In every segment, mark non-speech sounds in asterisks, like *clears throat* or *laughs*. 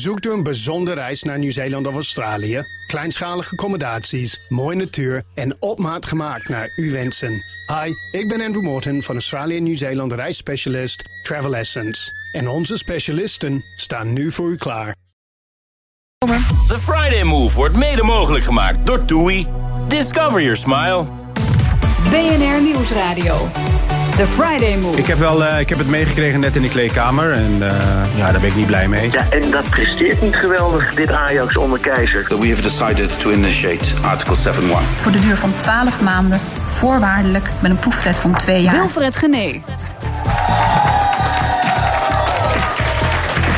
Zoekt u een bijzondere reis naar Nieuw-Zeeland of Australië? Kleinschalige accommodaties, mooie natuur en op maat gemaakt naar uw wensen. Hi, ik ben Andrew Morton van Australië en Nieuw-Zeeland reisspecialist Travel Essence. En onze specialisten staan nu voor u klaar. The Friday Move wordt mede mogelijk gemaakt door TUI. Discover your smile. BNR Nieuwsradio. The Friday Move. Ik heb, wel, uh, ik heb het meegekregen net in de kleedkamer en uh, ja, daar ben ik niet blij mee. Ja, en dat presteert niet geweldig, dit Ajax onder Keizer. We have decided to initiate Article 7.1. Voor de duur van 12 maanden, voorwaardelijk, met een proeftijd van twee jaar. Wilfred Gené.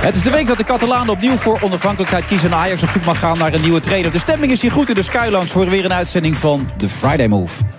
Het is de week dat de Catalanen opnieuw voor onafhankelijkheid kiezen... en Ajax op zoek mag gaan naar een nieuwe trainer. De stemming is hier goed in de Skylands voor weer een uitzending van The Friday Move.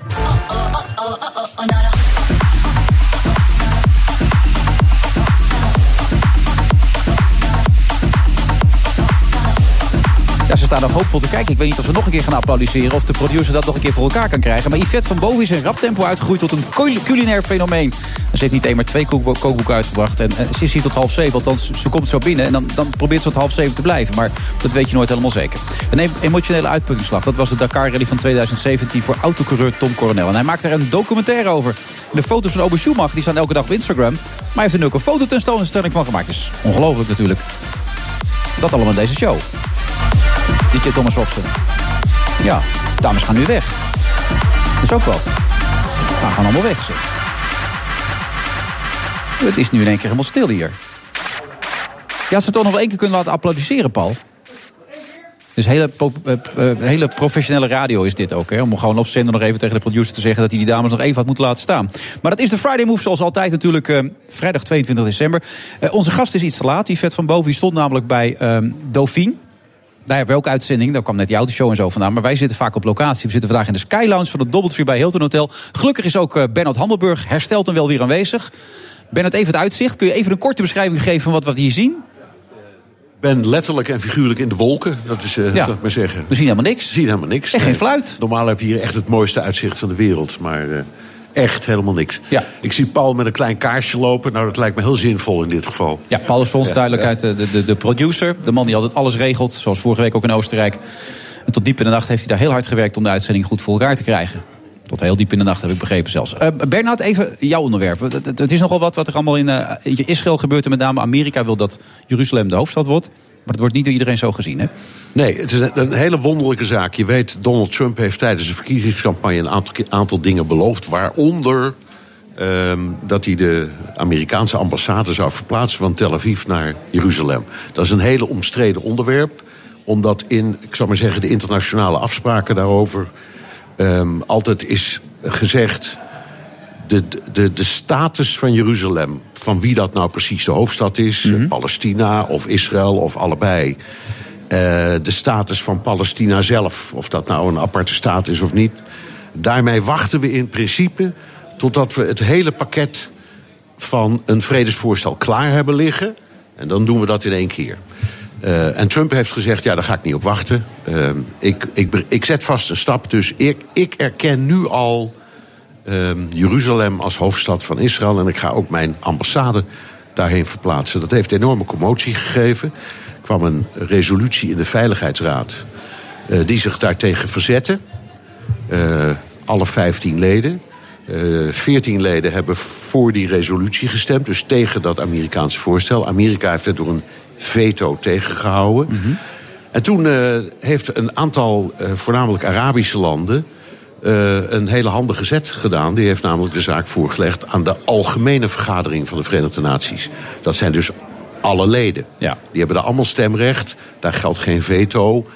Staan nog hoopvol te kijken. Ik weet niet of ze nog een keer gaan applaudisseren... of de producer dat nog een keer voor elkaar kan krijgen. Maar Yvette van Boven is in rap tempo uitgegroeid tot een culinair fenomeen. Ze heeft niet één, maar twee kookboeken uitgebracht. En ze is hier tot half zeven, althans ze komt zo binnen... en dan, dan probeert ze tot half zeven te blijven. Maar dat weet je nooit helemaal zeker. Een emotionele uitputtingsslag. Dat was de Dakar Rally van 2017 voor autocoureur Tom Coronel. En hij maakt er een documentaire over. De foto's van Ober Schumacher die staan elke dag op Instagram. Maar hij heeft er nu ook een fototentoonstelling van gemaakt. Dus ongelooflijk natuurlijk. Dat allemaal in deze show. DJ Thomas Robson. Ja, dames gaan nu weg. Dat is ook wat. We gaan allemaal weg, zeg. Het is nu in één keer helemaal stil hier. Ja, ze toch nog één keer kunnen laten applaudisseren, Paul. Dus hele, uh, uh, hele professionele radio is dit ook. Hè? Om gewoon op zender nog even tegen de producer te zeggen... dat hij die dames nog even had moeten laten staan. Maar dat is de Friday Move zoals altijd natuurlijk. Uh, vrijdag 22 december. onze gast is iets te laat. Die vet van boven die stond namelijk bij ehm, Dauphine. Daar hebben we ook uitzending. Daar kwam net die autoshow en zo vandaan. Maar wij zitten vaak op locatie. We zitten vandaag in de Sky Lounge van het Doubletree bij Hilton Hotel. Gelukkig is ook Bernard Handelburg hersteld en wel weer aanwezig. Bernard, even het uitzicht. Kun je even een korte beschrijving geven van wat we hier zien? ben letterlijk en figuurlijk in de wolken. Dat is, uh, ja. zou ik maar zeggen. We zien helemaal niks. We zien helemaal niks. En geen fluit. Normaal heb je hier echt het mooiste uitzicht van de wereld. Maar uh, echt helemaal niks. Ja. Ik zie Paul met een klein kaarsje lopen. Nou, dat lijkt me heel zinvol in dit geval. Ja, Paul is voor ons duidelijkheid de, de, de producer. De man die altijd alles regelt. Zoals vorige week ook in Oostenrijk. En tot diep in de nacht heeft hij daar heel hard gewerkt... om de uitzending goed voor elkaar te krijgen. Tot heel diep in de nacht heb ik begrepen zelfs. Uh, Bernhard, even jouw onderwerp. Het, het, het, is nogal wat wat er allemaal in uh, Israël gebeurt. En met name Amerika wil dat Jeruzalem de hoofdstad wordt. Maar het wordt niet door iedereen zo gezien, hè? Nee, het is een, hele wonderlijke zaak. Je weet, Donald Trump heeft tijdens de verkiezingscampagne... een aantal, dingen beloofd, waaronder... Um, dat hij de Amerikaanse ambassade zou verplaatsen van Tel Aviv naar Jeruzalem. Dat is een hele omstreden onderwerp. Omdat in, ik zal maar zeggen, de internationale afspraken daarover... Um, altijd is gezegd. De, de, de status van Jeruzalem, van wie dat nou precies de hoofdstad is, mm -hmm. Palestina of Israël of allebei. Uh, de status van Palestina zelf, of dat nou een aparte staat is of niet. Daarmee wachten we in principe totdat we het hele pakket van een vredesvoorstel klaar hebben liggen. En dan doen we dat in één keer. Uh, en Trump heeft gezegd, ja, daar ga ik niet op wachten. Uh, ik, ik, ik zet vast een stap, dus ik, ik erken nu al uh, Jeruzalem als hoofdstad van Israël... en ik ga ook mijn ambassade daarheen verplaatsen. Dat heeft enorme commotie gegeven. Er kwam een resolutie in de Veiligheidsraad uh, die zich daartegen verzette. Uh, alle 15 leden. Uh, 14 leden hebben voor die resolutie gestemd, dus tegen dat Amerikaanse voorstel. Amerika heeft het door een veto tegengehouden. Mm -hmm. En toen heeft een aantal, voornamelijk Arabische landen... Uh, een hele handige zet gedaan. Die heeft namelijk de zaak voorgelegd aan de Algemene Vergadering van de Verenigde Naties. Dat zijn dus alle leden. Ja. Die hebben daar allemaal stemrecht. Daar geldt geen veto.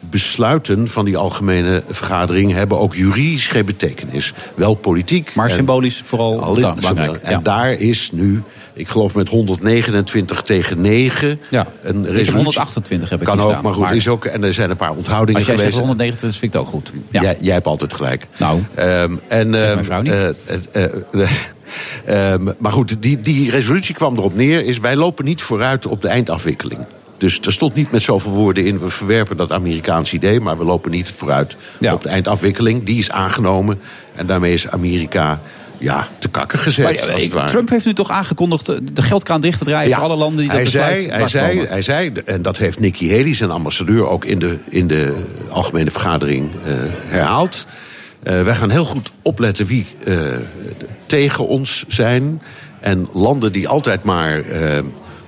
Besluiten van die algemene vergadering hebben ook juridisch geen betekenis. Wel politiek. Maar symbolisch vooral al belangrijk. En ja. daar is nu ik geloof met 129 tegen 9. Ja, een resolutie. 128 heb ik Kan ook, maar goed, maar... is ook, en er zijn een paar onthoudingen Als jij geweest. zegt 129 vind ik het ook goed. Ja. Jij, jij hebt altijd gelijk. Nou, um, en, zeg mijn vrouw niet. Uh, uh, um, maar goed, die, die resolutie kwam erop neer... is wij lopen niet vooruit op de eindafwikkeling. Dus er stond niet met zoveel woorden in... we verwerpen dat Amerikaanse idee, maar we lopen niet vooruit Ja. op de eindafwikkeling. Die is aangenomen en daarmee is Amerika ja, te kakken gezet. Maar. Trump heeft nu toch aangekondigd de geldkraan dicht te draaien voor alle landen die dat hij besluit zei, hij, zei, hij zei, en dat heeft Nikki Haley, zijn ambassadeur, ook in de, in de algemene vergadering eh, herhaald. Eh, wij gaan heel goed opletten wie eh, tegen ons zijn. En landen die altijd maar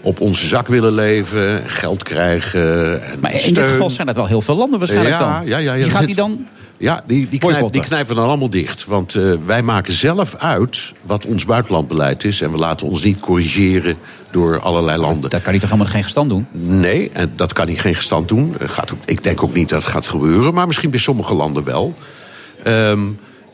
op onze zak willen leven, geld krijgen. En Maar in steun. dit geval zijn dat wel heel veel landen waarschijnlijk Ja, dan. ja, ja, ja, Die dat gaat hij dan... Ja, die, die, knijp, Boycotten. die knijpen dan allemaal dicht. Want eh, wij maken zelf uit wat ons buitenlandbeleid is. En we laten ons niet corrigeren door allerlei landen. Daar kan hij toch helemaal geen gestand doen? Nee, en dat kan hij geen gestand doen. Eh, Gaat, ik denk ook niet dat het gaat gebeuren, maar misschien bij sommige landen wel. Ehm,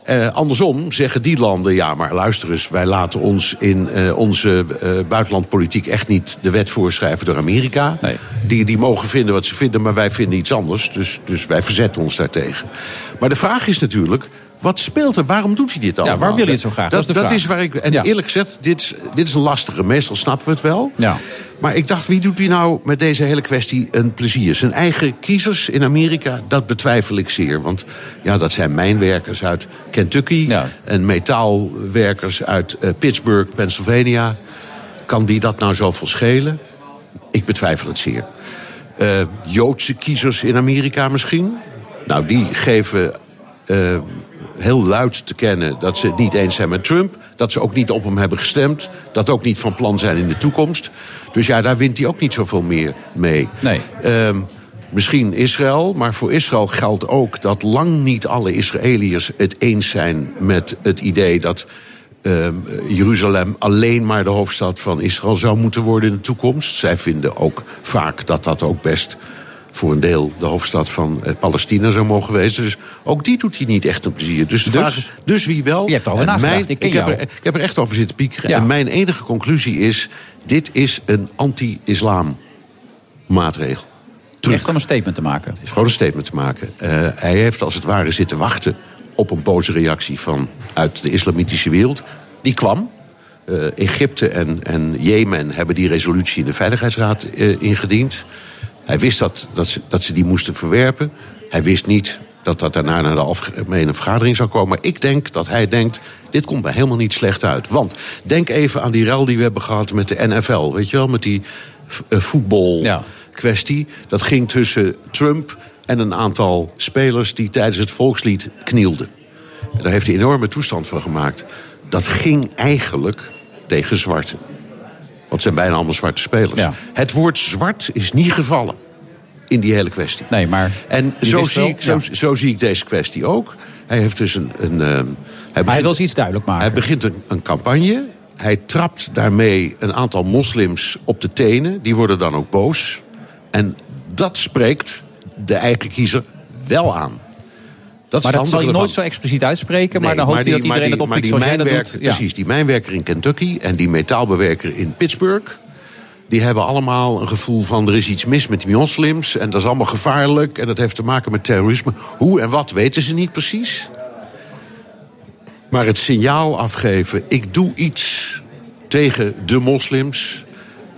eh, andersom zeggen die landen, ja, maar luister eens, wij laten ons in eh, onze eh, buitenlandpolitiek echt niet de wet voorschrijven door Amerika. Nee. Die, die mogen vinden wat ze vinden, maar wij vinden iets anders. Dus, dus wij verzetten ons daartegen. Maar de vraag is natuurlijk. Wat speelt er? Waarom doet hij dit allemaal? waarom wil hij het zo graag? Dat Dat, is dat is waar ik. En Ja. eerlijk gezegd, dit is, dit is een lastige. Meestal snappen we het wel. Ja. Maar ik dacht, wie doet hij nou met deze hele kwestie een plezier? Zijn eigen kiezers in Amerika, dat betwijfel ik zeer. Want ja, dat zijn mijnwerkers uit Kentucky... Ja. en metaalwerkers uit eh, Pittsburgh, Pennsylvania. Kan die dat nou zoveel schelen? Ik betwijfel het zeer. Eh, Joodse kiezers in Amerika misschien? Nou, die geven eh, heel luid te kennen dat ze het niet eens zijn met Trump. Dat ze ook niet op hem hebben gestemd. Dat ook niet van plan zijn in de toekomst. Dus ja, daar wint hij ook niet zoveel meer mee. Nee. Ehm, misschien Israël, maar voor Israël geldt ook dat lang niet alle Israëliërs het eens zijn met het idee dat ehm, Jeruzalem alleen maar de hoofdstad van Israël zou moeten worden in de toekomst. Zij vinden ook vaak dat dat ook best voor een deel de hoofdstad van eh, Palestina zou mogen wezen. Dus ook die doet hij niet echt een plezier. Dus, de Dus? vraag is, dus wie wel? Je hebt al nagedacht, ik ken heb jou. er, ik heb er echt over zitten piekeren. Ja. En mijn enige conclusie is, dit is een anti-islam maatregel. Echt om een statement te maken. is gewoon een statement te maken. Eh, hij heeft als het ware zitten wachten op een boze reactie van uit de islamitische wereld. Die kwam. Eh, Egypte en, en Jemen hebben die resolutie in de Veiligheidsraad ingediend. Hij wist dat, dat, ze, dat ze die moesten verwerpen. Hij wist niet dat dat daarna naar de algemene vergadering zou komen. Maar ik denk dat hij denkt, dit komt mij helemaal niet slecht uit. Want denk even aan die rel die we hebben gehad met de NFL. Weet je wel, met die eh, voetbal Ja. kwestie. Dat ging tussen Trump en een aantal spelers die tijdens het volkslied knielden. En daar heeft hij enorme toestand van gemaakt. Dat ging eigenlijk tegen zwarte. Want het zijn bijna allemaal zwarte spelers. Ja. Het woord zwart is niet gevallen in die hele kwestie. Nee, maar... En zo zie, wel, ik, zo, ja. zo zie ik deze kwestie ook. Hij heeft dus een. een ehm, hij, Maar hij begint- wil iets duidelijk maken. hij begint een, een campagne. Hij trapt daarmee een aantal moslims op de tenen. Die worden dan ook boos. En dat spreekt de eigen kiezer wel aan. Dat maar dat zal je handige nooit zo expliciet uitspreken. maar Nee, dan hoopt hij die- dat iedereen het die- oppikt zoals jij dat doet. Ja. Precies, die mijnwerker in Kentucky en die metaalbewerker in Pittsburgh... die hebben allemaal een gevoel van er is iets mis met die moslims... en dat is allemaal gevaarlijk en dat heeft te maken met terrorisme. Hoe en wat weten ze niet precies. Maar het signaal afgeven, ik doe iets tegen de moslims...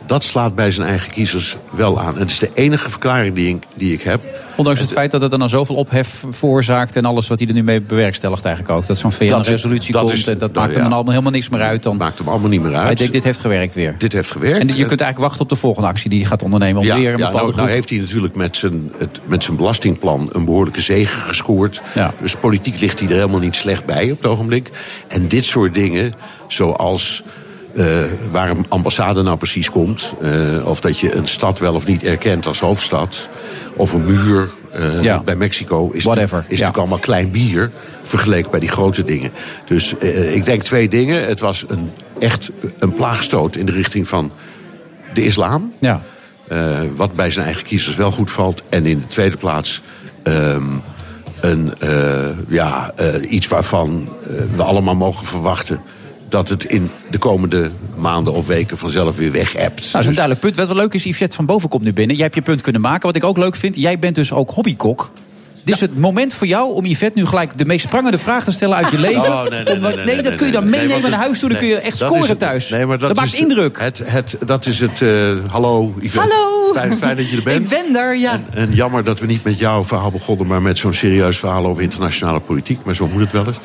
dat slaat bij zijn eigen kiezers wel aan. Het is de enige verklaring die ik, die ik heb... Ondanks het feit dat het dan zoveel ophef veroorzaakt... en alles wat hij er nu mee bewerkstelligt eigenlijk ook. Dat zo'n VN-resolutie komt is- dat nou maakt hem ja. dan allemaal helemaal niks meer uit. Dan maakt hem allemaal niet meer uit. hij denkt, dit heeft gewerkt weer. Dit heeft gewerkt. En je kunt eigenlijk wachten op de volgende actie die hij gaat ondernemen... om weer een ja, bepaalde nou, groep... nou heeft hij natuurlijk met zijn, het, met zijn belastingplan een behoorlijke zege gescoord. Ja. Dus politiek ligt hij er helemaal niet slecht bij op het ogenblik. En dit soort dingen, zoals eh, waar een ambassade nou precies komt... eh, of dat je een stad wel of niet erkent als hoofdstad... of een muur eh, Ja. bij Mexico, is, Whatever, is ja. natuurlijk allemaal klein bier... vergeleken bij die grote dingen. Dus ik denk twee dingen. Het was een, echt een plaagstoot in de richting van de islam... Ja. Wat bij zijn eigen kiezers wel goed valt. En in de tweede plaats ehm, een, ja, iets waarvan we allemaal mogen verwachten dat het in de komende maanden of weken vanzelf weer weg hebt. Nou, dat is een duidelijk punt. Wat wel leuk is, Yvette van Boven komt nu binnen. Jij hebt je punt kunnen maken. Wat ik ook leuk vind, jij bent dus ook hobbykok. Dit is het moment voor jou om Yvette nu gelijk de meest prangende vraag te stellen uit je leven. *laughs* Oh, nee, nee, nee, nee, dat kun je dan meenemen naar huis toe. Dan kun je echt scoren het- thuis. nee, maar dat, dat maakt indruk. Het, het, dat is het. eh, hallo, Yvette. Hallo. Fijn, fijn dat je er bent. Ik ben er, ja. En, en jammer dat we niet met jouw verhaal begonnen, maar met zo'n serieus verhaal over internationale politiek. Maar zo moet het wel eens.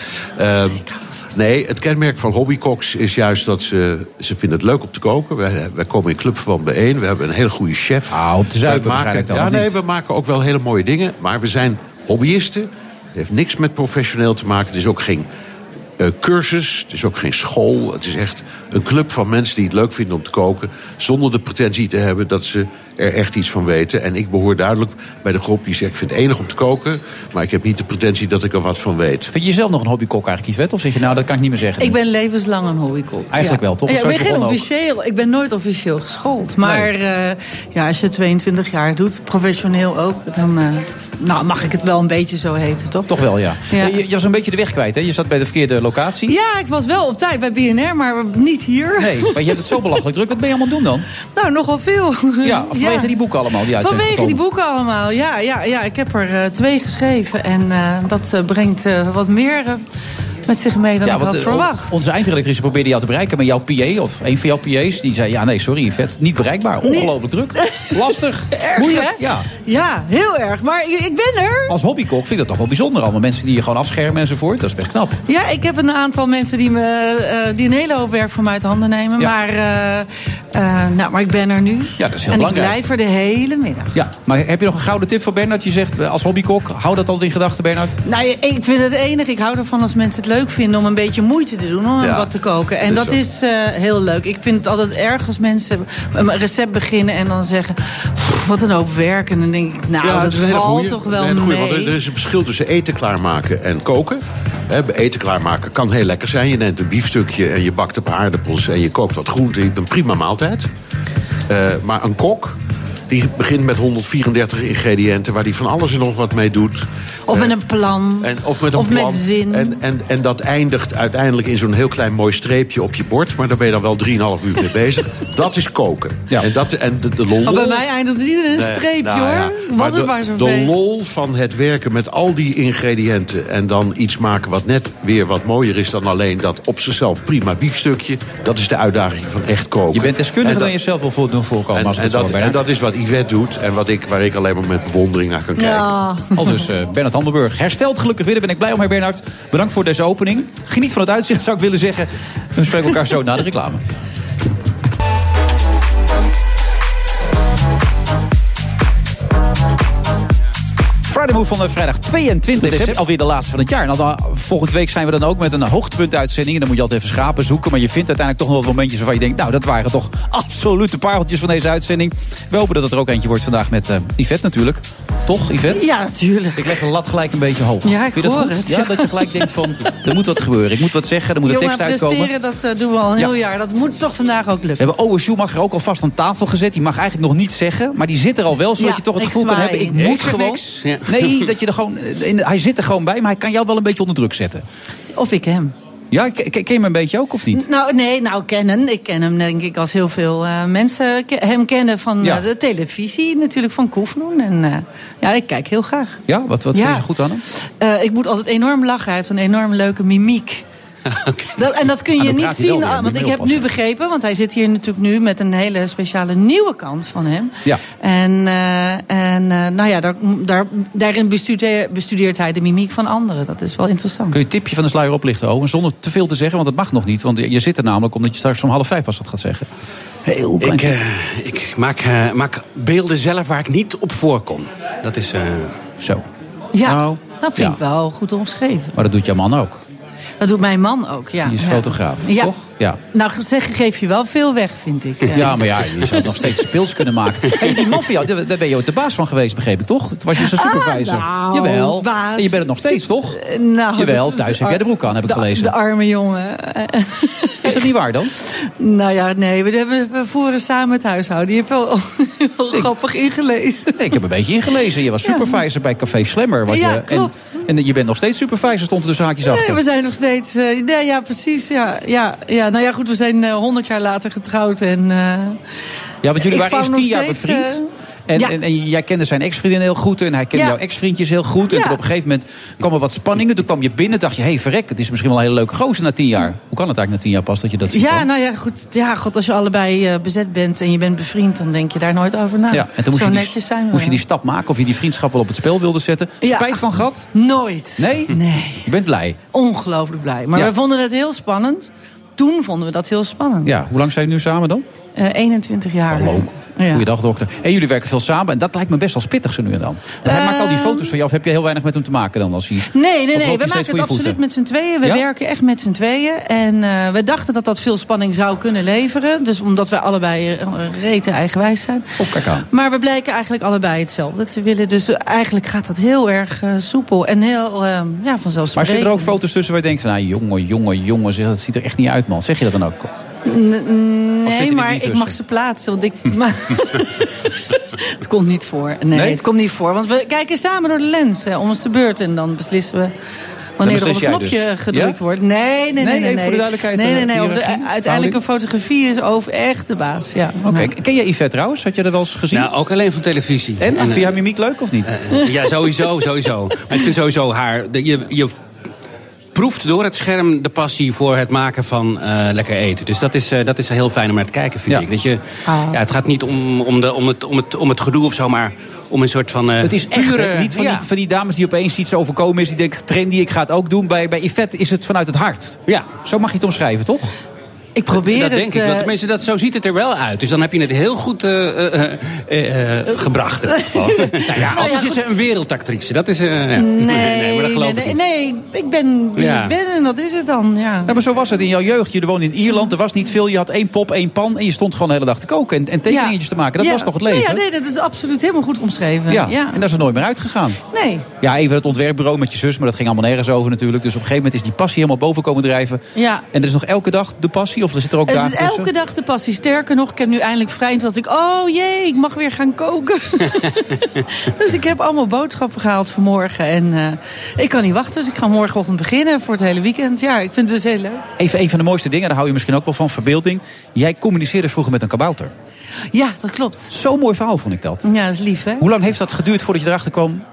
Nee, het kenmerk van hobbykoks is juist dat ze, ze vinden het leuk om te koken. Wij, wij komen in Clubverband bijeen. We hebben een hele goede chef. Ah, op de zuipen waarschijnlijk dan, Ja, nee, we maken ook wel hele mooie dingen. Maar we zijn hobbyisten. Het heeft niks met professioneel te maken. Het is ook geen eh, cursus. Het is ook geen school. Het is echt een club van mensen die het leuk vinden om te koken. Zonder de pretentie te hebben dat ze er echt iets van weten. En ik behoor duidelijk bij de groep die zegt... ik vind het enig om te koken, maar ik heb niet de pretentie dat ik er wat van weet. Vind je jezelf nog een hobbykok eigenlijk, Yvette? Of zeg je nou, dat kan ik niet meer zeggen? Ik ben levenslang een hobbykok. Eigenlijk Ja. wel, toch? Ja, ik ben geen begonnen ook. officieel. Ik ben nooit officieel geschoold. Maar eh, ja, als je 22 jaar doet, professioneel ook, dan eh, nou, mag ik het wel een beetje zo heten, toch? Toch wel, ja. Ja. Je, je was een beetje de weg kwijt, hè? Je zat bij de verkeerde locatie. Ja, ik was wel op tijd bij BNR, maar niet hier. Nee, maar je hebt het zo belachelijk druk. Wat ben je allemaal doen dan? Nou, nogal veel. Ja, vanwege die boeken allemaal die Vanwege die boeken allemaal, ja. ja, ja ik heb er eh, twee geschreven. En eh, dat eh, brengt wat meer met zich mee dan ik had eh, verwacht. Onze eindredactrice probeerde jou te bereiken. Maar jouw PA, of een van jouw PA's, die zei... Ja, nee, sorry, vet. Niet bereikbaar. Ongelooflijk druk. *laughs* Lastig. Erg, Moeilijk. hè? Ja. Ja, heel erg. Maar ik, ik ben er. Als hobbykok vind ik dat toch wel bijzonder. Allemaal mensen die je gewoon afschermen enzovoort. Dat is best knap. Ja, ik heb een aantal mensen die, me, eh, die een hele hoop werk van mij uit handen nemen. Ja. Maar, eh, nou, maar ik ben er nu. Ja, dat is heel en belangrijk. ik blijf er de hele middag. Ja, maar heb je nog een gouden tip voor Bernard? Je zegt als hobbykok, hou dat altijd in gedachten, Bernard. Nou, ik vind het enig. Ik hou ervan als mensen het leuk vinden om een beetje moeite te doen om Ja. wat te koken. En Dat is eh, heel leuk. Ik vind het altijd erg als mensen een recept beginnen en dan zeggen: "Pff, wat een hoop werk. En dan denk ik, nou, Ja, het dat valt goeie. toch wel goeie, mee. want er is een verschil tussen eten klaarmaken en koken. Bij eten klaarmaken kan heel lekker zijn. Je neemt een biefstukje en je bakt een paar aardappels... en je kookt wat groente. Je hebt een prima maaltijd. Eh, maar een kok, die begint met 134 ingrediënten... waar die van alles en nog wat mee doet. Of Eh, met een plan. en, of met een Of plan. met zin. En, en, en dat eindigt uiteindelijk in zo'n heel klein mooi streepje op je bord. Maar daar ben je dan wel 3,5 uur mee bezig. *laughs* Dat is koken. En, dat, en de, de lol... Oh, bij mij eindigt het niet in een Nee, streepje nou hoor. ja. Was de, het maar zo De lol van het werken met al die ingrediënten... en dan iets maken wat net weer wat mooier is dan alleen dat op zichzelf prima biefstukje... dat is de uitdaging van echt koken. Je bent deskundiger dan jezelf wil voor doen voorkomen. En, als en, dat, en dat is wat Yvette doet en wat ik, waar ik alleen maar met bewondering naar kan kijken. Ja. Al dus eh, Bernard Handelburg. Hersteld gelukkig weer. Daar ben ik blij om, heer Bernard. Bedankt voor deze opening. Geniet van het uitzicht, zou ik willen zeggen. We spreken elkaar zo na de reclame. Friday Move van de vrijdag 22 december. Alweer de laatste van het jaar. En dan, volgende week zijn we dan ook met een hoogtepuntuitzending. En dan moet je altijd even schapen zoeken. Maar je vindt uiteindelijk toch nog wel momentjes waarvan je denkt... nou, dat waren toch *laughs* absolute pareltjes van deze uitzending. We hopen dat het er ook eentje wordt vandaag met eh Yvette natuurlijk. Toch, Yvette? Ja, natuurlijk. Ik leg de lat gelijk een beetje hoog. Ja, ik je dat hoor goed? het. Ja, dat je gelijk denkt van, *laughs* er moet wat gebeuren. Ik moet wat zeggen, er moet een tekst uitkomen. presteren, dat eh, doen we al een Ja. heel jaar. Dat moet toch vandaag ook We lukken. hebben Owen Schumacher ook alvast aan tafel gezet. Die mag eigenlijk nog niets zeggen. Maar die zit er al wel, zodat Ja, je toch het gevoel kan hebben. Ik moet gewoon. niks. Ja. Nee, *laughs* dat je er gewoon. eh, in- hij zit er gewoon bij, maar hij kan jou wel een beetje onder druk zetten. Of ik hem. Ja, ke- ke- ken je hem een beetje ook of niet? Nou, nee, nou kennen. Ik ken hem denk ik als heel veel eh, mensen ke- hem kennen van Ja. eh, de televisie. Natuurlijk van Koefnoen. En ja, ik kijk heel graag. Ja, wat, wat Ja. vind je zo goed aan hem? Ik moet altijd enorm lachen. Hij heeft een enorm leuke mimiek. *laughs* Dat, en dat kun Ah, je dan niet zien, weer. ah, want ik heb nu begrepen, want hij zit hier natuurlijk nu met een hele speciale nieuwe kant van hem. Ja. En, eh, en eh, nou ja, daar, daar, daarin bestudeert, bestudeert hij de mimiek van anderen. Dat is wel interessant. Kun je een tipje van de sluier oplichten, Owen? Zonder te veel te zeggen, want dat mag nog niet. Want je zit er namelijk omdat je straks om half vijf pas wat gaat zeggen. Heel Ik, eh, ik maak, eh, maak beelden zelf waar ik niet op voorkom. Dat is... eh, Zo. Ja, Nou, dat vind ja. ik wel goed omschreven. Maar dat doet jouw man ook. Dat doet mijn man ook, ja. Die is fotograaf, ja. toch? Ja. Nou, zeg, geef je wel veel weg, vind ik. Ja, maar ja, je zou het nog steeds speels kunnen maken. *laughs* Hey, die man van jou, daar ben je ook de baas van geweest, begreep ik, toch? Toen was je supervisor. Ah, nou, Jawel. baas. En je bent het nog steeds, toch? Eh, Nou, Jawel, dat thuis heb jij de broek aan, heb ik de- gelezen. De arme jongen. Is dat niet waar dan? *laughs* Nou ja, nee, we, hebben, we voeren samen het huishouden. Je hebt wel, *laughs* wel grappig ingelezen. Nee, ik heb een beetje ingelezen. Je was supervisor bij Café Slammer. Was Ja, je, klopt. En, en je bent nog steeds supervisor, stond er dus haakjes achter. Nee, we zijn nog steeds. Eh, nee, ja, precies. Ja, ja, ja. Nou ja, goed, we zijn honderd jaar later getrouwd. En, eh, Ja, want jullie waren eerst tien jaar steeds, bevriend. En, Ja. en, en jij kende zijn ex-vriendin heel goed. En hij kende Ja. jouw ex-vriendjes heel goed. En toen op een gegeven moment kwam er wat spanningen. Toen kwam je binnen dacht je, hé hey, verrek, het is misschien wel een hele leuke gozer na tien jaar. Hoe kan het eigenlijk na tien jaar pas dat je dat ziet? Ja, dan? nou ja, goed. Ja, god, als je allebei eh, bezet bent en je bent bevriend, dan denk je daar nooit over na. ja, en toen moest, Zo je die, zijn we. moest je die stap maken of je die vriendschap wel op het spel wilde zetten. Spijt van gehad? Nooit. Nee? Nee. Je bent blij? Ongelooflijk blij. Maar we vonden het heel spannend. Toen vonden we dat heel spannend. Ja, hoe lang zijn jullie nu samen dan? Eh, 21 jaar. Hallo. Ja. Goeiedag, dokter. En jullie werken veel samen. En dat lijkt me best wel pittig zo nu en dan. hij maakt al die Ehm. foto's van jou. Of heb je heel weinig met hem te maken dan? Als hij, Nee, nee, nee. We maken het absoluut met z'n tweeën. We Ja? werken echt met z'n tweeën. En eh, we dachten dat dat veel spanning zou kunnen leveren. Dus omdat wij allebei eh, rete eigenwijs zijn. Oh, kijk aan. Maar we blijken eigenlijk allebei hetzelfde te willen. Dus eh, eigenlijk gaat dat heel erg eh, soepel. En heel, eh, ja, vanzelfsprekend. Maar zitten er ook foto's tussen waar je denkt van... Nou, jongen, jongen, jongen, dat ziet er echt niet uit, man. Zeg je dat dan ook? Nee, maar ik mag ze plaatsen. Want ik, maar, *laughs* het komt niet voor. Nee, Nee? het komt niet voor. Want we kijken samen door de lens eh, om ons de beurt. En dan beslissen we wanneer er op het knopje dus? gedrukt Ja? wordt. Nee, nee, nee. nee, even nee. voor de duidelijkheid, Nee, nee, eh, nee. De, uiteindelijk een fotografie is over echt de baas. Ja. Oké, Ja. ken jij Yvette trouwens? Had je dat wel eens gezien? Nou, ook alleen van televisie. en? eh, Vind je haar mimiek leuk of niet? eh, ja, sowieso, sowieso. *laughs* Maar ik vind sowieso haar... de- je, je proeft door het scherm de passie voor het maken van eh, lekker eten. Dus dat is, eh, dat is heel fijn om naar te kijken, vind Ja. ik. Dat je, Ah. ja, het gaat niet om, om, de, om, het, om, het, om het gedoe of zo, maar om een soort van... eh, Het is echt, pure, niet van, ja. die, van die dames die opeens iets overkomen is. Die denken, trendy, ik ga het ook doen. Bij, bij Yvette is het vanuit het hart. Ja. Zo mag je het omschrijven, toch? Ik probeer dat het... denk ik. eh, Want tenminste, dat, zo ziet het er wel uit. Dus dan heb je het heel goed eh, eh, eh, eh, gebracht. in ieder geval. *laughs* nou ja, anders ja, is ze een wereldactrice. Dat is... eh, ja. Nee, nee, maar dat geloof nee, ik nee, niet. nee, ik ben wie Ja. ik ben en dat is het dan. Ja. Nou, maar zo was het in jouw jeugd. Je woonde in Ierland, er was niet veel. Je had één pop, één pan en je stond gewoon de hele dag te koken. En, en tekeningetjes te maken. Dat Ja. was toch het leven? Ja, nee, dat is absoluut helemaal goed omschreven. Ja, ja. en daar is er nooit meer uitgegaan. Nee. Ja, even het ontwerpbureau met je zus, maar dat ging allemaal nergens over natuurlijk. Dus op een gegeven moment is die passie helemaal boven komen drijven. Ja. En er is nog elke dag de passie? Of er zit er ook Het dagen is tussen? elke dag de passie. Sterker nog, ik heb nu eindelijk vrij. Toen dacht ik, oh jee, ik mag weer gaan koken. *laughs* dus ik heb allemaal boodschappen gehaald vanmorgen. En eh, ik kan niet wachten. Dus ik ga morgenochtend beginnen voor het hele weekend. Ja, ik vind het dus heel leuk. Even een van de mooiste dingen, daar hou je misschien ook wel van, verbeelding. Jij communiceerde vroeger met een kabouter. Ja, dat klopt. Zo'n mooi verhaal vond ik dat. Ja, dat is lief, hè? Hoe lang heeft dat geduurd voordat je erachter kwam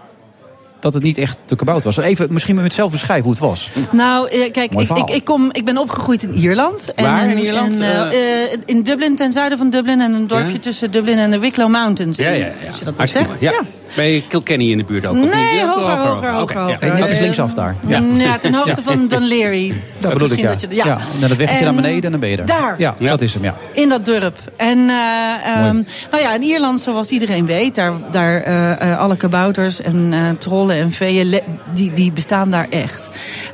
dat het niet echt de kabouter was? Even, misschien het zelf beschrijven hoe het was. Nou, eh, kijk, ik, ik, ik, kom, ik ben opgegroeid in Ierland. Waar in Ierland? En, eh, eh, in Dublin, ten zuiden van Dublin. En een dorpje Ja? tussen Dublin en de Wicklow Mountains. Ja, ja, ja. Als je dat maar zegt. Ja. Bij Kilkenny in de buurt ook? of niet? Nee, Ja, hoger, hoger, hoger, ja. hoger. Net is Eh, linksaf daar. Ja, ja ten hoogte van Dunleary. Dat bedoel ik, ja. dat je- ja. ja. Weggetje En naar beneden en dan ben je er. daar. Ja, Ja. dat is hem, ja. In dat dorp. En eh, ehm, nou ja, in Ierland, zoals iedereen weet, daar, daar eh, eh, alle kabouters en eh, trollen en veeën, die, die bestaan daar echt.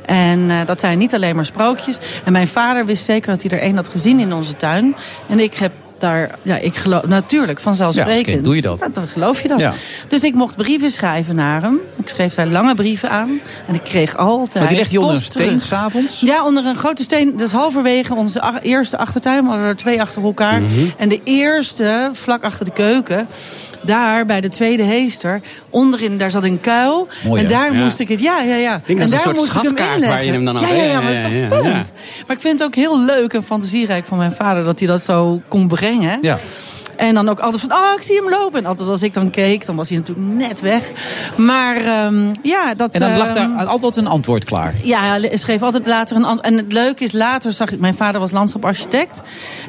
En eh, dat zijn niet alleen maar sprookjes. En mijn vader wist zeker dat hij er één had gezien in onze tuin. En ik heb daar, ja, ik geloof natuurlijk, vanzelfsprekend. Ja, als kind doe je dat. Nou, dan geloof je dat. Ja. Dus ik mocht brieven schrijven naar hem. Ik schreef daar lange brieven aan. En ik kreeg altijd. Maar die leg je onder een post steen s'avonds? Ja, onder een grote steen. Dus halverwege onze ach- eerste achtertuin. We hadden er twee achter elkaar. Mhm. En de eerste, vlak achter de keuken. Daar bij de tweede heester. Onderin, daar zat een kuil. Mooi, en daar Ja. moest ik het. Ja, ja, ja. denk dat en daar soort moest ik hem inleggen. waar je hem dan ja, ja, ja, maar dat is toch ja. spannend. Maar ik vind het ook heel leuk en fantasierijk van mijn vader dat hij dat zo kon brengen. Ja. En dan ook altijd van, oh, ik zie hem lopen. En altijd als ik dan keek, dan was hij natuurlijk net weg. Maar ehm, ja, dat... En dan lag ehm, daar altijd een antwoord klaar. ja, hij schreef altijd later een antwoord. En het leuke is, later zag ik... Mijn vader was landschaparchitect.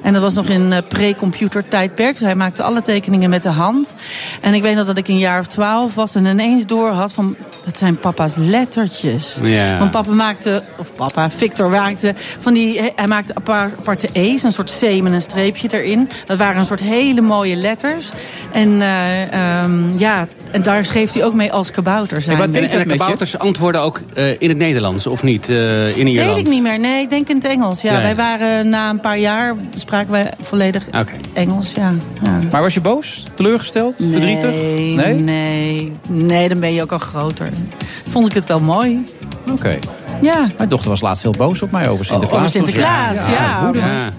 En dat was nog in eh, pre-computer tijdperk. Dus hij maakte alle tekeningen met de hand. En ik weet nog dat ik een jaar of twaalf was... en ineens door had van... dat zijn papa's lettertjes. Ja. Want papa maakte... Of papa, Victor maakte... Van die, hij maakte apart- aparte E's. Een soort C met een streepje erin. Dat waren een soort hele mooie letters. En eh, ehm, ja... En daar schreef hij ook mee als kabouter zijn. wat En, deed en dat de kabouters antwoorden ook eh, in het Nederlands, of niet? eh, in Ierland? Weet ik niet meer. Nee, ik denk in het Engels. Ja, Ja, ja. wij waren na een paar jaar spraken wij volledig. Engels. Ja. ja. Maar was je boos? Teleurgesteld? Verdrietig? Nee, Nee? nee, nee, dan ben je ook al groter. Vond ik het wel mooi. Oké. Ja. Mijn dochter was laatst heel boos op mij over Sinterklaas. over Sinterklaas, ja.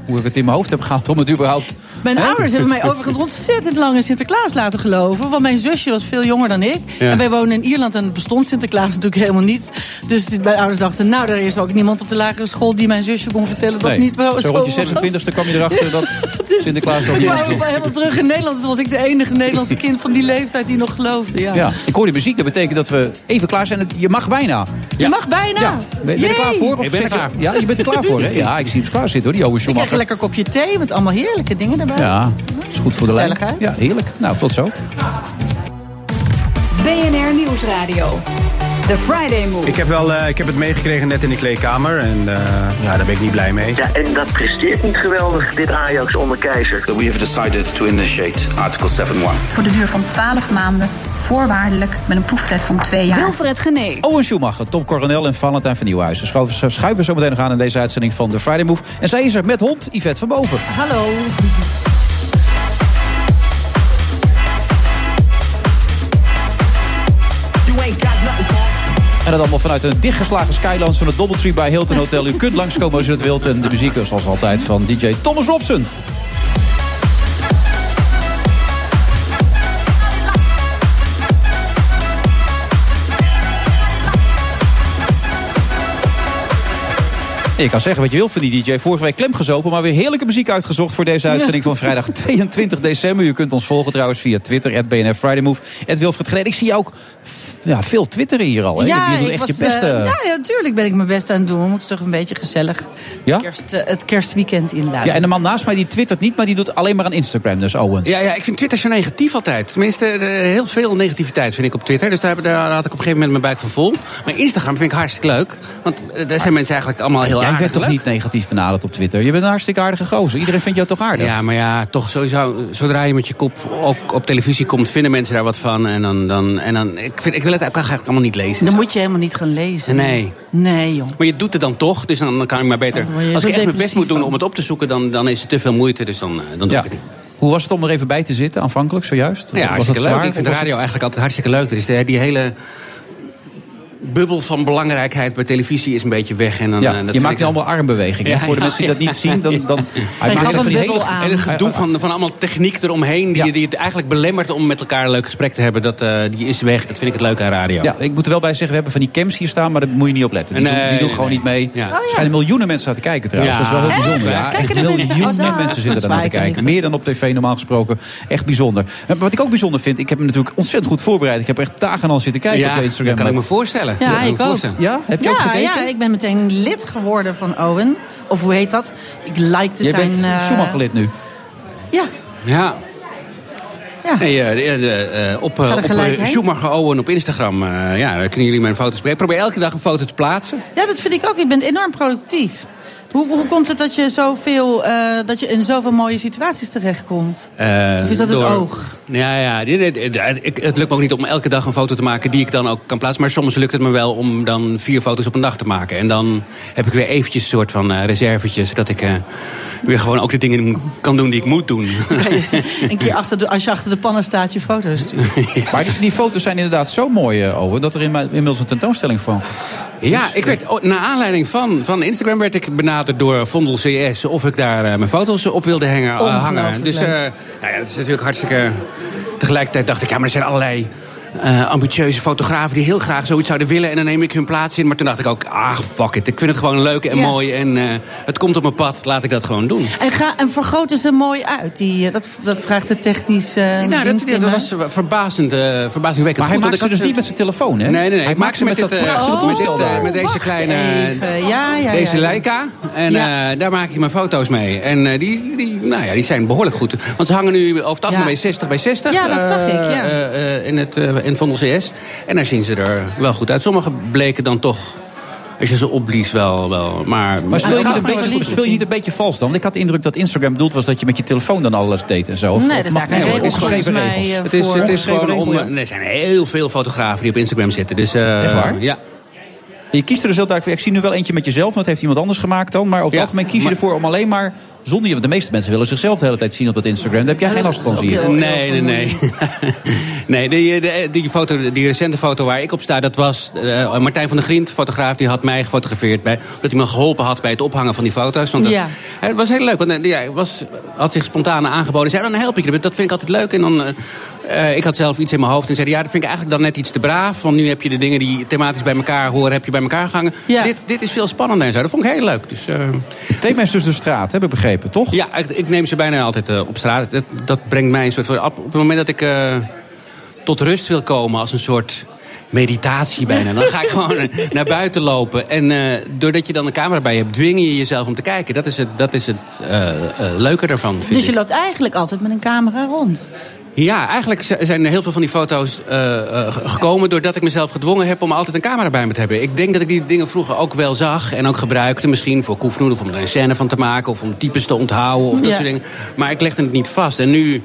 Hoe ik het in mijn hoofd heb gehad om het überhaupt... Mijn ouders hebben mij overigens ontzettend lang in Sinterklaas laten geloven. Want mijn zusje was veel jonger dan ik. Ja. En wij wonen in Ierland en bestond Sinterklaas natuurlijk helemaal niet. Dus mijn ouders dachten, nou, er is ook niemand op de lagere school... die mijn zusje kon vertellen dat Nee, niet zo zo rond je was. 26e kwam je erachter dat *laughs* Sinterklaas nog ik niet was helemaal terug in Nederland. Dus was ik de enige Nederlandse kind van die leeftijd die nog geloofde. Ja. Ja, ik hoor die muziek. Dat betekent dat we even klaar zijn. Je mag bijna. Je mag bijna. Ben, ben je er klaar voor? Of Ik ben er klaar. Ja, je bent er klaar voor, hè? *laughs* Ja, ik zie hem klaar zitten, hoor. Die Ik krijg Schumacher. een lekker kopje thee met allemaal heerlijke dingen erbij. Ja, is goed voor de lijn. Ja, heerlijk. Nou, tot zo. BNR Nieuwsradio. The Friday Move. Ik heb, wel, eh, ik heb het meegekregen net in de kleedkamer. En eh, ja, daar ben ik niet blij mee. Ja, en dat presteert niet geweldig, dit Ajax onder Keizer. We have decided to initiate Article 7.1. Voor de duur van 12 maanden, voorwaardelijk met een proeftijd van twee jaar. Wilfred Genee. Owen Schumacher, Tom Coronel en Valentijn van Nieuwhuizen. Schuiven, schuiven zo meteen nog aan in deze uitzending van The Friday Move. En zij is er met hond, Yvette van Boven. Hallo. En dat allemaal vanuit een dichtgeslagen skylands van het Doubletree bij Hilton Hotel. U kunt langskomen als u het wilt. En de muziek is zoals altijd van DJ Thomas Robson. Je kan zeggen wat je wil van die DJ. Vorige week klem gezopen, maar weer heerlijke muziek uitgezocht voor deze uitzending van vrijdag *laughs* 22 december. U kunt ons volgen trouwens via Twitter, at BNR Friday Move, at Wilfred Genee. Ik zie jou ook ja, veel twitteren hier al. Hè? je doet echt was, je beste. eh, ja, ja, natuurlijk ben ik mijn best aan het doen. We moeten toch een beetje gezellig Ja? kerst, eh, het kerstweekend inluiden. Ja, en de man naast mij die twittert niet, maar die doet alleen maar aan Instagram. Dus Owen. Ja, ja, ik vind Twitter zo negatief altijd. Tenminste, eh, heel veel negativiteit vind ik op Twitter. Dus daar, daar had ik op een gegeven moment mijn buik van vol. Maar Instagram vind ik hartstikke leuk. Want daar zijn mensen eigenlijk allemaal heel Jij aardig werd toch niet negatief benaderd op Twitter? Je bent een hartstikke aardige gozer. Iedereen vindt jou toch aardig? Ja, maar ja, toch sowieso. Zodra je met je kop ook op televisie komt, vinden mensen daar wat van. En dan, dan, en dan ik, vind, ik wil het ook eigenlijk allemaal niet lezen. Dan moet je helemaal niet gaan lezen. Nee. Nee, joh. Maar je doet het dan toch, dus dan, dan kan ik maar beter. Als ik echt mijn best moet doen van. om het op te zoeken, dan, dan is het te veel moeite. Dus dan, eh, dan doe Ja. ik het niet. Hoe was het om er even bij te zitten, aanvankelijk, zojuist? Ja, was hartstikke het leuk. Ik vind radio het- eigenlijk altijd hartstikke leuk. Dus die hele bubbel van belangrijkheid bij televisie is een beetje weg. En dan, Ja, eh, dat je maakt nu allemaal armbewegingen. Ja, Voor de mensen die dat niet zien, dan... dan *laughs* hij maakt een van die hele... aan. En het gedoe van, van allemaal techniek eromheen, die, Ja. die het eigenlijk belemmert om met elkaar een leuk gesprek te hebben, dat, eh, die is weg. Dat vind ik het leuk aan radio. Ja, ik moet er wel bij zeggen, we hebben van die cams hier staan, maar daar moet je niet op letten. Die Nee, doen, die doen nee, gewoon nee. niet mee. Ja. Er schijnen miljoenen mensen aan te kijken trouwens. Ja. Dat is wel heel Echt? bijzonder. Ja, echt mensen? miljoenen Oh, mensen zitten daar naar te kijken. Meer dan op tv normaal gesproken. Echt bijzonder. Maar wat ik ook bijzonder vind, ik heb me natuurlijk ontzettend goed voorbereid. Ik heb echt dagen al zitten kijken op Instagram. dat kan ik me voorstellen. Ja, ik ook. voorstellen. Ja, heb je ook gekeken? ja, ik ben meteen lid geworden van Owen. Of hoe heet dat? Ik likte Je zijn... bent eh, Schumacher-lid nu. Ja, Ja. ja. Nee, eh, eh, op, op. Schumacher Owen op Instagram. eh, ja, daar kunnen jullie mijn foto's bekijken. Ik probeer elke dag een foto te plaatsen. ja, dat vind ik ook. Ik ben enorm productief. Hoe, hoe komt het dat je, zoveel, eh, dat je in zoveel mooie situaties terechtkomt? Eh, Of is dat het door- oog? Ja, ja. dit- ik- Het lukt me ook niet om elke dag een foto te maken die ik dan ook kan plaatsen. Maar soms lukt het me wel om dan vier foto's op een dag te maken. En dan heb ik weer eventjes een soort van eh reservetjes. Zodat ik eh, weer gewoon ook de dingen kan doen die ik moet doen. *laughs* Een keer achter de, als je achter de pannen staat je foto's stuurt. Maar die, die foto's zijn inderdaad zo mooi, Owen, dat er in, inmiddels een tentoonstelling van. Ja, ik werd, oh, naar aanleiding van, van Instagram werd ik benaderd door Vondel CS... of ik daar eh, mijn foto's op wilde hangen. eh, hangen. Dus eh, nou ja, dat is natuurlijk hartstikke... Tegelijkertijd dacht ik, ja, maar er zijn allerlei... eh, ambitieuze fotografen die heel graag zoiets zouden willen... en dan neem ik hun plaats in. Maar toen dacht ik ook, ah, fuck it. Ik vind het gewoon leuk en Ja. mooi. En eh, het komt op mijn pad, laat ik dat gewoon doen. En, ga, en vergroten ze mooi uit? Die, eh, dat, dat vraagt de technische nou, dat, dienst dat was verbazend, verbazingwekkend Maar hij maakt ze dus niet met zijn telefoon, hè? Nee, nee, nee. Hij ik maak ze met, dat dit, prachtige met, toestel dit, eh, daar. met deze Wacht kleine... Ja, ja, Deze ja. Leica. En Ja. eh, daar maak ik mijn foto's mee. En eh, die, die, nou ja, die zijn behoorlijk goed. Want ze hangen nu over het algemeen Ja. bij 60 bij 60. Ja, dat zag eh, ik, ja. in het eh, in Vondel CS. En daar zien ze er wel goed uit. Sommige bleken dan toch, als je ze opblies, wel... wel maar, Maar speel je, niet een beetje, speel je niet een beetje vals dan? Ik had de indruk dat Instagram bedoeld was dat je met je telefoon dan alles deed en zo. Of, Nee, er mag zijn niet? is regels geschreven volgens mij, regels. eh, het is, het is Ongeschreven gewoon om... ja. Er zijn heel veel fotografen die op Instagram zitten. Dus, eh, Echt waar? Ja. Je kiest er dus heel duidelijk voor. Ik zie nu wel eentje met jezelf, want dat heeft iemand anders gemaakt dan. Maar over het Ja, algemeen kies je maar- ervoor om alleen maar zonder je. Want de meeste mensen willen zichzelf de hele tijd zien op dat Instagram. Daar heb jij geen last van, zie je. Nee, nee, nee. *laughs* nee, die, die, die, foto, die recente foto waar ik op sta, dat was uh, Martijn van der Grient, fotograaf, die had mij gefotografeerd. Bij, dat hij me geholpen had bij het ophangen van die foto's. Want dat, Ja. Het was heel leuk, want uh, ja, hij was, had zich spontaan aangeboden. Hij zei, dan help ik je. Dat vind ik altijd leuk. En dan, uh, ik had zelf iets in mijn hoofd en zei, ja, dat vind ik eigenlijk dan net iets te braaf. Want nu heb je de dingen die thematisch bij elkaar horen, heb je bij elkaar gehangen. Ja. Dit, dit is veel spannender en zo. Dat vond ik heel leuk. Dus, uh, het thema is dus de straat, heb ik begrepen, toch? Ja, ik, ik neem ze bijna altijd uh, op straat. Dat, dat, brengt mij een soort van... Op het moment dat ik uh, tot rust wil komen als een soort meditatie bijna. Dan ga ik *laughs* gewoon naar buiten lopen. En uh, doordat je dan een camera bij je hebt, dwing je jezelf om te kijken. Dat is het, dat is het uh, uh, leuke daarvan. Vind dus je ik. loopt eigenlijk altijd met een camera rond? Ja, eigenlijk zijn er heel veel van die foto's uh, gekomen... doordat ik mezelf gedwongen heb om altijd een camera bij me te hebben. Ik denk dat ik die dingen vroeger ook wel zag en ook gebruikte. Misschien voor koefnoeden of om er een scène van te maken... of om types te onthouden of dat Ja. soort dingen. Maar ik legde het niet vast. En nu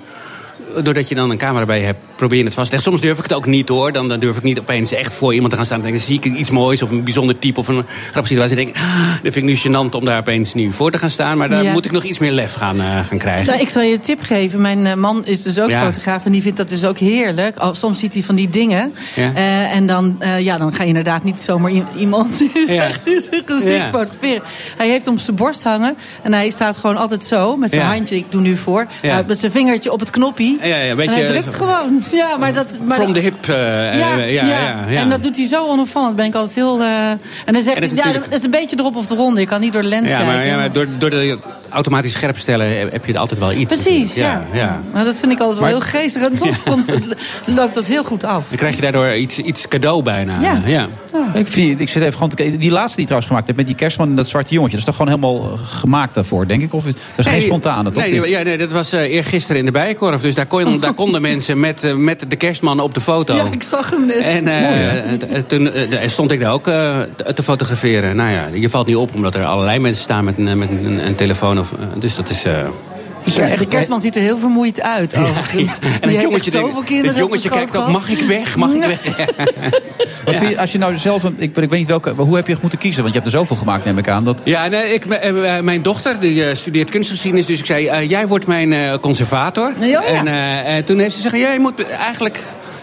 doordat je dan een camera bij hebt, probeer je het vast te leggen. Soms durf ik het ook niet hoor. Dan, dan durf ik niet opeens echt voor iemand te gaan staan. Dan denk ik, zie ik iets moois of een bijzonder type of een grappige situatie. Dan denk ik, ah, dat vind ik nu gênant om daar opeens nu voor te gaan staan. Maar daar Ja. moet ik nog iets meer lef gaan, uh, gaan krijgen. Nou, ik zal je een tip geven. Mijn uh, man is dus ook Ja. fotograaf en die vindt dat dus ook heerlijk. Al, soms ziet hij van die dingen. Ja. Uh, en dan, ja, dan ga je inderdaad niet zomaar iemand *laughs* Ja. echt in zijn gezicht fotograferen. Hij heeft hem op zijn borst hangen en hij staat gewoon altijd zo met zijn handje. Ik doe nu voor. Met zijn vingertje op het knoppie. Ja, ja, en hij drukt gewoon. Ja, maar dat. Maar From the hip. uh, ja, ja, ja, ja, en dat doet hij zo onopvallend. Ben ik altijd heel. Uh, en dan zegt En hij, dat is ja, dat is een beetje erop of eronder. Je kan niet door de lens Ja, kijken. maar, ja, maar door, door de automatisch scherp stellen heb je er altijd wel iets. Precies, ja. ja. ja. Maar dat vind ik altijd wel heel geestig. En soms *laughs* komt, loopt dat heel goed af. Dan krijg je daardoor iets, iets cadeau bijna. Ja. ja. Ik, vind, ik zit even gewoon te kijken. Die laatste die je trouwens gemaakt hebt met die kerstman en dat zwarte jongetje. Dat is toch gewoon helemaal eh, gemaakt daarvoor, denk ik? Of is, dat is geen Nee, spontane, toch? Nee, ja, nee dat was uh, eergisteren in de Bijenkorf. Dus daar, kon, daar konden mensen met, uh, met de kerstman op de foto. Ja, ik zag hem net. En uh, Mooi, hè? toen stond ik daar ook uh, te fotograferen. Nou ja, je valt niet op omdat er allerlei mensen staan met een, met een, een telefoon. Of, dus dat is... Dus ja, de kerstman ziet er heel vermoeid uit. Ja, en het jongetje, echt zoveel kinderen het jongetje kijkt ook, mag ik weg? Mag ik weg? *laughs* Wat vind je, als je nou zelf, een, ik, ik weet niet welke, hoe heb je moeten kiezen? Want je hebt er zoveel gemaakt, neem ik aan. Dat... Ja, nee, ik, uh, mijn dochter die uh, studeert kunstgeschiedenis. Dus ik zei, uh, jij wordt mijn conservator. Ja, ja. En uh, toen heeft ze gezegd, ja, je moet eigenlijk...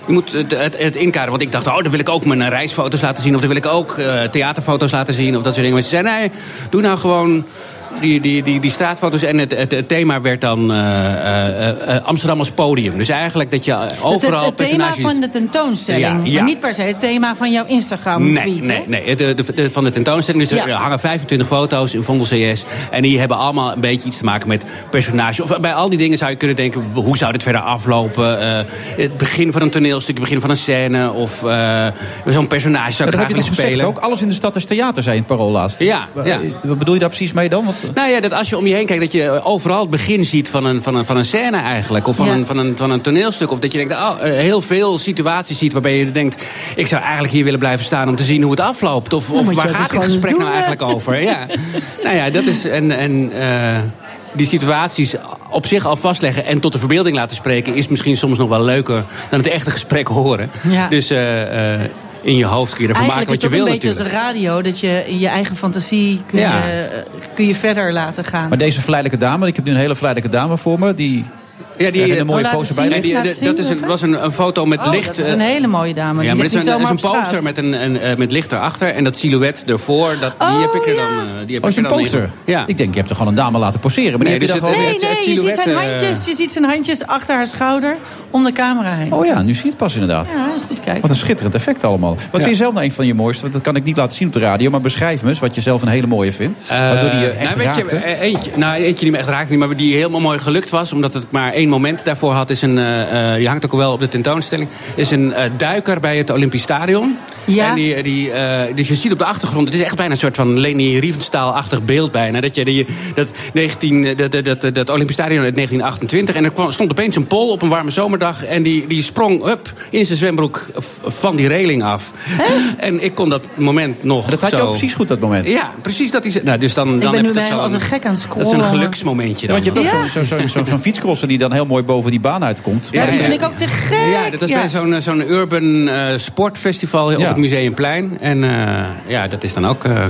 Je moet het, het, het inkaderen. Want ik dacht, oh, dan wil ik ook mijn reisfoto's laten zien. Of dan wil ik ook uh, theaterfoto's laten zien. Of dat soort dingen. Maar ze zei, nee, doe nou gewoon die, die, die, die straatfoto's. En het, het, het thema werd dan uh, uh, Amsterdam als podium. Dus eigenlijk dat je overal het, het, het thema van de tentoonstelling. Ja, ja. Maar niet per se het thema van jouw Instagram Nee, nee, nee. De, de, de, van de tentoonstelling. Dus Ja. er hangen 25 foto's in Vondel CS. En die hebben allemaal een beetje iets te maken met personages. Of bij al die dingen zou je kunnen denken... hoe zou dit verder aflopen? Uh, het begin van een toneelstuk, het begin van een scène... of uh, zo'n personage zou ik dat heb graag je willen toch gezegd spelen. ook? Alles in de stad is theater, zei in het parool laatst. Ja, ja. Wat bedoel je daar precies mee dan? Want, Nou ja, dat als je om je heen kijkt, dat je overal het begin ziet van een, van een, van een scène eigenlijk. Of van, Ja. een, van, een, van een toneelstuk. Of dat je denkt, oh, eh, heel veel situaties ziet waarbij je denkt... ik zou eigenlijk hier willen blijven staan om te zien hoe het afloopt. Of, of waar gaat dit gesprek nou eigenlijk over? Ja. *laughs* nou ja, dat is... En, en, eh, die situaties op zich al vastleggen en tot de verbeelding laten spreken... is misschien soms nog wel leuker dan het echte gesprek horen. Ja. Dus... eh, in je hoofd kun je ervan Eigenlijk maken is wat het je wil een beetje natuurlijk. als radio. Dat je in je eigen fantasie kun, Ja. je, kun je verder laten gaan. maar deze verleidelijke dame, ik heb nu een hele verleidelijke dame voor me... die Ja, er een mooie Oh, poster bij die, dat zien is een, was een, een foto met Oh, licht. dat is eh, een hele mooie dame. Die Ja, maar het is een, is een poster met, een, een, eh, met licht erachter. En dat silhouet ervoor, dat, die Oh, heb ik er dan. eh, die heb Oh, is een er poster? Ja. Ik denk, je hebt er gewoon een dame laten poseren. Maar die Nee, heb je dan het- gewoon... Nee, je ziet zijn eh, handjes. Je ziet zijn handjes achter haar schouder om de camera heen. Oh ja, nu zie je het pas inderdaad. Ja, goed kijken. Wat een schitterend effect allemaal. Wat vind je zelf nou een van je mooiste? Want dat kan ik niet laten zien op de radio. Maar beschrijf me eens wat je zelf een hele mooie vindt. Waardoor die je Eh, echt nou, weet je, raakte. eh, eentje, nou, eentje die me echt raakt, niet, maar die helemaal mooi gelukt was. Omdat het maar één moment daarvoor had. Is een, eh, eh, die hangt ook wel op de tentoonstelling. Is een eh, duiker bij het Olympisch Stadion. Ja. En die, die, eh, dus je ziet op de achtergrond, het is echt bijna een soort van Leni Riefenstahl-achtig beeld bijna. Dat je die, dat, 19, dat, dat, dat, dat Olympisch Stadion uit 1928. En er kwam, stond opeens een pol op een warme zomerdag. En die, die sprong up in zijn zwembroek van die reling af. En ik kon dat moment nog dat had je zo- ook precies goed, dat moment. Ja, precies dat is. Nou, dus dan, dan ik ben heb nu ik dat zo als een gek aan het Dat is een geluksmomentje Ja, dan. want je hebt ook Ja. zo'n zo, zo, zo, zo'n fietscrosser die dan heel mooi boven die baan uitkomt. Ja, Ja, vind ja. ik ook te gek. Ja, dat was bij zo'n eh, zo'n urban eh, sportfestival op het Museumplein. En eh, ja, dat is dan ook... eh, Maar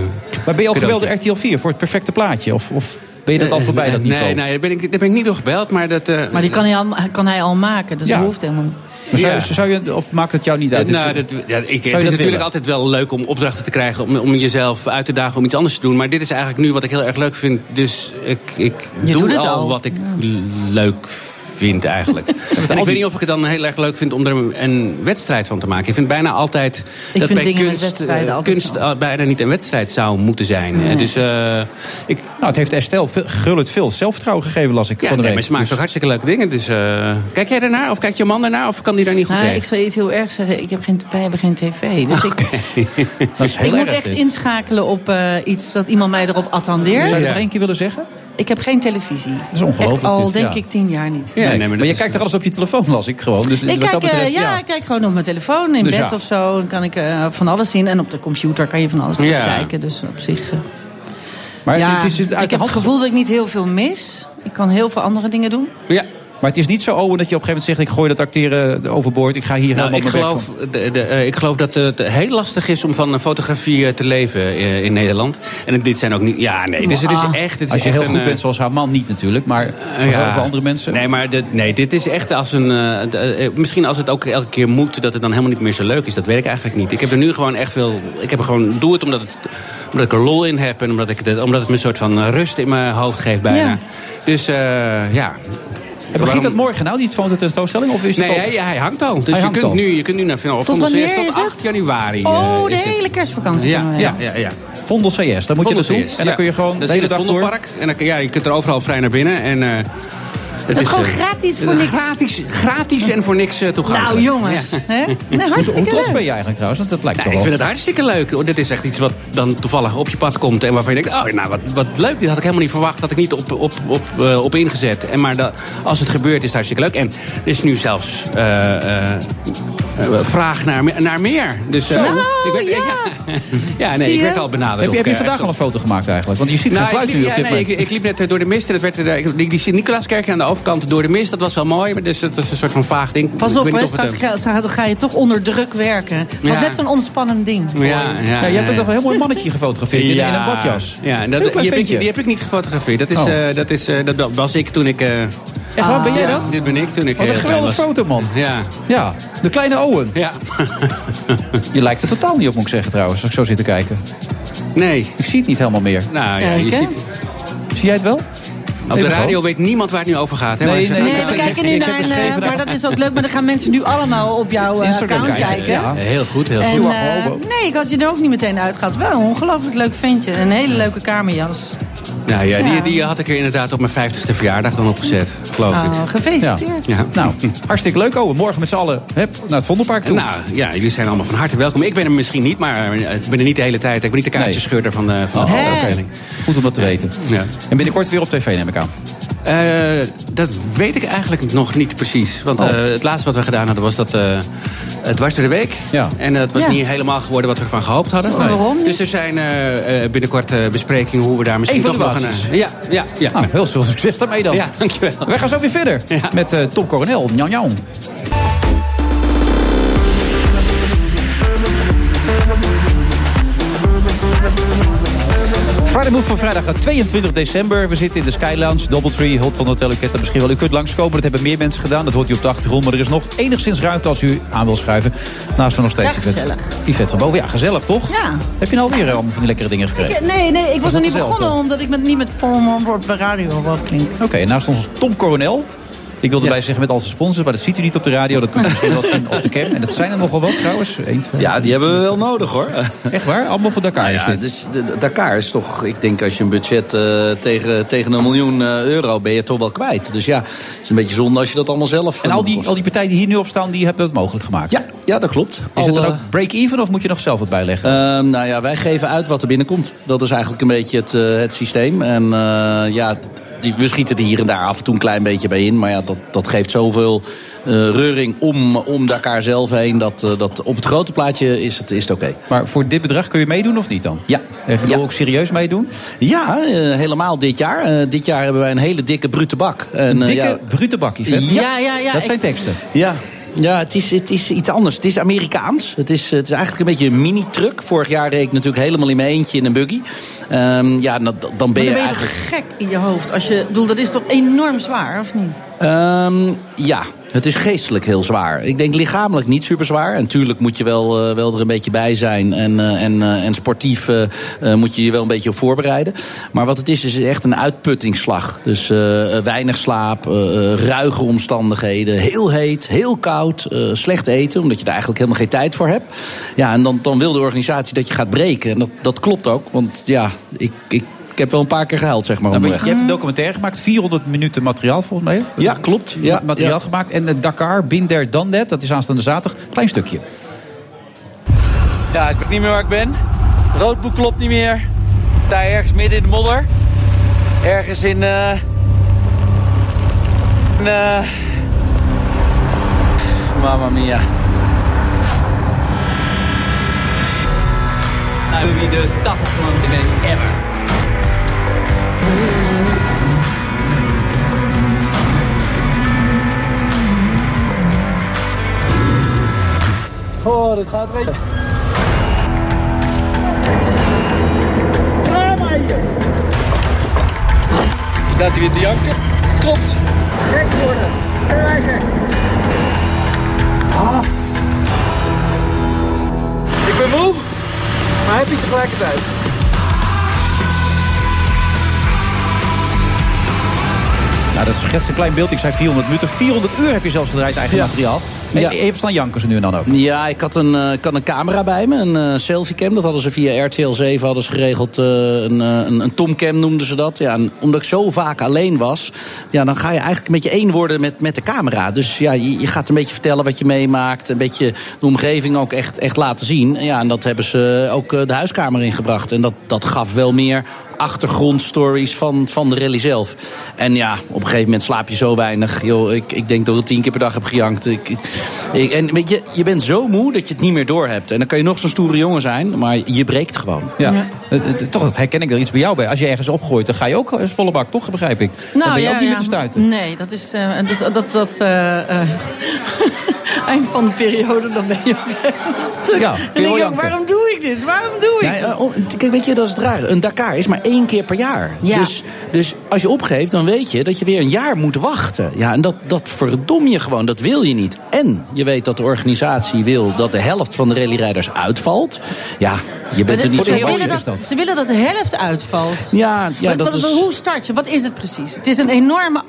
ben je al cadeautje. geweldig RTL 4 voor het perfecte plaatje? Of, of Ben je dat al voorbij, dat niveau? Nee, nee daar, ben ik, daar ben ik niet door gebeld. Maar, dat, uh, maar die kan hij al, kan hij al maken, dus Ja. dat hoeft helemaal niet. Maar zou, Ja. zou je, of maakt het jou niet uit? nou, Het- dat, ja, ik, het is dat natuurlijk willen? altijd wel leuk om opdrachten te krijgen... Om, om jezelf uit te dagen om iets anders te doen. Maar dit is eigenlijk nu wat ik heel erg leuk vind. Dus ik, ik Je doe al, al. wat ik leuk vind eigenlijk. *laughs* en ik weet niet of ik het dan heel erg leuk vind om er een, wedstrijd van te maken. Ik vind bijna altijd Ik dat vind bij kunst, eh, kunst eh, bijna niet een wedstrijd zou moeten zijn. Nee. Dus eh, ik, Nou, het heeft Estelle veel, grullend veel zelfvertrouwen gegeven, las ik ja, van de nee, maar ze maakt Dus- toch hartstikke leuke dingen. Dus eh, kijk jij daarnaar? Of kijkt je man daarnaar? Of kan die daar niet goed Nou, tegen? ik zal je iets heel erg zeggen. Ik heb geen, wij hebben geen tv. Dus ik, *laughs* dat is heel ik moet echt dit. inschakelen op eh, iets dat iemand mij erop attendeert. Zou je nog één keer willen zeggen? Ik heb geen televisie. is ongelooflijk, Echt al dit, denk ja. ik tien jaar niet. Nee, maar, je kijkt er alles op je telefoon, las ik gewoon. Dus Ik kijk, dat eh, betreft, ja, ik kijk gewoon op mijn telefoon in Dus bed ja. of zo. Dan kan ik eh, van alles zien. En op de computer kan je van alles Ja. terugkijken. Dus op zich... eh, Maar ja, het is uit ik de heb het gevoel dat ik niet heel veel mis. Ik kan heel veel andere dingen doen. Ja. Maar het is niet zo, Owen, dat je op een gegeven moment zegt... ik gooi dat acteren overboord, ik ga hier Nou, helemaal ik, geloof, van... de, de, eh, ik geloof dat het heel lastig is om van fotografie eh, te leven eh, in Nederland. En dit zijn ook niet... Ja, nee, dus het is Ah, echt... Het is Als je echt heel goed bent, zoals haar man niet natuurlijk... maar voor ja. heel veel andere mensen... Nee, maar dit, nee, dit is echt als een... misschien als het ook elke keer moet, dat het dan helemaal niet meer zo leuk is. Dat weet ik eigenlijk niet. Ik heb er nu gewoon echt wel... Ik heb er gewoon... Doe het omdat, het, omdat ik er lol in heb. En omdat, ik het, omdat het me een soort van rust in mijn hoofd geeft bijna. Ja. Dus eh, ja... En begint dat morgen nou, die fototentoonstelling? Of is het Nee, al- hij, hij hangt al. Dus Hij je, hangt kunt al. Nu, je kunt nu naar Final Tot Vondel CS wanneer tot is 8 het? januari. Oh, eh, de hele kerstvakantie. Ja, kunnen we ja, ja, ja. Vondel CS, daar moet je Vondel naartoe. CS, En dan kun je gewoon de hele in dag het door... Vondelpark. En dan, ja, je kunt er overal vrij naar binnen. En, eh, het is gewoon eh, gratis voor niks. Gratis, gratis en voor niks eh, toegankelijk. Nou jongens, Ja. hè? *laughs* Nee, Hoe, hoe hartstikke trots leuk. ben je eigenlijk trouwens? Want dat lijkt Nou, toch ik vind het hartstikke leuk. Dit is echt iets wat dan toevallig op je pad komt. En waarvan je denkt, oh, nou, wat, wat leuk. Dit had ik helemaal niet verwacht. Had ik niet op, op, op, eh, op ingezet. En maar dat, als het gebeurt, is het hartstikke leuk. En er is nu zelfs eh, eh, eh, vraag naar, naar meer. Dus, eh, Nou, ik werd, *laughs* ja. ja, Zie nee, ik je? werd al benaderd. Heb je, heb je ik, vandaag al een foto gemaakt eigenlijk? Want je ziet nou, geen fluit ik, nu op dit nee, moment. ik, ik liep net door de mist en het werd, die, die Sint-Nicolaaskerk aan de overkant door de mist. Dat was wel mooi, maar dus, het is een soort van vaag ding. Pas op, hè, straks ga, ga je toch onder druk werken. Het was Ja. net zo'n ontspannend ding. Ja, ja, Ja, je hebt ook nog een heel mooi mannetje gefotografeerd in, in een badjas. Ja, dat, klein die, heb ik, die heb ik niet gefotografeerd. Dat, is, Oh. eh, dat, is, eh, dat was ik toen ik... eh, Echt waar, ben jij ja, dat? Dit ben ik toen ik Wat een geweldige was. foto, man. Ja, Ja, de kleine Owen. ja. Je lijkt er totaal niet op, moet ik zeggen trouwens, als ik zo zit te kijken. nee. Ik zie het niet helemaal meer. Nou ja, Kijk, je hè? ziet... Zie jij het wel? Op de radio weet niemand waar het nu over gaat. Hè? Nee, nou, we kijken nu naar een... eh, Maar dat is ook leuk, maar dan gaan mensen nu allemaal op jouw eh, account kijken, kijken. ja. Heel goed, heel goed. Eh, nee, ik had je er ook niet meteen uitgehaald. Wel een ongelooflijk leuk ventje. Een hele leuke kamerjas. Nou ja, Ja. Die, die had ik er inderdaad op mijn 50ste verjaardag dan opgezet, geloof ik. Oh, gefeliciteerd. Ja. Nou, hartstikke leuk Owen. Morgen met z'n allen hup, naar het Vondelpark toe. Nou ja, jullie zijn allemaal van harte welkom. Ik ben er misschien niet, maar eh, ik ben er niet de hele tijd. Ik ben niet de kaartjescheurder van de, van de Oh, afdeling. Goed om dat te weten. Ja. En binnenkort weer op tv neem ik aan. Eh, dat weet ik eigenlijk nog niet precies. Want Oh. eh, het laatste wat we gedaan hadden was dat... eh het was door de week. Ja. En het was Ja. niet helemaal geworden wat we ervan gehoopt hadden. Nee. Waarom niet? Dus er zijn eh, eh, binnenkort eh, besprekingen hoe we daar misschien toch nog eh, ja, ja, ja. Nou, heel veel succes daarmee dan. ja, dankjewel. Wij gaan zo weer verder Ja. met eh, Tom Coronel. Njau, njau. Move van vrijdag 22 december. We zitten in de Sky Lounge, Doubletree, Hilton Hotel. U kent dat misschien wel. U kunt langskomen, dat hebben meer mensen gedaan. Dat hoort u op de achtergrond. Maar er is nog enigszins ruimte als u aan wil schuiven. Naast me nog steeds Ja, Yvette- van Boven. Ja, gezellig toch? Ja. Heb je nou alweer eh, allemaal van die lekkere dingen gekregen? Ik- nee, nee, ik was Was nog niet begonnen omdat ik met, niet met Volmond op de radio wil klinken. Oké, naast ons Tom Coronel. Ik wilde bij zeggen met al zijn sponsors, maar dat ziet u niet op de radio. Dat kunt u misschien wel zien op de cam. En dat zijn er nogal wat trouwens. Eén, twee. Ja, die hebben we wel nodig hoor. Echt waar? Allemaal voor Dakar is Ja, dit. dus Dakar is toch, ik denk als je een budget eh, tegen, tegen een miljoen eh, euro ben je toch wel kwijt. Dus ja, het is een beetje zonde als je dat allemaal zelf En al die, kost. al die partijen die hier nu op staan, die hebben dat mogelijk gemaakt. Ja, ja, dat klopt. Is Al, het dan eh, ook break-even of moet je nog zelf wat bijleggen? Ehm, nou ja, wij geven uit wat er binnenkomt. Dat is eigenlijk een beetje het, eh, het systeem. En eh, ja, we schieten er hier en daar af en toe een klein beetje bij in. Maar ja, dat, dat geeft zoveel eh, reuring om, om Dakar zelf heen. Dat, eh, dat op het grote plaatje is het, is het oké. maar voor dit bedrag kun je meedoen of niet dan? Ja. Ik bedoel Ja. ook serieus meedoen? Ja, eh, helemaal dit jaar. Eh, dit jaar hebben wij een hele dikke brute bak. En, Een eh, dikke, ja, brute bak, Yvette. Ja, ja, ja. Dat ik- zijn teksten. Ja, Ja, het is, het is iets anders. Het is Amerikaans. Het is, het is eigenlijk een beetje een mini-truck. Vorig jaar reed ik natuurlijk helemaal in mijn eentje in een buggy. Um, ja, dan, dan ben je, dan ben je eigenlijk... gek in je hoofd? Als je, bedoel, dat is toch enorm zwaar, of niet? Um, ja, het is geestelijk heel zwaar. Ik denk lichamelijk niet super zwaar. En tuurlijk moet je wel, uh, wel er een beetje bij zijn. En, uh, en, uh, en sportief moet je je wel een beetje op voorbereiden. Maar wat het is, is echt een uitputtingsslag. Dus weinig slaap, ruige omstandigheden. Heel heet, heel koud, slecht eten. Omdat je daar eigenlijk helemaal geen tijd voor hebt. Ja, en dan, dan wil de organisatie dat je gaat breken. En dat, dat klopt ook. Want ja, ik, ik ik heb wel een paar keer gehuild, zeg maar. Nou, onderweg. je hebt een documentaire gemaakt, 400 minuten materiaal volgens mij. Ja, klopt. Ja, materiaal ja. gemaakt. En uh, Dakar, Binder, dan net, dat is aanstaande zaterdag. Klein stukje. Ja, ik weet niet meer waar ik ben. Roodboek klopt niet meer. Daar ergens midden in de modder. Ergens in... Uh, in uh, Mamma mia. Nou, wie de dagelijkse ever. Oh, dit gaat weet. Staat hij weer te janken? Klopt. Gek worden. Krijgen. Ah. Ik ben moe, maar happy tegelijkertijd. Nou, dat is schetst een klein beeld. Ik zei 400 minuten. 400 uur heb je zelfs gedraaid eigen ja. materiaal. En ja. je hebt staan jankers nu en dan ook. Ja, ik had een, uh, ik had een camera bij me. Een uh, selfiecam. Dat hadden ze via RTL 7 hadden ze geregeld. Uh, een, een, een tomcam noemden ze dat. Ja, en omdat ik zo vaak alleen was. Ja, dan ga je eigenlijk een beetje één worden met, met de camera. Dus ja, je, je gaat een beetje vertellen wat je meemaakt. Een beetje de omgeving ook echt, echt laten zien. Ja, en dat hebben ze ook de huiskamer ingebracht. En dat, dat gaf wel meer achtergrondstories van, van de rally zelf. En ja, op een gegeven moment slaap je zo weinig. Yo, ik, ik denk dat ik tien keer per dag heb gejankt. Ik, ik, en weet je, je bent zo moe dat je het niet meer door hebt. En dan kan je nog zo'n stoere jongen zijn, maar je breekt gewoon. Ja. ja. Toch herken ik er iets bij jou bij. Als je ergens opgooit, dan ga je ook volle bak, toch? Begrijp ik. Nou, dan ben je ja, ook niet ja. meer te stuiten. Nee, dat is... Uh, dus dat... dat uh, uh, *laughs* eind van de periode, dan ben je ook een stuk. Ja, en denk ik, waarom doe ik dit? Waarom doe ik nee, oh, Kijk, weet je, dat is het raar. Een Dakar is maar één keer per jaar. Ja. Dus, dus als je opgeeft, dan weet je dat je weer een jaar moet wachten. Ja, en dat, dat verdom je gewoon. Dat wil je niet. En je weet dat de organisatie wil dat de helft van de rallyrijders uitvalt. Ja, je bent er niet zo willen dat, dat. Ze willen dat de helft uitvalt. Ja, ja maar, dat wat, is... Hoe start je? Wat is het precies? Het is een enorme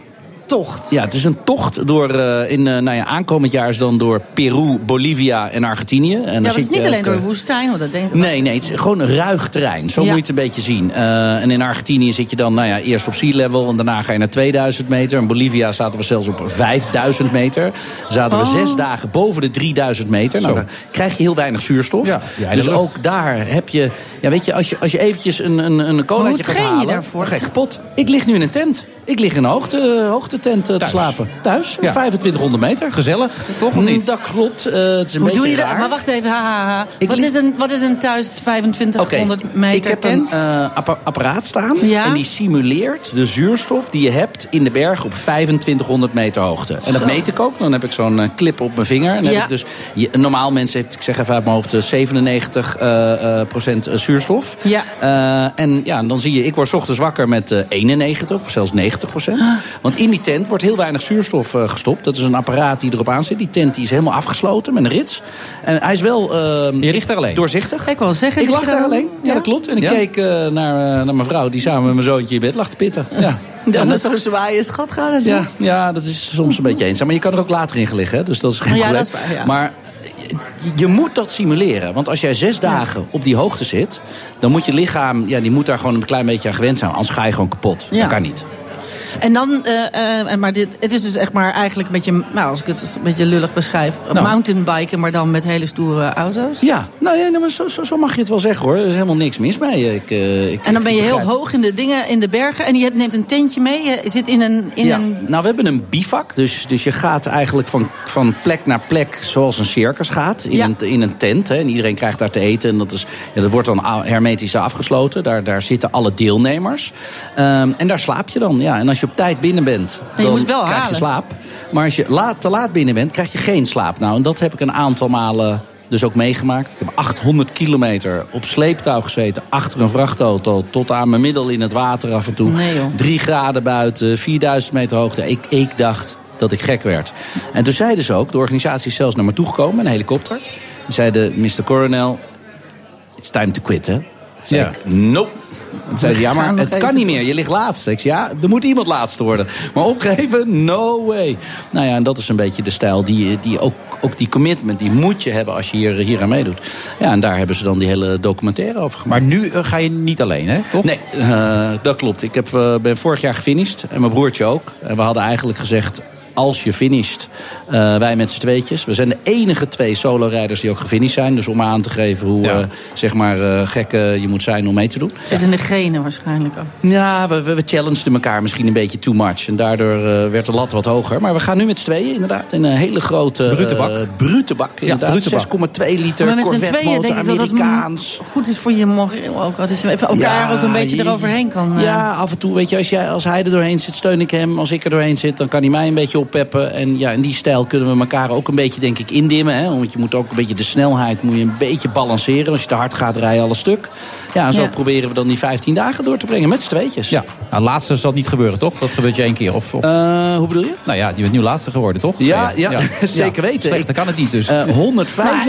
tocht. Ja, het is een tocht door, uh, in, uh, nou ja, aankomend jaar is dan door Peru, Bolivia en Argentinië. En ja, maar het is niet alleen door de woestijn, want dat denk ik. Nee, nee, het is gewoon een ruig terrein. Zo ja. moet je het een beetje zien. Uh, en in Argentinië zit je dan, nou ja, eerst op sea level en daarna ga je naar 2000 meter. In Bolivia zaten we zelfs op 5000 meter. Zaten Oh. we zes dagen boven de 3000 meter. Nou, dan krijg je heel weinig zuurstof. Ja, ja, dus ook daar heb je, ja, weet je, als je, als je eventjes een, een, een colaatje gaat train je halen, daarvoor? dan ga je kapot. Ik lig nu in een tent. Ik lig in een hoogte, hoogtetent te Thuis. slapen. Thuis, Ja. 2500 meter. Gezellig, toch? Of niet? Dat klopt. Uh, het is een Hoe beetje doe je dat? Maar wacht even, ha, ha, ha. Wat, is een, wat is een thuis 2500 meter ik heb tent? een uh, appa- apparaat staan. Ja? En die simuleert de zuurstof die je hebt in de berg op 2500 meter hoogte. En dat Zo. meet ik ook. Dan heb ik zo'n uh, clip op mijn vinger. En Ja. heb ik dus, je, een normaal mens heeft, ik zeg even uit mijn hoofd, uh, 97 uh, uh, procent uh, zuurstof. Ja. Uh, en ja, dan zie je, ik word 's ochtends wakker met uh, 91 of zelfs 90 procent. Want in die tent wordt heel weinig zuurstof uh, gestopt. Dat is een apparaat die erop aan zit. Die tent die is helemaal afgesloten met een rits. En hij is wel uh, Je ligt daar alleen? doorzichtig. Ik wil zeggen, Ik lag daar alleen. Ja, Ja? dat klopt. En ik Ja? keek uh, naar, uh, naar mijn vrouw, die samen met mijn zoontje in bed lag te pitten. Ja. *laughs* Dat is zo'n zwaaie schat gaan het doen. Ja, ja, dat is soms een beetje eenzaam. Maar je kan er ook later in gaan liggen, hè, dus dat is geen Ja, probleem. dat is waar, ja. Maar je, je moet dat simuleren. Want als jij zes dagen op die hoogte zit... dan moet je lichaam, ja, die moet daar gewoon een klein beetje aan gewend zijn. Anders ga je gewoon kapot. Ja. Dat kan niet. En dan, eh, eh, maar dit, het is dus echt maar eigenlijk een beetje, nou, als ik het een beetje lullig beschrijf, Nou. mountainbiken, maar dan met hele stoere auto's. Ja, nou ja, nou, maar zo, zo, zo mag je het wel zeggen hoor. Er is helemaal niks mis mee. Ik, uh, ik, En dan ben je heel hoog in de dingen, in de bergen. En je neemt een tentje mee. Je zit in een. In ja, een nou we hebben een bivak. Dus, dus je gaat eigenlijk van, van plek naar plek zoals een circus gaat. In, Ja. een, in een tent. Hè, en iedereen krijgt daar te eten. En dat, is, ja, dat wordt dan hermetisch afgesloten. Daar, daar zitten alle deelnemers. Ehm, en daar slaap je dan. Ja. En als je je op tijd binnen bent, je dan moet wel krijg je halen. slaap. Maar als je laat, te laat binnen bent, krijg je geen slaap. Nou, en dat heb ik een aantal malen dus ook meegemaakt. Ik heb 800 kilometer op sleeptouw gezeten achter een vrachtauto... tot aan mijn middel in het water af en toe. Nee, joh. Drie graden buiten, 4000 meter hoogte. Ik, ik dacht dat ik gek werd. En toen zeiden ze ook, de organisatie is zelfs naar me toegekomen, een helikopter. Die zeiden, Mr. Coronel, it's time to quit, hè? Zei Ja. ik, nope. Toen zei ze, ja, maar het kan niet meer. Je ligt laatst. Ik zei, ja, er moet iemand laatste worden. Maar opgeven, no way. Nou ja, en dat is een beetje de stijl die, die ook, ook die commitment, die moet je hebben als je hier, hier aan meedoet. Ja, en daar hebben ze dan die hele documentaire over gemaakt. Maar nu eh, ga je niet alleen, hè? Toch? Nee, eh, dat klopt. Ik heb, eh, ben vorig jaar gefinished. En mijn broertje ook. En we hadden eigenlijk gezegd... Als je finisht, eh, wij met z'n tweetjes. We zijn de enige twee solo-rijders die ook gefinished zijn. Dus om aan te geven hoe Ja. eh, zeg maar, eh, gek je moet zijn om mee te doen. Het zit in de genen waarschijnlijk ook. Ja, we, we, we challengeden elkaar misschien een beetje too much. En daardoor eh, werd de lat wat hoger. Maar we gaan nu met z'n tweeën inderdaad. In een hele grote... Brute bak. eh, brute bak, inderdaad. brute bak. 6,2 liter Maar met z'n Corvette tweeën motor, denk ik dat het Amerikaans. m- goed is voor je moreel ook. Dat je even elkaar Ja, ook een beetje je- eroverheen kan... Ja, af en toe, weet je, als, jij, als hij er doorheen zit, steun ik hem. Als ik er doorheen zit, dan kan hij mij een beetje oppeppen. En ja, in die stijl kunnen we elkaar ook een beetje, denk ik, indimmen. Hè? Want je moet ook een beetje de snelheid moet je een beetje balanceren. Als je te hard gaat, rij je alle stuk. Ja, en zo Ja. proberen we dan die 15 dagen door te brengen met z'n tweetjes. Ja, nou, laatste zal niet gebeuren, toch? Dat gebeurt je één keer. Of, of... Eh, hoe bedoel je? nou ja, je bent nu laatste geworden, toch? Ja, *laughs* ja, zeker weten. Slechter kan het niet, dus. Eh, Maar hij heeft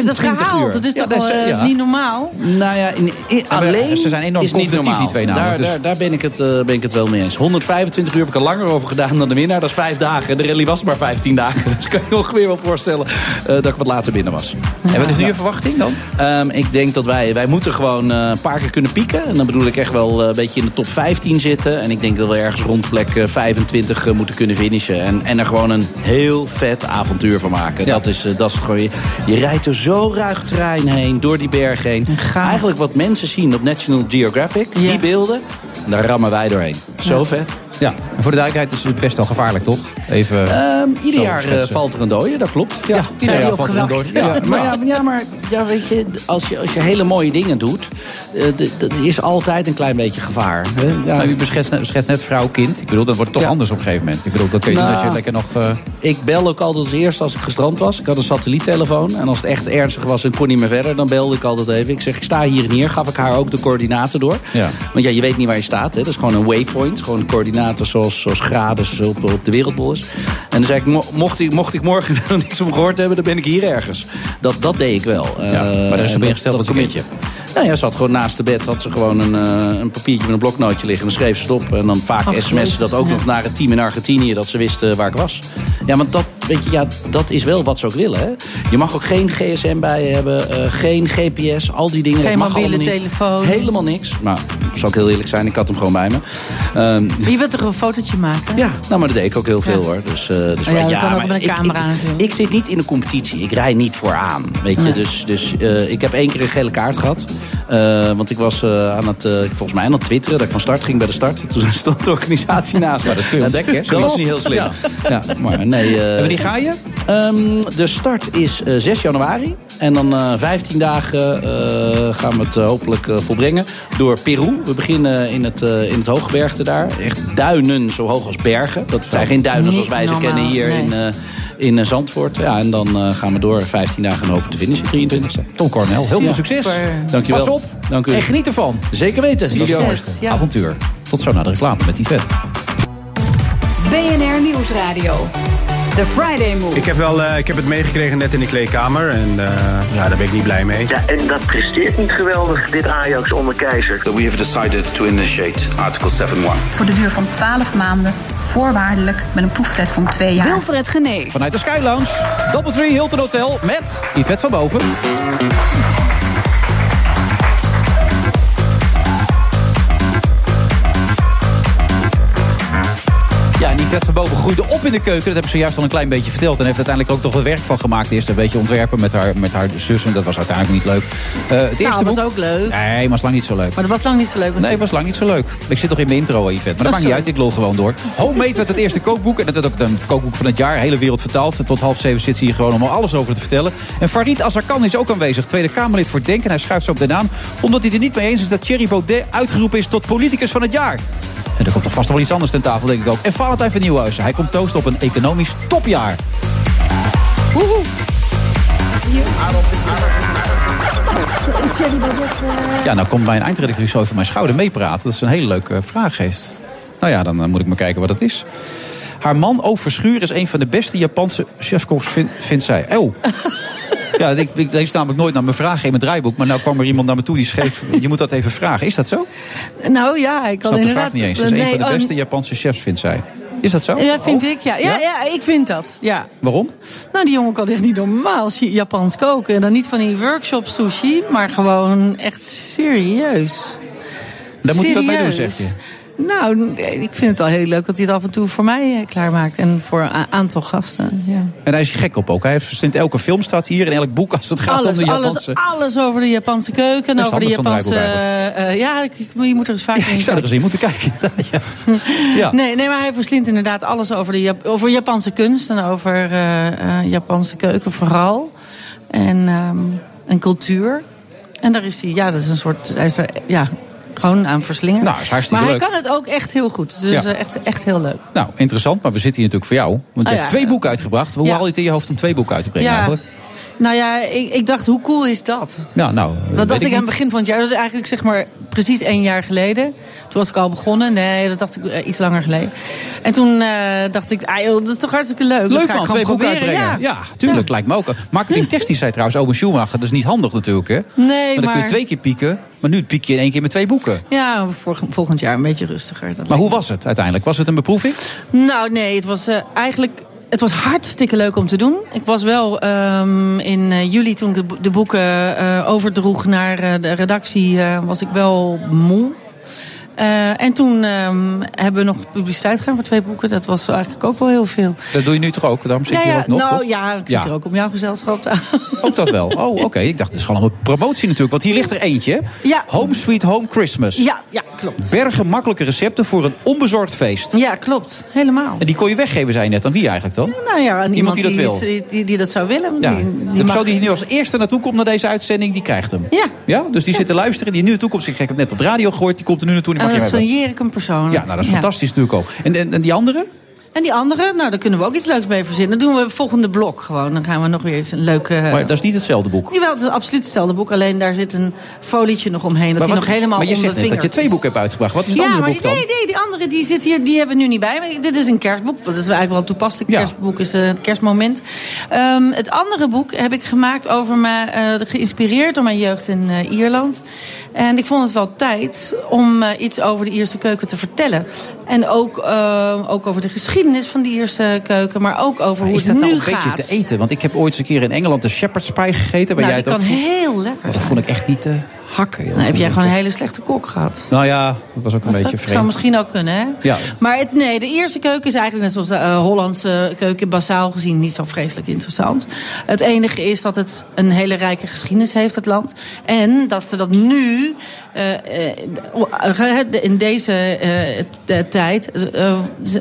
dat 125 gehaald. uur. Dat is Ja, toch dat is- wel eh, ja. niet normaal? Nou ja, in, alleen ze zijn enorm is niet normaal. die twee namelijk, Daar, dus- daar, daar ben, ik het, eh, ben ik het wel mee eens. 125 uur heb ik er langer over gedaan dan de winnaar. Dat is vijf dagen. En de rally was maar 15 dagen. *laughs* Dus kan je ongeveer wel voorstellen eh, dat ik wat later binnen was. En wat is nu je verwachting dan? Ehm, ik denk dat wij, wij moeten gewoon eh, een paar keer kunnen pieken. En dan bedoel ik echt wel eh, een beetje in de top 15 zitten. En ik denk dat we ergens rond plek eh, 25 eh, moeten kunnen finishen. En, en er gewoon een heel vet avontuur van maken. Ja. Dat, is, dat is het gewoon, je, je rijdt door zo ruig terrein heen, door die berg heen. gaaf. Eigenlijk wat mensen zien op National Geographic, Ja. die beelden, daar rammen wij doorheen. Zo vet. Ja, en voor de duidelijkheid is het best wel gevaarlijk, toch? Even Ehm, ieder jaar eh, valt er een dode, dat klopt. Ja, Ja, ieder jaar valt er een dode. Ja, maar, ja, ja, maar ja, weet je, als je, als je hele mooie dingen doet, eh, er is altijd een klein beetje gevaar. Hè? Ja. Nou, u beschetst net, beschetst net vrouw, kind. Ik bedoel, dat wordt toch Ja. anders op een gegeven moment. Ik bedoel, dat kun je Nou, als je lekker nog... eh, Ik bel ook altijd als eerste als ik gestrand was. Ik had een satelliettelefoon. En als het echt ernstig was en kon niet meer verder, dan belde ik altijd even. Ik zeg, ik sta hier en hier. Gaf ik haar ook de coördinaten door. Ja. Want ja, je weet niet waar je staat. Hè. Dat is gewoon een waypoint. Gewoon een zoals, zoals graden zoals op, op de wereldbol is. En dan zei ik, mo- mocht ik, mocht ik morgen *laughs* nog niks van gehoord hebben, dan ben ik hier ergens. Dat, dat deed ik wel. Ja, maar er is Eh, op ingesteld dat ze commit- weet Nou ja, ze had gewoon naast de bed had ze gewoon een, eh, een papiertje met een bloknootje liggen. En dan schreef ze het op. En dan vaak sms'en ze dat ook ja. nog naar het team in Argentinië. Dat ze wisten waar ik was. Ja, want dat, weet je, ja, dat is wel wat ze ook willen. Hè? Je mag ook geen gsm bij je hebben. eh, geen gps. Al die dingen. Geen mobiele allemaal niet. telefoon. Helemaal niks. Maar zal ik heel eerlijk zijn. Ik had hem gewoon bij me. Ehm, Je wilt toch een fotootje maken? ja, nou, maar dat deed ik ook heel veel Ja. hoor. Dus, eh, dus ja, maar, kan ook met een ik- camera ik. Ik zit niet in een competitie. Ik rij niet vooraan. Weet je, Nee. dus, dus eh, ik heb één keer een gele kaart gehad. Eh, want ik was eh, aan het, eh, volgens mij aan het twitteren dat ik van start ging bij de start. Toen *laughs* stond de organisatie naast me. dat? Dat was niet heel slim. Ja, maar nee. Eh, wanneer ga je? Ehm, de start is eh, 6 januari. En dan eh 15 dagen eh, gaan we het eh, hopelijk eh, volbrengen door Peru. We beginnen in het, eh, in het hooggebergte daar. Echt duinen zo hoog als bergen. Dat zijn geen duinen zoals wij ze kennen hier nee. in, eh, in eh, Zandvoort. Ja, en dan eh, gaan we door 15 dagen en hopen te finishen 23e. Tom Cornel, heel veel succes. Dankjewel. Pas op Dank u. en geniet ervan. Zeker weten. Jullie ja. Avontuur. Tot zo naar de reclame met die vet. BNR Nieuwsradio. The Friday Move. Ik heb, wel, eh, ik heb het meegekregen net in de kleedkamer. En eh, ja, daar ben ik niet blij mee. Ja, en dat presteert niet geweldig, dit Ajax onder Keizer. We have decided to initiate Article 7.1. Voor de duur van 12 maanden, voorwaardelijk met een proeftijd van 2 jaar. Wilfred Genee. Vanuit de Sky Lounge, Doubletree Hilton Hotel met Yvette van Boven. Yvette van Boven groeide op in de keuken. Dat heb ik zojuist al een klein beetje verteld. En heeft uiteindelijk ook nog wat werk van gemaakt. Eerst een beetje ontwerpen met haar, met haar zus. En dat was uiteindelijk niet leuk. Eh, het eerste Nou, dat was boek- ook leuk. Nee, maar was lang niet zo leuk. Maar dat was lang niet zo leuk. was Nee, het? was lang niet zo leuk. Ik zit nog in mijn intro, Yvette. Maar dat maakt niet uit, ik lul gewoon door. Homemade werd het eerste kookboek. En dat werd ook een kookboek van het jaar. Hele wereld vertaald. Tot half zeven zit ze hier gewoon om alles over te vertellen. En Farid Azarkan is ook aanwezig. Tweede Kamerlid voor Denken. Hij schuift zo op de naam. Omdat hij er niet mee eens is dat Thierry Baudet uitgeroepen is tot politicus van het jaar. En er komt toch vast nog wel iets anders ten tafel, denk ik ook. En Valentijn van Nieuwhuizen, hij komt toosten op een economisch topjaar. Woehoe. Ja, nou komt mijn eindredacteur zo over mijn schouder meepraten. Dat is een hele leuke vraag geest. Nou ja, dan eh, moet ik maar kijken wat het is. Haar man O. Verschuur is een van de beste Japanse chefkoks, vind, vindt zij. Oh. *laughs* Ja, ik, ik lees namelijk nooit naar mijn vragen in mijn draaiboek. Maar nou kwam er iemand naar me toe die schreef... je moet dat even vragen. Is dat zo? Nou ja, ik kan snap de inderdaad... vraag niet eens. Ze is een van de oh, beste Japanse chefs, vindt zij. Is dat zo? Ja, vind Oh. ik, ja. Ja, ja. ik vind dat, ja. Waarom? Nou, die jongen kan echt niet normaal Japans koken. En dan niet van die workshop sushi, maar gewoon echt serieus. Daar moet hij wat mee doen, zeg je. Nou, ik vind het al heel leuk dat hij het af en toe voor mij eh, klaarmaakt. En voor een aantal gasten, ja. En hij is gek op ook. Hij heeft elke film staat hier in elk boek als het gaat om Alles, de alles, Japanse. alles over de Japanse keuken. Over de Japanse... draaiboek eh, ja, ik- je moet er eens vaak *laughs* in Ik zou er eens in moeten kijken. *laughs* ja. *laughs* Ja. Nee, nee, maar hij verslindt inderdaad alles over, de Jap- over Japanse kunst en over eh, eh, Japanse keuken vooral. En, ehm, en cultuur. En daar is hij, ja, dat is een soort, hij is er ja, gewoon aan verslingerd. Nou, is hartstikke maar leuk. hij kan het ook echt heel goed. Dus Ja. eh, echt, echt heel leuk. Nou, interessant, maar we zitten hier natuurlijk voor jou. Want je Oh, hebt twee boeken uitgebracht. Hoe haal je het in je hoofd om twee boeken uit te brengen eigenlijk? Nou ja, ik, ik dacht, hoe cool is dat? Ja, nou, Dat dacht ik, aan het begin van het jaar. Dat is eigenlijk zeg maar precies één jaar geleden. Toen was ik al begonnen. Nee, dat dacht ik eh, iets langer geleden. En toen eh, dacht ik, ah, joh, dat is toch hartstikke leuk. dat Leuk ga ik man, twee boeken uitbrengen. Ja. Ja, tuurlijk, lijkt me ook. Marketing technisch zei trouwens Owen Schumacher. Dat is niet handig natuurlijk, hè? Nee, maar dan kun je twee keer pieken. Maar nu piek je in één keer met twee boeken. Ja, volgend jaar een beetje rustiger. Dat Maar hoe was het uiteindelijk? Was het een beproeving? Nou, nee, het was eh, eigenlijk. Het was hartstikke leuk om te doen. Ik was wel ehm, in eh, juli, toen ik de, bo- de boeken eh, overdroeg naar eh, de redactie, was ik wel moe. Eh, en toen ehm, hebben we nog publiciteit gedaan voor twee boeken. Dat was eigenlijk ook wel heel veel. Dat doe je nu toch ook? Daarom zit ja, je ja, ook nog, nou ja, ik zit Ja. er ook om jouw gezelschap Ook dat wel. Oh, oké. *laughs* Ik dacht, het is gewoon een promotie natuurlijk. Want hier ligt er eentje. Ja. Home Sweet Home Christmas. Ja, ja, klopt. Bergen makkelijke recepten voor een onbezorgd feest. Ja, klopt. Helemaal. En die kon je weggeven, zei je net. Aan wie eigenlijk dan? Nou ja, aan Iemand die dat wil. Die, die, die dat zou willen. Ja. Die, de persoon die nu als eerste naartoe komt naar deze uitzending, die krijgt hem. Ja. Ja? Dus die zit te luisteren, die nu naartoe komt. Ik heb hem net op de radio gehoord, die komt er nu naartoe En mag dat je hebben. signeer ik een persoon. Ja, nou dat is fantastisch natuurlijk ook. En, en, en die andere? En die andere, nou, daar kunnen we ook iets leuks mee verzinnen. Dan doen we het volgende blok gewoon. Dan gaan we nog weer eens een leuke... Maar dat is niet hetzelfde boek. Jawel, het is absoluut hetzelfde boek. Alleen daar zit een folietje nog omheen. Dat maar, die wat- nog helemaal maar je zegt net dat je twee boeken hebt uitgebracht. Wat is het ja, andere maar boek dan? nee, nee, die andere die zit hier, die hebben we nu niet bij. Maar dit is een kerstboek. Dat is eigenlijk wel een toepasselijk Ja. kerstboek, is eh, het kerstmoment. Ehm, het andere boek heb ik gemaakt over me, eh, geïnspireerd door mijn jeugd in eh, Ierland. En ik vond het wel tijd om eh, iets over de Ierse keuken te vertellen. En ook, eh, ook over de geschiedenis van de Ierse keuken, maar ook over hoe Is dat het nou nu een beetje gaat. te eten? Want ik heb ooit eens een keer in Engeland de shepherd's pie gegeten. Waar nou, jij die het kan ook heel lekker Dat vond ik echt niet te hakken. joh. Nou, heb jij gewoon een hele slechte kok gehad. Nou ja, dat was ook een Dat zou, beetje zou vreemd. misschien ook kunnen, hè? Ja. Maar het, nee, de Ierse keuken is eigenlijk net zoals de eh, Hollandse keuken, basaal gezien, niet zo vreselijk interessant. Het enige is dat het een hele rijke geschiedenis heeft, het land. En dat ze dat nu, eh, eh, in deze tijd,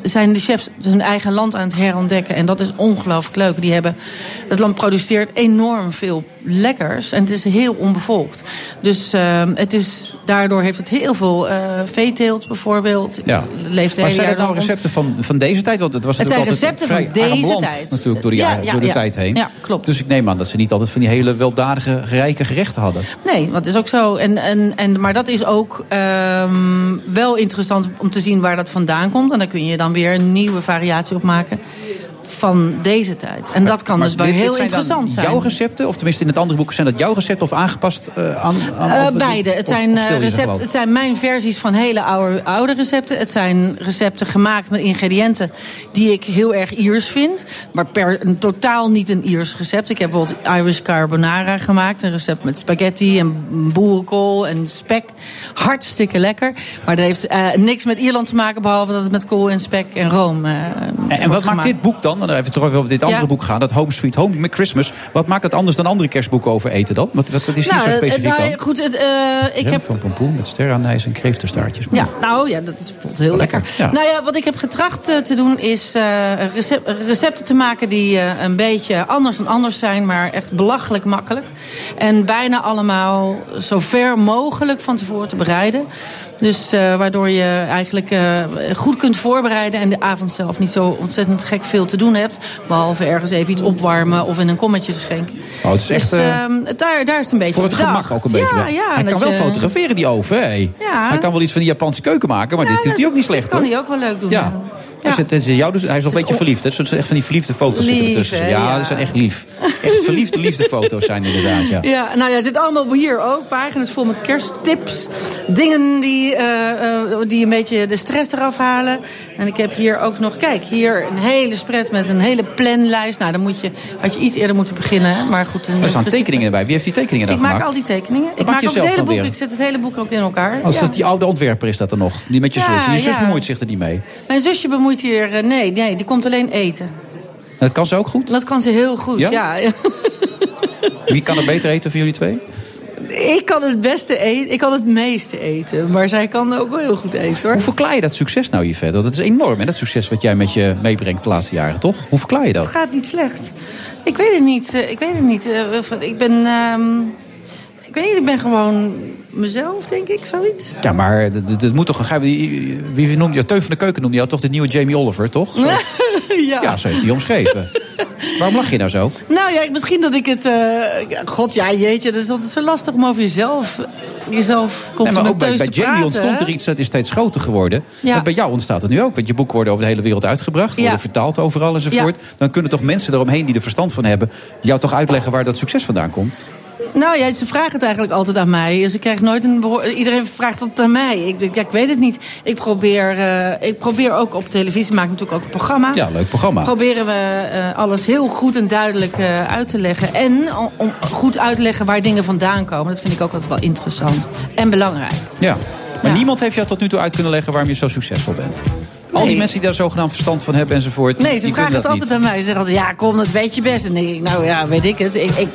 zijn de chefs hun eigen land aan het herontdekken. En dat is ongelooflijk leuk. Die hebben, dat land produceert enorm veel lekkers. En het is heel onbevolkt. Dus eh, het is, daardoor heeft het heel veel eh veeteelt bijvoorbeeld. Ja. Leeft Maar zijn dat nou recepten van, van deze tijd? Want het was Het natuurlijk zijn altijd recepten van deze land, tijd. natuurlijk door de, Ja, door de ja. tijd heen. Ja, klopt. Dus ik neem aan dat ze niet altijd van die hele weldadige, rijke gerechten hadden. Nee, dat is ook zo. En, en, en, maar dat is ook ehm, wel interessant om te zien waar dat vandaan komt. En daar kun je dan weer een nieuwe variatie op maken van deze tijd. En dat kan dus wel heel interessant zijn. Jouw recepten, of tenminste in het andere boek, zijn dat jouw recepten of aangepast eh, aan, aan Eh, beide. Het of- zijn, of eh, recept, het zijn mijn versies van hele oude, oude recepten. Het zijn recepten gemaakt met ingrediënten die ik heel erg Iers vind. Maar per, een, totaal niet een Iers recept. Ik heb bijvoorbeeld Irish carbonara gemaakt. Een recept met spaghetti en boerenkool en spek. Hartstikke lekker. Maar dat heeft niks met Ierland te maken. Behalve dat het met kool en spek en room En, wat maakt dit boek dan? Even terug op dit andere Ja. boek gaan. Dat Home Sweet Home met Christmas. Wat maakt dat anders dan andere kerstboeken over eten dan? Wat, wat, wat is hier zo Nou, eh, specifiek nou, goed, het, eh, ik Rem heb van pompoen met sterrenijs en kreeftenstaartjes. Ja, nou ja, dat is voelt heel lekker. ja. Nou ja, wat ik heb getracht eh, te doen is eh, recep- recepten te maken die een beetje anders dan anders zijn, maar echt belachelijk makkelijk. En bijna allemaal zo ver mogelijk van tevoren te bereiden. Dus eh, waardoor je eigenlijk eh, goed kunt voorbereiden en de avond zelf niet zo ontzettend gek veel te doen hebt. Behalve ergens even iets opwarmen of in een kommetje te schenken. Oh, het is echt, Dus, eh, ehm, daar, daar is het een beetje Voor het gemak ook een beetje. Ja, ja, hij kan wel je- fotograferen, die oven. Ja. Hij kan wel iets van die Japanse keuken maken, maar dit doet hij ook niet slecht Dat kan hoor. hij ook wel leuk doen. Ja. Ja. Het, het is jou dus, hij is nog een beetje verliefd. Hè? Het zijn echt van die verliefde foto's zitten ertussen. hè, Ja, dat zijn echt lief. Echt verliefde liefdefoto's zijn inderdaad. Ja. Ja, nou ja, zit allemaal hier ook pagina's vol met kersttips. Dingen die, eh, eh, die een beetje de stress eraf halen. En ik heb hier ook nog, kijk, hier een hele spread met een hele planlijst. Nou, dan moet je, had je iets eerder moeten beginnen. Maar goed, Er staan tekeningen bij. Wie heeft die tekeningen dan Ik maak gemaakt? al die tekeningen. Ik maak maak ook het hele boek. weer? Ik zet het hele boek ook in elkaar. Als Ja. dat die oude ontwerper is dat er nog. Die met je Ja, zus. Je zus bemoeit zich er niet mee. Mijn zusje bemoeit hier, eh, nee, nee, die komt alleen eten. Dat kan ze ook goed. Dat kan ze heel goed, Ja? ja. *laughs* Wie kan er beter eten van jullie twee? Ik kan het beste eten, ik kan het meeste eten. Maar zij kan ook wel heel goed eten hoor. Hoe verklaar je dat succes nou, Yvette? Want dat is enorm, hè? Dat succes wat jij met je meebrengt de laatste jaren, toch? Hoe verklaar je dat? Het gaat niet slecht. Ik weet het niet. eh, Ik weet het niet. Eh, Ik ben. ehm, ik weet niet, ik ben gewoon mezelf, denk ik, zoiets. Ja, maar dat, dat moet toch een. Wie, wie noemde je? Teun van de Keuken noemde jou toch de nieuwe Jamie Oliver, toch? Zo, *laughs* ja. ja, zo heeft hij omschreven. *laughs* Waarom lach je nou zo? Nou ja, misschien dat ik het. eh, God, ja, jeetje, dat is altijd zo lastig om over jezelf. Jezelf Nee, maar ook bij, bij Jamie praten, ontstond er iets dat is steeds groter geworden. Ja. Maar bij jou ontstaat het nu ook. Want je boeken worden over de hele wereld uitgebracht. Worden Ja. vertaald overal enzovoort. Dan kunnen toch mensen eromheen die er verstand van hebben... jou toch uitleggen waar dat succes vandaan komt? Nou ja, ze vragen het eigenlijk altijd aan mij. Dus ik krijg nooit een Iedereen vraagt het aan mij. Ik, denk, ja, ik weet het niet. Ik probeer, eh, ik probeer ook op televisie, maak natuurlijk ook een programma. Ja, leuk programma. Proberen we eh, alles heel goed en duidelijk eh, uit te leggen. En om, goed uit te leggen waar dingen vandaan komen. Dat vind ik ook altijd wel interessant. En belangrijk. Ja. Maar niemand heeft jou tot nu toe uit kunnen leggen waarom je zo succesvol bent. Al die mensen die daar zogenaamd verstand van hebben enzovoort. Nee, ze die vragen het altijd aan mij. Ze zeggen altijd, ja, kom, dat weet je best. En dan denk ik, nou ja, weet ik het. Ik, ik.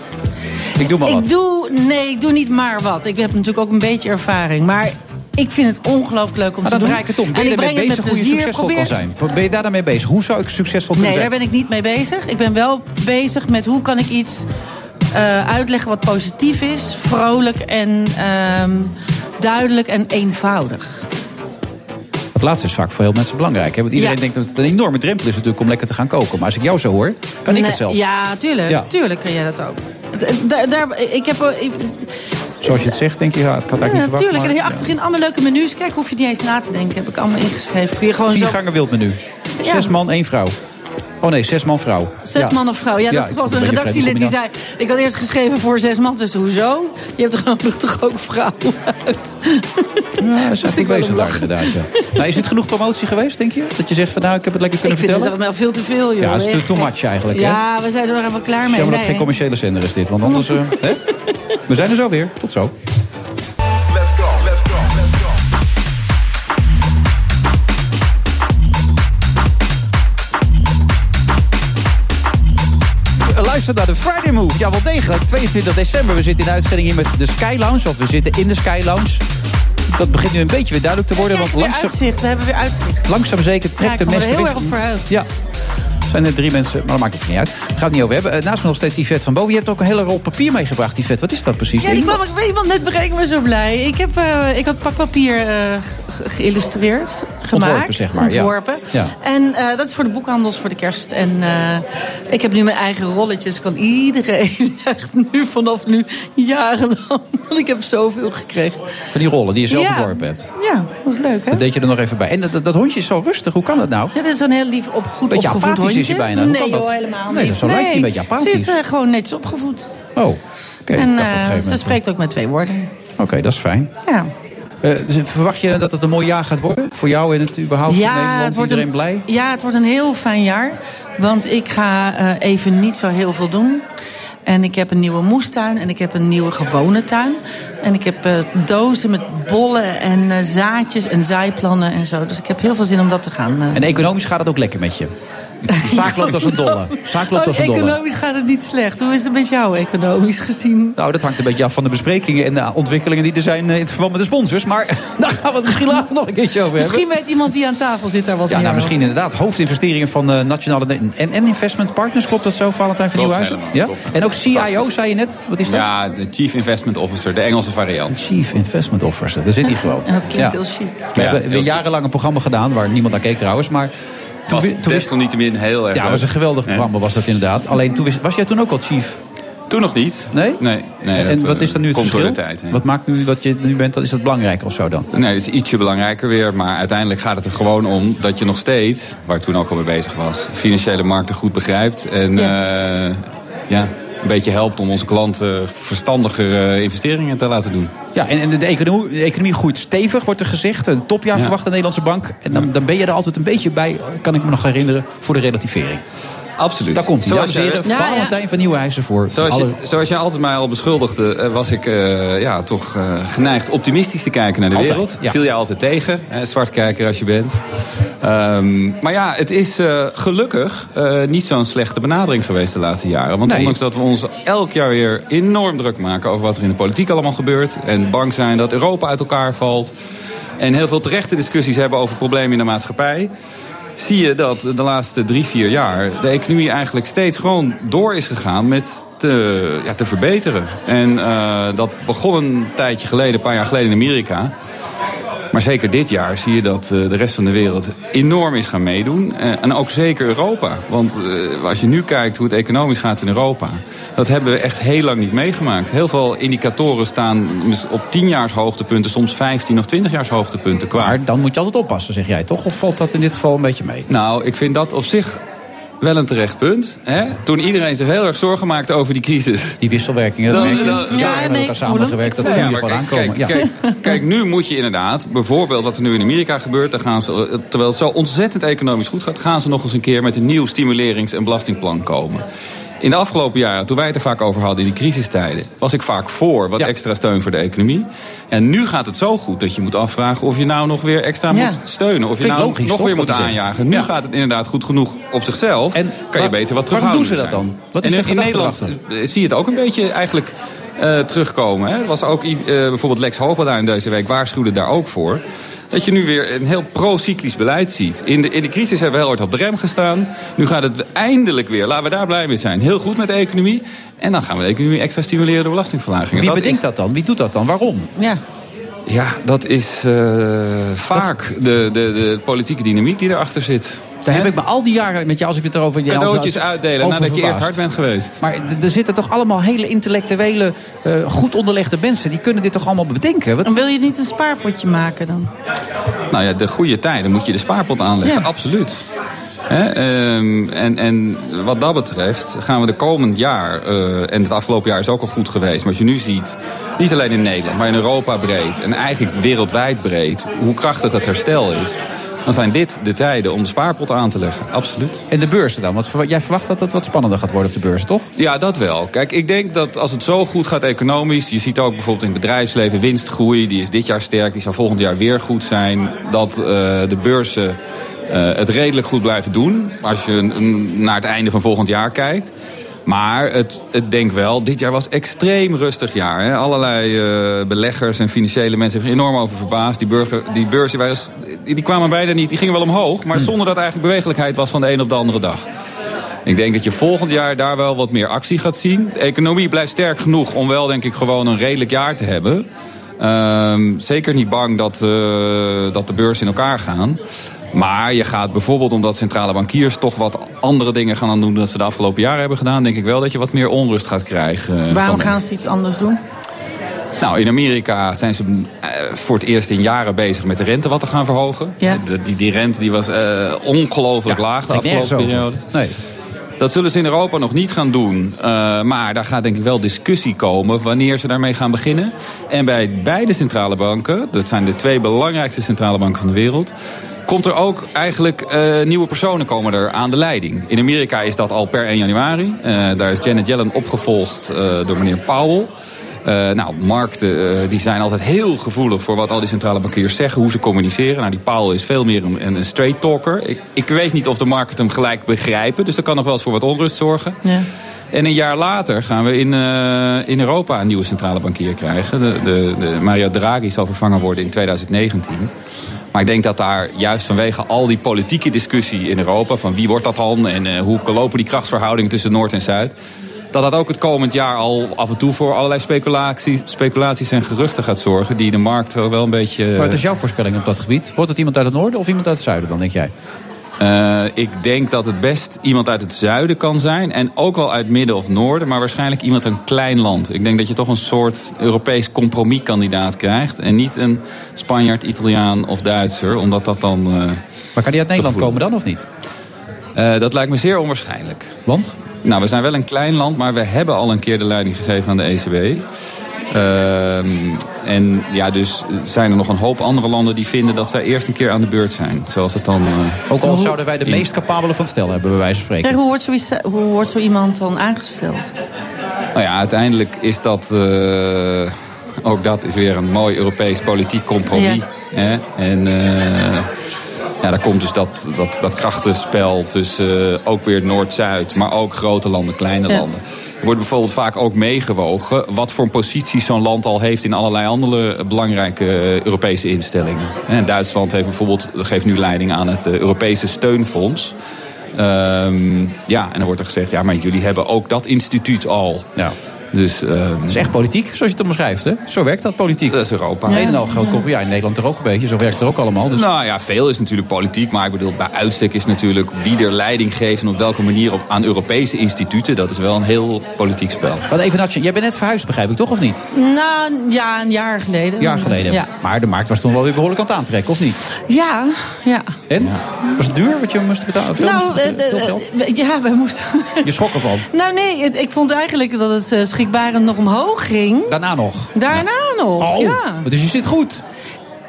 Ik doe maar wat. ik doe, nee, ik doe niet maar wat. Ik heb natuurlijk ook een beetje ervaring. Maar ik vind het ongelooflijk leuk om Maar te dan doen. draai ik het om. Ben En je het bezig hoe je succesvol Probeer- kan zijn? Ben je daar dan mee bezig? Hoe zou ik succesvol kunnen Nee, daar zijn? ben ik niet mee bezig. Ik ben wel bezig met hoe kan ik iets eh, uitleggen wat positief is, vrolijk en ehm, duidelijk en eenvoudig. Dat laatste is vaak voor heel mensen belangrijk. Hè? Want iedereen Ja. denkt dat het een enorme drempel is natuurlijk om lekker te gaan koken. Maar als ik jou zo hoor, kan ik Nee, het zelfs. Ja, tuurlijk. Ja. Tuurlijk kan jij dat ook. Daar, daar, ik heb, ik, Zoals je het zegt, denk je, ja, het had ja, eigenlijk niet verwacht. natuurlijk. En maar- hier achterin allemaal leuke menus. Kijk, hoef je niet eens na te denken. Heb ik allemaal ingeschreven. Kun je gewoon Vier zo... gangen wildmenu. Zes man, één vrouw. Oh nee, zes man, vrouw. Zes Ja. man of vrouw. Ja, dat ik was een redactielid die zei... Ik had eerst geschreven voor zes man. Dus hoezo? Je hebt er gewoon toch ook vrouwen uit. Ja, ze zijn goed *laughs* ik wel bezig daar inderdaad. Ja. Nou, is dit genoeg promotie geweest, denk je? Dat je zegt van nou, ik heb het lekker Ik kunnen vind het vertellen? wel veel te veel, joh. Ja, het is Echt. too much eigenlijk, hè? Ja, we zijn er even klaar mee. Jammer dat het Nee. geen commerciële zender is dit, want anders... eh, hè? We zijn er zo weer. Tot zo. Luister naar de Friday Move. Ja, wel degelijk. 22 december. We zitten in de uitzending hier met de Sky Lounge. Of we zitten in de Sky Lounge. Dat begint nu een beetje weer duidelijk te worden. We Want hebben weer langzaam, uitzicht. We hebben weer uitzicht. langzaam zeker Ja, trekt ik de ben er heel erg op verheugd. Ja. Er zijn er drie mensen, maar dat maakt het niet uit. Gaat het niet over hebben. Eh, Naast me nog steeds Yvette van Bo. Je hebt ook een hele rol papier meegebracht, Yvette. Wat is dat precies? Ja, die kwam ik iemand net brengen. Ik ben zo blij. Ik heb, eh, ik had pakpapier eh, ge- geïllustreerd, gemaakt. Ontworpen, zeg maar, ja. Ontworpen. Ja. En eh, dat is voor de boekhandels voor de kerst. En eh, ik heb nu mijn eigen rolletjes. Kan iedereen *laughs* echt nu vanaf nu jarenlang. *laughs* Want ik heb zoveel gekregen. Van die rollen die je zelf Ja. ontworpen hebt. Ja, dat is leuk hè? Dat deed je er nog even bij. En dat, dat, dat hondje is zo rustig. Hoe kan dat nou? Ja, dat is een heel lief op, goed Beetje opgevoed hondje. Is hij bijna. Hoe Nee kan dat? joh, helemaal niet. Nee, zo lijkt hij een beetje apathisch. Ze is eh, gewoon netjes opgevoed. Oh, oké. en gegeven ze spreekt ook met twee woorden. Oké, dat is fijn. Ja. Eh, dus verwacht je dat het een mooi jaar gaat worden? Voor jou en het überhaupt in Nederland? Iedereen een, blij? Ja, het wordt een heel fijn jaar. Want ik ga even niet zo heel veel doen. En ik heb een nieuwe moestuin en ik heb een nieuwe gewone tuin. En ik heb dozen met bollen en zaadjes en zaaiplannen en zo. Dus ik heb heel veel zin om dat te gaan. En economisch gaat het ook lekker met je? *laughs* Zaak loopt als een dolle. Zaak loopt Oh, als een dolle. economisch gaat het niet slecht. Hoe is het met jou economisch gezien? Nou, dat hangt een beetje af van de besprekingen en de ontwikkelingen die er zijn eh, in het verband met de sponsors. Maar *laughs* daar gaan we het misschien later nog een keertje over hebben. Misschien weet iemand die aan tafel zit daar wat Ja, meer nou, misschien inderdaad. Hoofdinvesteringen van de Nationale en, en Investment Partners. Klopt dat zo, Valentijn van Nieuwhuizen? Ja? klopt. En ook CIO, zei je net. Wat is dat? Ja, de Chief Investment Officer, de Engelse variant. Chief Investment Officer, daar zit hij gewoon. En dat klinkt Ja. heel chic. We Ja, hebben jarenlang een programma gedaan waar niemand naar keek trouwens. Maar was toen wist- desalniettemin heel erg ja, het was een geweldig programma was dat inderdaad. Alleen toen wist, was jij toen ook al chief? Toen nog niet. Nee? Nee. nee en dat, wat eh, is dan nu het komt verschil? door de tijd. hè. Wat maakt nu wat je nu bent? Is dat belangrijker of zo dan? Nee, het is ietsje belangrijker weer. Maar uiteindelijk gaat het er gewoon om dat je nog steeds, waar ik toen ook al mee bezig was, financiële markten goed begrijpt. En ja, ja een beetje helpt om onze klanten verstandiger eh, investeringen te laten doen. Ja, en, en de, economie, de economie groeit stevig, wordt er gezegd. Een topjaar Ja. verwacht de Nederlandse bank. En dan, dan ben je er altijd een beetje bij, kan ik me nog herinneren, voor de relativering. Absoluut. Daar komt. Zoals heren, Ja, ja. Valentijn van Nieuwenhuizen voor Zoals, alle... je, zoals jij altijd mij al beschuldigde, eh, was ik eh, ja, toch eh, geneigd optimistisch te kijken naar de Altijd, wereld. ja. Viel jij altijd tegen, hè, zwartkijker als je bent. Ehm, maar ja, het is eh, gelukkig eh, niet zo'n slechte benadering geweest de laatste jaren. Want Nee. ondanks dat we ons elk jaar weer enorm druk maken over wat er in de politiek allemaal gebeurt. En bang zijn dat Europa uit elkaar valt. En heel veel terechte discussies hebben over problemen in de maatschappij zie je dat de laatste drie, vier jaar de economie eigenlijk steeds gewoon door is gegaan met te, ja, te verbeteren. En eh, dat begon een tijdje geleden, een paar jaar geleden in Amerika. Maar zeker dit jaar zie je dat eh, de rest van de wereld enorm is gaan meedoen. Eh, en ook zeker Europa. Want eh, als je nu kijkt hoe het economisch gaat in Europa... dat hebben we echt heel lang niet meegemaakt. Heel veel indicatoren staan op 10 jaars hoogtepunten... soms 15 of 20 jaars hoogtepunten qua. Maar dan moet je altijd oppassen, zeg jij toch? Of valt dat in dit geval een beetje mee? Nou, ik vind dat op zich wel een terecht punt. Hè? Toen iedereen zich heel erg zorgen maakte over die crisis. Die wisselwerkingen, dat merk je. dan- Ja, met elkaar samengewerkt, dat voel je kijk, aankomen. Kijk, Ja. kijk, kijk, nu moet je inderdaad, bijvoorbeeld wat er nu in Amerika gebeurt... Dan gaan ze, terwijl het zo ontzettend economisch goed gaat... gaan ze nog eens een keer met een nieuw stimulerings- en belastingplan komen. In de afgelopen jaren, toen wij het er vaak over hadden in die crisistijden... was ik vaak voor wat extra steun voor de economie. En nu gaat het zo goed dat je moet afvragen of je nou nog weer extra Ja. moet steunen. Of je nou logisch, nog toch, weer moet aanjagen. Nu Ja. gaat het inderdaad goed genoeg op zichzelf. En kan je beter wat waarom doen ze dat dan? Wat is En in, Nederland eh, zie je het ook een beetje eigenlijk eh, terugkomen. Hè? Was ook eh, bijvoorbeeld Lex Hoogbeduin deze week waarschuwde daar ook voor. Dat je nu weer een heel pro-cyclisch beleid ziet. In de, in de crisis hebben we heel hard op de rem gestaan. Nu gaat het eindelijk weer, laten we daar blij mee zijn, heel goed met de economie. En dan gaan we de economie extra stimuleren door belastingverlagingen. Wie Dat bedenkt is- dat dan? Wie doet dat dan? Waarom? Ja. Ja, dat is eh, vaak de, de, de politieke dynamiek die erachter zit. Daar heb ik me al die jaren met jou, als ik het erover... jij Cadeautjes uitdelen over nadat je eerst hard bent geweest. Maar er zitten toch allemaal hele intellectuele, eh, goed onderlegde mensen. Die kunnen dit toch allemaal bedenken? Wat... Dan wil je niet een spaarpotje maken dan? Nou ja, de goede tijden moet je de spaarpot aanleggen, Ja. absoluut. Hè, ehm, en, en wat dat betreft gaan we de komend jaar, eh, en het afgelopen jaar is ook al goed geweest, maar als je nu ziet, niet alleen in Nederland, maar in Europa breed en eigenlijk wereldwijd breed, hoe krachtig het herstel is, dan zijn dit de tijden om de spaarpot aan te leggen, absoluut. En de beurzen dan? Want jij verwacht dat het wat spannender gaat worden op de beurs, toch? Ja, dat wel. Kijk, ik denk dat als het zo goed gaat economisch... je ziet ook bijvoorbeeld in het bedrijfsleven winstgroei... die is dit jaar sterk, die zal volgend jaar weer goed zijn... dat eh, de beurzen eh, het redelijk goed blijven doen... als je naar het einde van volgend jaar kijkt... Maar het, het denk wel, dit jaar was extreem rustig jaar. Hè. Allerlei eh, beleggers en financiële mensen hebben er enorm over verbaasd. Die, burger, die beurzen waren, die die kwamen bijna niet, die gingen wel omhoog... maar zonder dat eigenlijk bewegelijkheid was van de een op de andere dag. Ik denk dat je volgend jaar daar wel wat meer actie gaat zien. De economie blijft sterk genoeg om wel, denk ik, gewoon een redelijk jaar te hebben. Ehm, zeker niet bang dat, eh, dat de beurzen in elkaar gaan. Maar je gaat bijvoorbeeld omdat centrale bankiers toch wat andere dingen gaan doen dan ze de afgelopen jaren hebben gedaan, denk ik wel dat je wat meer onrust gaat krijgen. eh, Waarom gaan ze iets anders doen? nou, in Amerika zijn ze eh, voor het eerst in jaren bezig met de rente wat te gaan verhogen. Ja. Die, die rente die was eh, ongelooflijk laag de afgelopen periode. Nee. Dat zullen ze in Europa nog niet gaan doen. Eh, maar daar gaat denk ik wel discussie komen wanneer ze daarmee gaan beginnen. En bij beide centrale banken, dat zijn de twee belangrijkste centrale banken van de wereld... komt er ook eigenlijk eh, nieuwe personen komen er aan de leiding. In Amerika is dat al per 1 januari. Eh, daar is Janet Yellen opgevolgd door meneer Powell. Eh, nou, markten eh, die zijn altijd heel gevoelig voor wat al die centrale bankiers zeggen, hoe ze communiceren. Nou, die Powell is veel meer een, een straight talker. Ik, ik weet niet of de markten hem gelijk begrijpen, dus dat kan nog wel eens voor wat onrust zorgen. Ja. En een jaar later gaan we in, eh, in Europa een nieuwe centrale bankier krijgen. De, de, de Mario Draghi zal vervangen worden in 2019. Maar ik denk dat daar juist vanwege al die politieke discussie in Europa... van wie wordt dat dan en hoe lopen die krachtsverhoudingen tussen Noord en Zuid... dat dat ook het komend jaar al af en toe voor allerlei speculaties, speculaties en geruchten gaat zorgen... die de markt wel een beetje... Maar wat is jouw voorspelling op dat gebied? Wordt het iemand uit het noorden of iemand uit het zuiden dan, denk jij? Uh, ik denk dat het best iemand uit het zuiden kan zijn. En ook wel uit midden of noorden. Maar waarschijnlijk iemand uit een klein land. Ik denk dat je toch een soort Europees compromiskandidaat krijgt. En niet een Spanjaard, Italiaan of Duitser. Omdat dat dan... Uh, maar kan die uit Nederland komen dan of niet? Uh, dat lijkt me zeer onwaarschijnlijk. Want? Nou, we zijn wel een klein land. Maar we hebben al een keer de leiding gegeven aan de ECB. Uh, en ja, dus zijn er nog een hoop andere landen die vinden dat zij eerst een keer aan de beurt zijn. Zoals het dan. Uh, Ook al zouden wij de in... meest capabele van het stel hebben, bij wijze van spreken. Hoe, wordt zo, hoe wordt zo iemand dan aangesteld? Nou ja, uiteindelijk is dat. Uh, ook dat is weer een mooi Europees politiek compromis. Ja. Hè? En. Ja, daar komt dus dat, dat, dat krachtenspel tussen uh, ook weer Noord-Zuid, maar ook grote landen, kleine ja. landen wordt bijvoorbeeld vaak ook meegewogen... wat voor een positie zo'n land al heeft in allerlei andere belangrijke Europese instellingen. En Duitsland heeft bijvoorbeeld, geeft nu leiding aan het Europese steunfonds. Um, ja, en dan wordt er gezegd, ja, maar jullie hebben ook dat instituut al. Ja. Dus, um, dat is echt politiek, zoals je het omschrijft. Hè? Zo werkt dat politiek. Dat is Europa. Ja. Een en al groot ja. ja, in Nederland er ook een beetje. Zo werkt het er ook allemaal. Dus... Nou ja, veel is natuurlijk politiek. Maar ik bedoel, bij uitstek is natuurlijk wie er leiding geeft... en op welke manier op, aan Europese instituten. Dat is wel een heel politiek spel. Maar even, Natje, jij bent net verhuisd, begrijp ik toch, of niet? Nou, ja, een jaar geleden. Een jaar geleden. Ja. Maar de markt was toen wel weer behoorlijk aan het aantrekken, of niet? Ja, ja. En? Ja. Was het duur wat je moest betalen? Veel, nou, moest betalen? Veel geld? Uh, ja, wij moesten... Je schrok ervan? *laughs* nou nee, ik vond eigenlijk dat het schrikbarend nog omhoog ging. Daarna nog? Daarna ja. nog, oh, ja. Dus je zit goed?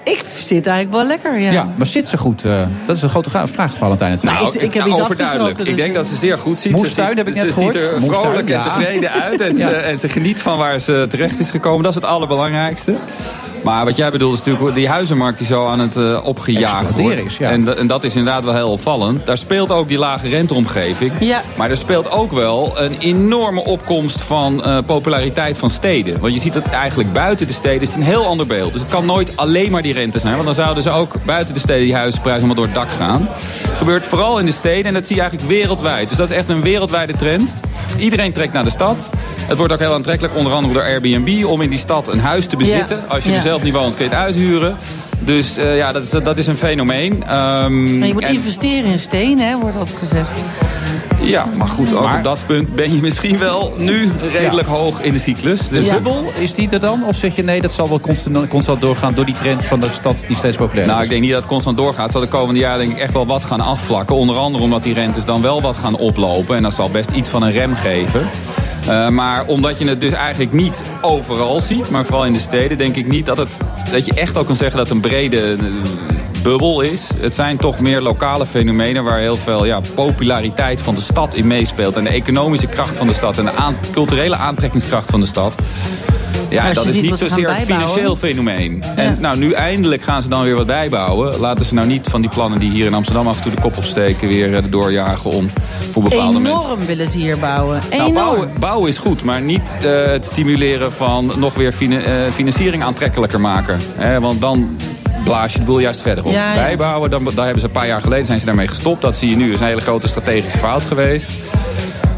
Ik zit eigenlijk wel lekker, ja. ja maar zit ze goed? Uh, dat is een grote vraag, Valentijn natuurlijk. Nou, ik, ik heb nou, iets overduidelijk. Dus ik denk dat ze zeer goed ziet. Moestuin heb ik net ze gehoord. ziet er Moestuin, vrolijk ja. en tevreden uit. En, *laughs* ja. ze, en ze geniet van waar ze terecht is gekomen. Dat is het allerbelangrijkste. Maar wat jij bedoelt is natuurlijk die huizenmarkt die zo aan het uh, opgejaagd wordt. Is, ja. en, en, dat is inderdaad wel heel opvallend. Daar speelt ook die lage renteomgeving. Ja. Maar er speelt ook wel een enorme opkomst van uh, populariteit van steden. Want je ziet dat eigenlijk buiten de steden is het een heel ander beeld. Dus het kan nooit alleen maar die rente zijn. Want dan zouden ze ook buiten de steden die huizenprijzen allemaal door het dak gaan. Het gebeurt vooral in de steden en dat zie je eigenlijk wereldwijd. Dus dat is echt een wereldwijde trend. Iedereen trekt naar de stad. Het wordt ook heel aantrekkelijk, onder andere door Airbnb... om in die stad een huis te bezitten. Ja. Als je ja. er zelf niet woont, kun je het uithuren. Dus uh, ja, dat is, dat is een fenomeen. Um, maar je moet en... investeren in steen, hè, wordt dat gezegd. Ja, maar goed, ook maar... op dat punt ben je misschien wel nu redelijk ja. hoog in de cyclus. Dus de bubbel, is die er dan? Of zeg je nee, dat zal wel constant, constant doorgaan door die trend van de stad die steeds populair is? Nou, ik denk niet dat het constant doorgaat. Het zal de komende jaren denk ik echt wel wat gaan afvlakken. Onder andere omdat die rentes dan wel wat gaan oplopen. En dat zal best iets van een rem geven. Uh, maar omdat je het dus eigenlijk niet overal ziet, maar vooral in de steden, denk ik niet dat, het, dat je echt ook kan zeggen dat een brede uh, bubbel is. Het zijn toch meer lokale fenomenen waar heel veel ja, populariteit van de stad in meespeelt. En de economische kracht van de stad en de culturele aantrekkingskracht van de stad. Ja, dat is niet zozeer een financieel fenomeen. En nou, nu eindelijk gaan ze dan weer wat bijbouwen. Laten ze nou niet van die plannen die hier in Amsterdam af en toe de kop opsteken... weer uh, doorjagen om voor bepaalde Enorm mensen... Enorm willen ze hier bouwen. Nou, bouwen, bouwen, is goed, maar niet uh, het stimuleren van nog weer fina uh, financiering aantrekkelijker maken. Want dan blaas je de boel juist verder op. Ja, ja. Bijbouwen, dan, daar hebben ze een paar jaar geleden zijn ze daarmee gestopt. Dat zie je nu, is een hele grote strategische fout geweest.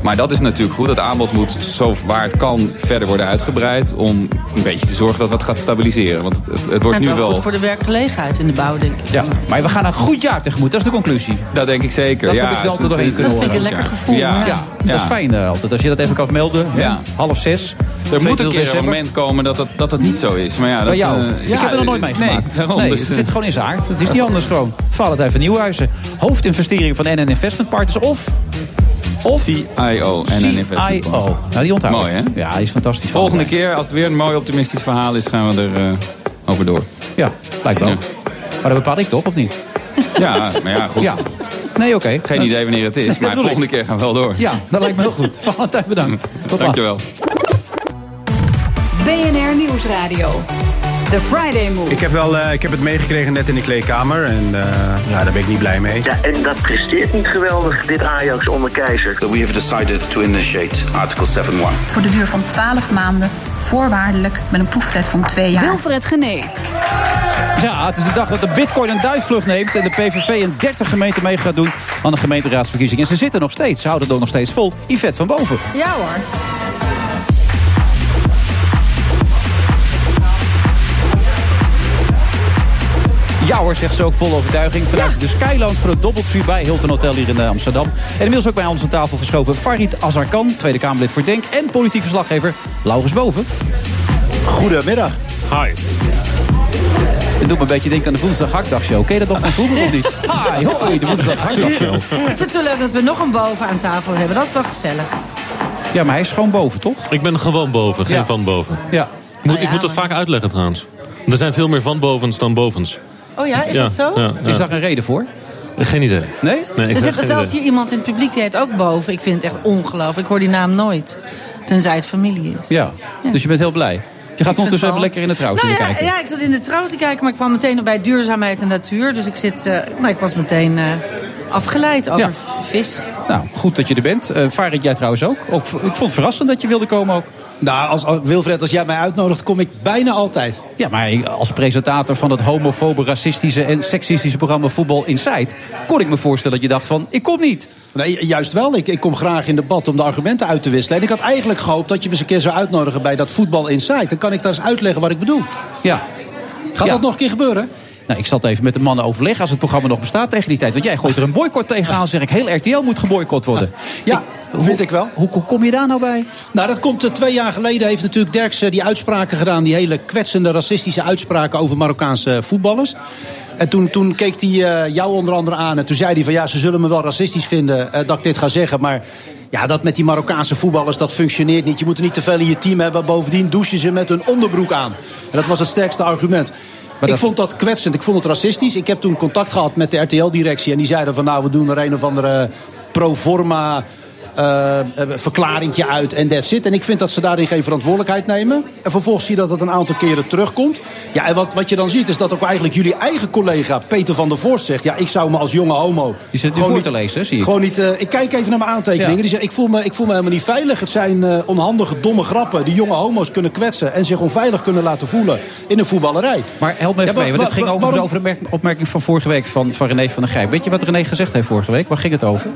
Maar dat is natuurlijk goed. Het aanbod moet zo waar het kan verder worden uitgebreid... om een beetje te zorgen dat het gaat stabiliseren. Want het, het, het wordt en het nu wel... goed voor de werkgelegenheid in de bouw, denk ik. Ja, maar we gaan een goed jaar tegemoet. Dat is de conclusie. Dat denk ik zeker. Dat ja, heb ik altijd doorheen kunnen Dat vind ik een lekker gevoel. Ja, ja. ja, dat is fijn uh, altijd. Als je dat even kan melden. Ja. Half zes. Er moet een keer een moment komen dat dat, dat dat niet zo is. Maar ja, dat, Bij jou? Uh, ik heb er nog nooit meegemaakt. Nee, nee, het zit gewoon in zijn aard. Het is niet *laughs* anders gewoon. Valentijn van Nieuwhuizen. Hoofdinvestering van NN Investment Partners. Of... Of CIO en een. CIO. Nou, die onthouden. Mooi, hè? Ja, die is fantastisch. Volgende keer, als het weer een mooi optimistisch verhaal is, gaan we er uh, over door. Ja, lijkt wel. Ja. Maar dat bepaal ik toch, of niet? Ja, maar ja, goed. Ja. Nee, oké. Okay. Geen idee wanneer het is, *laughs* maar de volgende keer gaan we wel door. Ja, dat lijkt me heel goed. *laughs* Valentijn, bedankt. Tot Dankjewel. BNR Nieuwsradio. The Friday Move. Ik heb, wel, eh, ik heb het meegekregen net in de kleedkamer. En eh, ja, daar ben ik niet blij mee. Ja, en dat presteert niet geweldig, dit Ajax onder Keizer. We have decided to initiate Article 7.1. Voor de duur van 12 maanden, voorwaardelijk met een proeftijd van twee jaar. Wilfred Genee. Ja, het is de dag dat de bitcoin een duifvlucht neemt... en de PVV in 30 gemeenten mee gaat doen aan de gemeenteraadsverkiezingen. En ze zitten nog steeds, ze houden het ook nog steeds vol. Yvette van Boven. Ja hoor. Ja hoor, zegt ze ook vol overtuiging. Vanuit de Skyland voor het Doubletree bij Hilton Hotel hier in eh, Amsterdam. En inmiddels ook bij ons aan tafel geschoven Farid Azarkan, Tweede Kamerlid voor Denk... en politiek verslaggever Laurens Boven. Goedemiddag. Hi. Het doet me een beetje denken aan de woensdag hakdagshow. Ken je dat nog van vroeger of niet? *laughs* Hi, hoi, de woensdag hakdagshow. Ik vind het zo leuk dat we nog een boven aan tafel hebben. Dat is wel gezellig. Ja, maar hij is gewoon boven, toch? Ik ben gewoon boven, geen Ja. van boven. Ja. Ik moet, Nou ja, ik moet dat maar- vaak uitleggen trouwens. Er zijn veel meer van bovens dan bovens. Oh ja, is Ja, dat zo? ja, ja. Is daar een reden voor? Geen idee. Nee? Nee, ik er zit er zelfs idee. hier iemand in het publiek die heet ook boven. Ik vind het echt ongelooflijk. Ik hoor die naam nooit. Tenzij het familie is. Ja. Dus je bent heel blij. Je gaat ondertussen even lekker in de trouw Nou zitten ja, kijken. ja, ik zat in de trouw te kijken, maar ik kwam meteen bij duurzaamheid en natuur. Dus ik, zit, eh, nou, ik was meteen eh, afgeleid over Ja. vis. Nou, goed dat je er bent. Eh Farid, jij trouwens ook. ook. Ik vond het verrassend dat je wilde komen ook. Nou, als, als- Wilfred, als jij mij uitnodigt, kom ik bijna altijd. Ja, maar als presentator van het homofobe, racistische en seksistische programma Voetbal Insight... kon ik me voorstellen dat je dacht van, ik kom niet. Nee, juist wel. Ik, ik kom graag in debat om de argumenten uit te wisselen. En ik had eigenlijk gehoopt dat je me eens een keer zou uitnodigen bij dat Voetbal Insight. Dan kan ik daar eens uitleggen wat ik bedoel. Ja. Gaat Ja. dat nog een keer gebeuren? Nou, ik zal het even met de mannen overleggen als het programma nog bestaat tegen die tijd. Want jij gooit er een boycott tegenaan, zeg ik. Heel RTL moet geboycott worden. Ja, vind ik wel. Hoe, hoe kom je daar nou bij? Nou, dat komt eh, twee jaar geleden. Heeft natuurlijk Derks eh, die uitspraken gedaan. Die hele kwetsende, racistische uitspraken over Marokkaanse voetballers. En toen, toen keek hij eh, jou onder andere aan. En toen zei hij van ja, ze zullen me wel racistisch vinden eh, dat ik dit ga zeggen. Maar ja, dat met die Marokkaanse voetballers, dat functioneert niet. Je moet er niet te veel in je team hebben. Bovendien douchen ze met hun onderbroek aan. En dat was het sterkste argument. Ik vond dat kwetsend, ik vond het racistisch. Ik heb toen contact gehad met de RTL-directie. En die zeiden van nou, we doen er een of andere pro forma eh, verklaringje uit en that's it. En ik vind dat ze daarin geen verantwoordelijkheid nemen. En vervolgens zie je dat het een aantal keren terugkomt. Ja, en wat, wat je dan ziet is dat ook eigenlijk jullie eigen collega Peter van der Voorst zegt... ja, ik zou me als jonge homo... Die zit nu voor te lezen, zie ik. Gewoon niet, eh, ik kijk even naar mijn aantekeningen. Ja. Die zegt, ik voel, me, ik voel me helemaal niet veilig. Het zijn onhandige, domme grappen die jonge homo's kunnen kwetsen... en zich onveilig kunnen laten voelen in een voetballerij. Maar help me even Ja, mee, want wa- het ging wa- over, de merk- opmerking van vorige week van, van René van der Grijp. Weet je wat René gezegd heeft vorige week? Waar ging het over?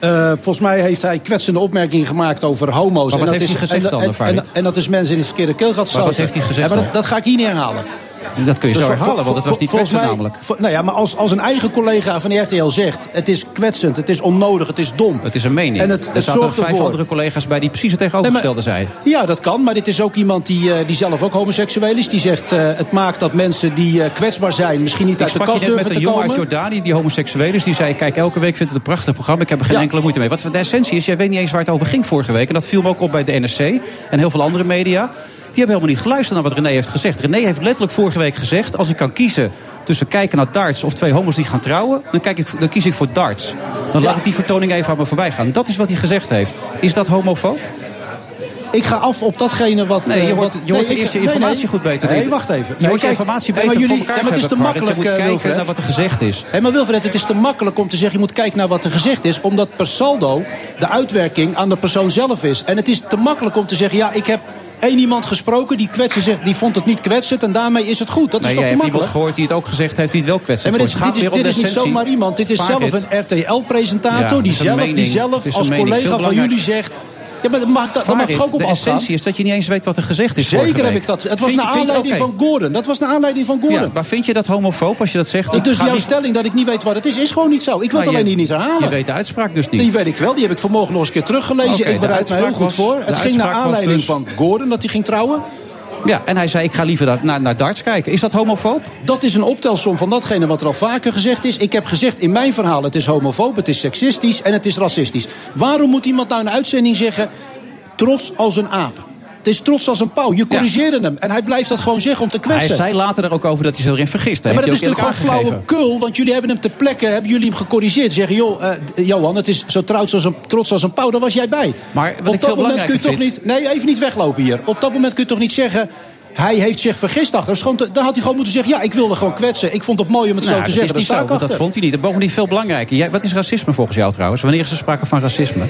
Eh, volgens mij heeft hij kwetsende opmerkingen gemaakt over homo's. Maar wat dat heeft is, hij gezegd en, dan, en, en, en dat is mensen in het verkeerde keelgat Maar wat heeft hij gezegd Ja, maar dat, dat ga ik hier niet herhalen. Dat kun je Dus zo herhalen, want het was niet volgens kwetsend mij- namelijk. nou ja, maar als, als een eigen collega van de RTL zegt... het is kwetsend, het is onnodig, het is dom. Het is een mening. En het, er zaten zorgt vijf ervoor... andere collega's bij die precies het tegenovergestelde zeiden. Ja, dat kan. Maar dit is ook iemand die, eh, die zelf ook homoseksueel is. Die zegt, eh, het maakt dat mensen die eh, kwetsbaar zijn... misschien niet Ik uit de sprak je kast net met durven een te jongen uit komen. Jordanië die homoseksueel is. Die zei, kijk, elke week vindt het een prachtig programma. Ik heb er geen Ja. enkele moeite mee. Wat de essentie is, jij weet niet eens waar het over ging vorige week. En dat viel me ook op bij de NRC en heel veel andere media. Die hebben helemaal niet geluisterd naar wat René heeft gezegd. René heeft letterlijk vorige week gezegd... als ik kan kiezen tussen kijken naar darts of twee homo's die gaan trouwen... dan, kijk ik, dan kies ik voor darts. Dan laat ik die vertoning even aan me voorbij gaan. Dat is wat hij gezegd heeft. Is dat homofoob? Ik ga af op datgene wat... Nee, je eh, hoort, je hoort nee, de eerste informatie nee. goed beter. Nee, wacht even. Je hoort je informatie beter maar voor jullie- elkaar ja, maar het is te makkelijk, Je moet eh, kijken Wilfred. naar wat er gezegd is. Hé, maar Wilfred, het is te makkelijk om te zeggen... je moet kijken naar wat er gezegd is... omdat per saldo de uitwerking aan de persoon zelf is. En het is te makkelijk om te zeggen... ja, ik heb één iemand gesproken die, kwetsen zegt, die vond het niet kwetsend... en daarmee is het goed. Dat Nee, is jij toch te hebt iemand gehoord die het ook gezegd heeft die het wel kwetsend Nee, maar vond. dit, Het dit is, dit is niet zomaar iemand. Dit is zelf een RTL-presentator... Ja, die, zelf, die zelf als collega van jullie zegt... Ja, maar mag, dat, dat mag Farid, ik ook op de afgaan. essentie is dat je niet eens weet wat er gezegd is Zeker heb ik dat. Het was Vind naar je- vind je- aanleiding van Gordon. Dat was naar aanleiding van Gordon. Ja, maar vind je dat homofoob als je dat zegt? Dus jouw niet- stelling dat ik niet weet wat het is, is gewoon niet zo. Ik wil Nou, het alleen hier niet herhalen. Je weet de uitspraak dus niet. Die weet ik wel. Die heb ik vanmorgen nog eens een keer teruggelezen. Ik bereid mij heel goed was- voor. Het ging naar aanleiding dus- van Gordon dat hij ging trouwen. Ja, en hij zei, ik ga liever naar, naar, darts kijken. Is dat homofoob? Dat is een optelsom van datgene wat er al vaker gezegd is. Ik heb gezegd in mijn verhaal, het is homofoob, het is seksistisch en het is racistisch. Waarom moet iemand nou een uitzending zeggen, trots als een aap? Het is trots als een pauw. Je corrigeerde hem. En hij blijft dat gewoon zeggen om te kwetsen. Hij zei later er ook over dat hij zich erin vergist. Ja, maar dat is natuurlijk gewoon flauwekul. Want jullie hebben hem ter plekke hebben jullie hem gecorrigeerd. Zeggen, joh, eh, Johan, het is zo trots als, een, trots als een pauw. Daar was jij bij. Maar wat Op ik dat veel moment kun je toch niet... Nee, even niet weglopen hier. Op dat moment kun je toch niet zeggen... Hij heeft zich vergist achter. Dat te- dan had hij gewoon moeten zeggen... ja, ik wilde gewoon kwetsen. Ik vond het mooi om het Nou, zo te dat zeggen. is zo, dat achter. vond hij niet. En bovendien veel belangrijker. Jij, wat is racisme volgens jou trouwens? Wanneer is er sprake van racisme?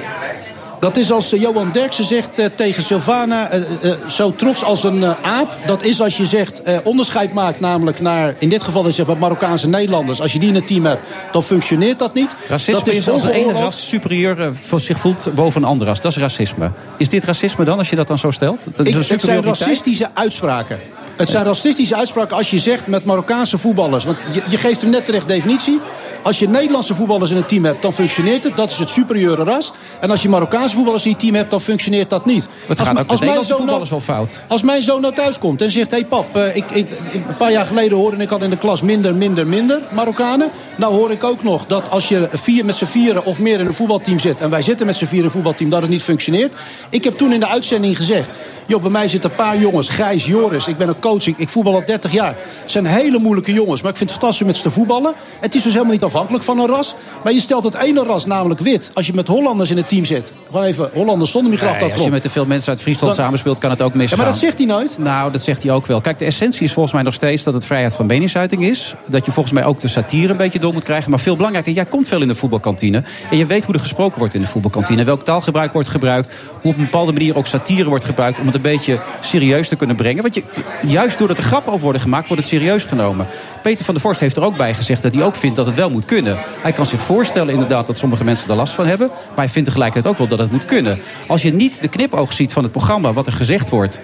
Dat is als eh, Johan Derksen zegt eh, tegen Sylvana... eh, zo trots als een aap. Dat is als je zegt, onderscheid maakt namelijk naar... in dit geval is het Marokkaanse Nederlanders. Als je die in een team hebt, dan functioneert dat niet. Racisme dat is als de ene ras superieur voor zich voelt boven een andere ras. Dat is racisme. Is dit racisme dan, als je dat dan zo stelt? Dat is Ik- een het zijn racistische uitspraken. Het zijn racistische uitspraken als je zegt met Marokkaanse voetballers. Want je, je geeft hem net terecht definitie. Als je Nederlandse voetballers in een team hebt, dan functioneert het. Dat is het superieure ras. En als je Marokkaanse voetballers in je team hebt, dan functioneert dat niet. Het Als gaat ook als mijn zoon voetballers nou- wel fout. Als mijn zoon nou thuis komt en zegt... hé hey pap, eh, ik, ik, een paar jaar geleden hoorde ik al in de klas minder, minder, minder Marokkanen. Nou hoor ik ook nog dat als je vier, met z'n vieren of meer in een voetbalteam zit... en wij zitten met z'n vieren in een voetbalteam, dat het niet functioneert. Ik heb toen in de uitzending gezegd... joh, bij mij zitten een paar jongens, Gijs, Joris, ik ben een coach, ik, voetbal al 30 jaar. Het zijn hele moeilijke jongens, maar ik vind het fantastisch met ze te voetballen. Het is dus helemaal niet afhankelijk van een ras. Maar je stelt het ene ras, namelijk wit. Als je met Hollanders in het team zit, gewoon even Hollanders zonder Nee, migrant als je met te veel mensen uit Friesland Dan- samenspeelt, kan het ook Ja, misgaan. maar dat zegt hij nooit. Nou, dat zegt hij ook wel. Kijk, de essentie is volgens mij nog steeds dat het vrijheid van meningsuiting is. Dat je volgens mij ook de satire een beetje door moet krijgen. Maar veel belangrijker, jij komt veel in de voetbalkantine. En je weet hoe er gesproken wordt in de voetbalkantine. Welk taalgebruik wordt gebruikt. Hoe op een bepaalde manier ook satire wordt gebruikt. Om het een beetje serieus te kunnen brengen. Want je, juist doordat er grappen over worden gemaakt, wordt het serieus genomen. Peter van der Vorst heeft er ook bij gezegd dat hij ook vindt dat het wel moet kunnen. Hij kan zich voorstellen inderdaad dat sommige mensen er last van hebben. Maar hij vindt tegelijkertijd ook wel dat het moet kunnen. Als je niet de knipoog ziet van het programma, wat er gezegd wordt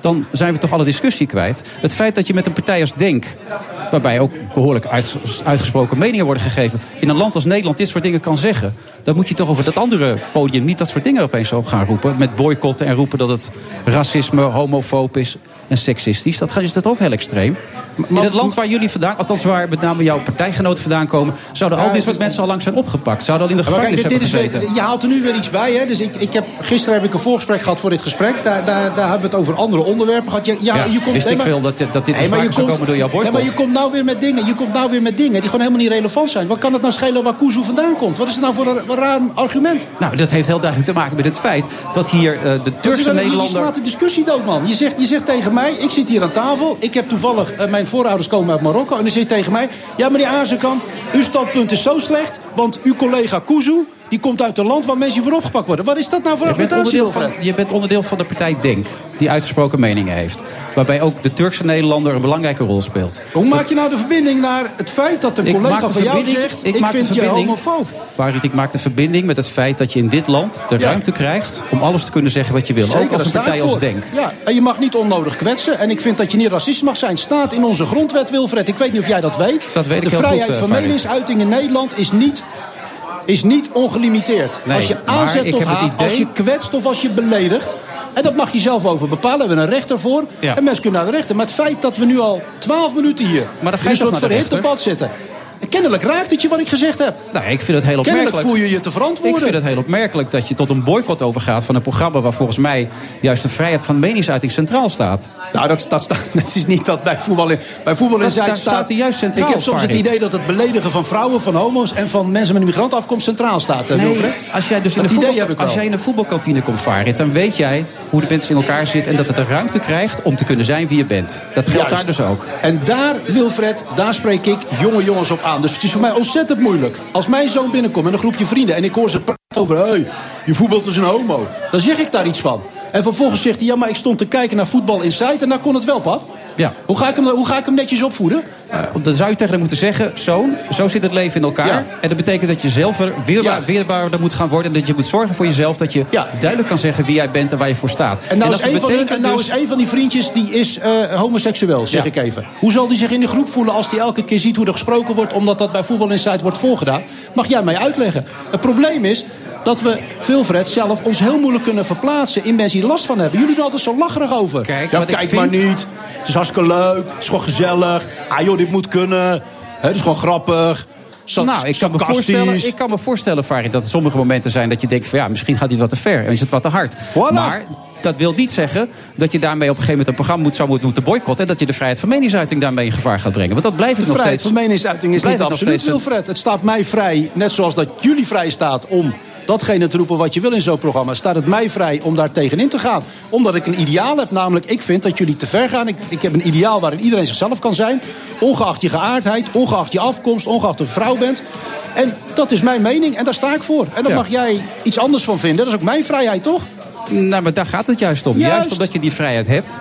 dan zijn we toch alle discussie kwijt. Het feit dat je met een partij als Denk... waarbij ook behoorlijk uit- uitgesproken meningen worden gegeven... in een land als Nederland dit soort dingen kan zeggen... dan moet je toch over dat andere podium niet dat soort dingen opeens op gaan roepen. Met boycotten en roepen dat het racisme, homofoob is en seksistisch. Dat is dat ook heel extreem. In het land waar jullie vandaan, althans waar met name jouw partijgenoten vandaan komen... zouden al dit soort mensen al lang zijn opgepakt. Zouden al in de maar kijk, gevangenis dit, dit hebben is gezeten. weer- je haalt er nu weer iets bij. Hè? Dus ik, ik heb, gisteren heb ik een voorgesprek gehad voor dit gesprek. Daar, daar, daar hebben we het over andere onderwerpen gehad. Ja, Ja, je komt, wist nee, ik maar- veel dat dit- dat dit Nee, maar je komt- komen door jouw boycott. Nee, maar je komt nou weer met dingen. Je komt nou weer met dingen die gewoon helemaal niet relevant zijn. Wat kan het nou schelen waar Kuzu vandaan komt? Wat is het nou voor een, raar argument? Nou, dat heeft heel duidelijk te maken met het feit dat hier eh, de is Turkse wel- je- Nederlander... slaat de discussie dood, man. Je zegt, je zegt tegen mij, ik zit hier aan tafel. Ik heb toevallig, eh, mijn voorouders komen uit Marokko. En zeg je tegen mij, ja meneer Azekan, uw standpunt is zo slecht. Want uw collega Kuzu, die komt uit een land waar mensen voor opgepakt worden. Wat is dat nou voor argumentatie, je bent onderdeel van de partij Denk, die uitgesproken meningen heeft. Waarbij ook de Turkse Nederlander een belangrijke rol speelt. Hoe maak je nou de verbinding naar het feit dat een Ik collega de van jou zegt... ik, maak de vind je homofoob? Farid, ik maak de verbinding met het feit dat je in dit land de Ja. ruimte krijgt... om alles te kunnen zeggen wat je wil. ook als een partij ik als. Denk. Ja, en je mag niet onnodig kwetsen. En ik vind dat je niet racistisch mag zijn. Staat in onze grondwet, Wilfred. Ik weet niet of jij dat weet. Dat weet ik de heel goed, vrijheid eh, van meningsuiting in Nederland is niet, is niet ongelimiteerd. Nee, als je aanzet tot haat, idee- als je kwetst of als je beledigt... En dat mag je zelf over bepalen. We hebben een rechter voor. Ja. En mensen kunnen naar de rechter. Maar het feit dat we nu al twaalf minuten hier... Maar dan ga in je een toch soort verhit debat zitten... En kennelijk raakt het je wat ik gezegd heb. Nou, ik vind het heel Kennelijk opmerkelijk. voel je je te verantwoorden. Ik vind het heel opmerkelijk dat je tot een boycott overgaat van een programma waar volgens mij juist de vrijheid van meningsuiting centraal staat. Nou, dat, dat staat, *laughs* het is niet dat bij voetbal in, bij voetbal in Dat- staat hij juist centraal, Ik heb soms het idee dat het beledigen van vrouwen, van homo's en van mensen met een migrantafkomst centraal staat. eh, Nee, Wilfred. als jij dus in dat de voetbal, als jij in een voetbalkantine komt, Farid, dan weet jij hoe de mensen in elkaar zitten en dat het de ruimte krijgt om te kunnen zijn wie je bent. Dat geldt Juist. daar dus ook. En daar, Wilfred, daar spreek ik jonge jongens op Dus het is voor mij ontzettend moeilijk. Als mijn zoon binnenkomt met een groepje vrienden... en ik hoor ze praten over... hey, je voetbalt dus een homo. Dan zeg ik daar iets van. En vervolgens zegt hij... ja, maar ik stond te kijken naar voetbal Inside... en daar kon het wel, pap. Ja. Hoe ga ik hem, hoe ga ik hem netjes opvoeden? Eh, dan zou je tegen hem moeten zeggen: zoon, zo zit het leven in elkaar. Ja. En dat betekent dat je zelf er weerbaar, weerbaarder moet gaan worden. En dat je moet zorgen voor jezelf dat je duidelijk kan zeggen wie jij bent en waar je voor staat. En nou, dat is, een van, die- betekent en nou dus- is een van die vriendjes die is eh, homoseksueel, zeg ik even. Hoe zal die zich in de groep voelen als hij elke keer ziet hoe er gesproken wordt... omdat dat bij Voetbal Insight wordt voorgedaan? Mag jij mij uitleggen. Het probleem is dat we, Wilfred, zelf ons heel moeilijk kunnen verplaatsen... in mensen die er last van hebben. Jullie doen altijd zo lacherig over. Kijk, ja, kijk vind- maar niet. Het is hartstikke leuk. Het is gewoon gezellig. Ah joh, dit moet kunnen. Het is gewoon grappig. Sa- Nou, ik kan, me voorstellen, ik kan me voorstellen, Farid, dat er sommige momenten zijn dat je denkt van ja, misschien gaat dit wat te ver en is het wat te hard. Voilà. Maar dat wil niet zeggen dat je daarmee op een gegeven moment een programma moet, zou moeten boycotten. En dat je de vrijheid van meningsuiting daarmee in gevaar gaat brengen. Want dat blijft De het nog vrijheid steeds. van meningsuiting is niet absoluut, Wilfred. Het staat mij vrij, net zoals dat jullie vrij staat om datgene te roepen wat je wil in zo'n programma... staat het mij vrij om daar tegenin te gaan. Omdat ik een ideaal heb, namelijk ik vind dat jullie te ver gaan. Ik, ik heb een ideaal waarin iedereen zichzelf kan zijn. Ongeacht je geaardheid, ongeacht je afkomst, ongeacht of je vrouw bent. En dat is mijn mening en daar sta ik voor. En daar Ja. mag jij iets anders van vinden. Dat is ook mijn vrijheid, toch? Nou, maar daar gaat het juist om. Juist, Juist. omdat je die vrijheid hebt.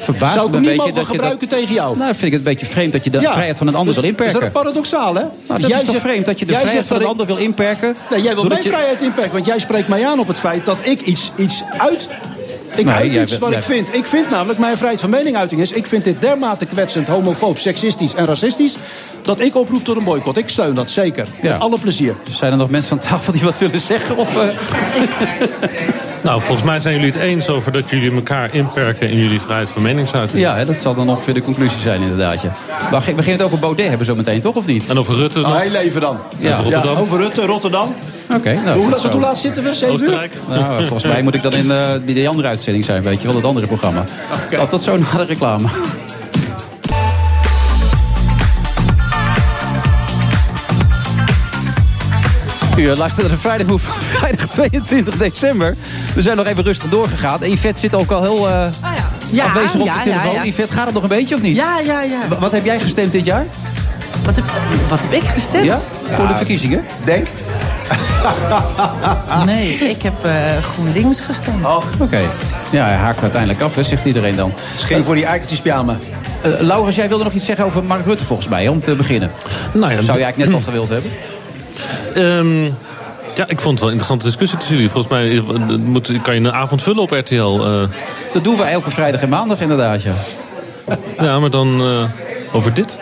Verbaast Zou ik hem niet mogen dat gebruiken tegen jou? Nou, vind ik het een beetje vreemd dat je de Ja. vrijheid van een ander Dus- wil inperken. Is dat paradoxaal, hè? Nou, dat jij is toch zegt- vreemd dat je de vrijheid zegt van een ander wil inperken? Nee, jij wil mijn vrijheid inperken, want jij spreekt mij aan op het feit dat ik iets, iets uit. Ik Nee, uit jij iets wil- wat jij- ik vind. Ik vind namelijk, mijn vrijheid van meningsuiting is... ik vind dit dermate kwetsend, homofoob, seksistisch en racistisch... dat ik oproep tot een boycott. Ik steun dat, zeker. Ja. Met alle plezier. Zijn er nog mensen aan tafel die wat willen zeggen? Of, eh? *laughs* Nou, volgens mij zijn jullie het eens over dat jullie elkaar inperken in jullie vrijheid van meningsuiting. Ja, hè, dat zal dan ongeveer de conclusie zijn inderdaad. Ja. Maar we beginnen het over Baudet hebben zo meteen, toch? Of niet? En over Rutte Nou, heel even dan. Ja. Over Rotterdam. over Rutte, Rotterdam. Oké, nou, hoe, laat- zo. hoe laat zitten we? Zeven uur? Oostenrijk. Nou, volgens mij moet ik dan in eh, die, andere uitzending zijn, weet je wel, het andere programma. Nou, tot zo na de reclame. U luistert naar de Move van vrijdag *laughs* 22 december. We zijn nog even rustig doorgegaan. En Yvette zit ook al heel eh, Ja, afwezig op ja, de telefoon. ja, ja. Yvette, gaat het nog een beetje of niet? Ja, ja, ja. W- Wat heb jij gestemd dit jaar? Wat heb, wat heb ik gestemd? Ja? Voor de verkiezingen? Denk. *laughs* Nee, ik heb eh, GroenLinks gestemd. Oké. Ja, hij haakt uiteindelijk af, hè, zegt iedereen dan. Geen voor die eikeltjes pyjama. Eh Laurens, jij wilde nog iets zeggen over Mark Rutte volgens mij, om te beginnen. Nou ja, Zou je eigenlijk net *clears throat* al gewild hebben? Ehm, ja, ik vond het wel een interessante discussie tussen jullie. Volgens mij eh, moet, kan je een avond vullen op RTL. eh. Dat doen we elke vrijdag en maandag inderdaad, ja. ja, maar dan eh, over dit.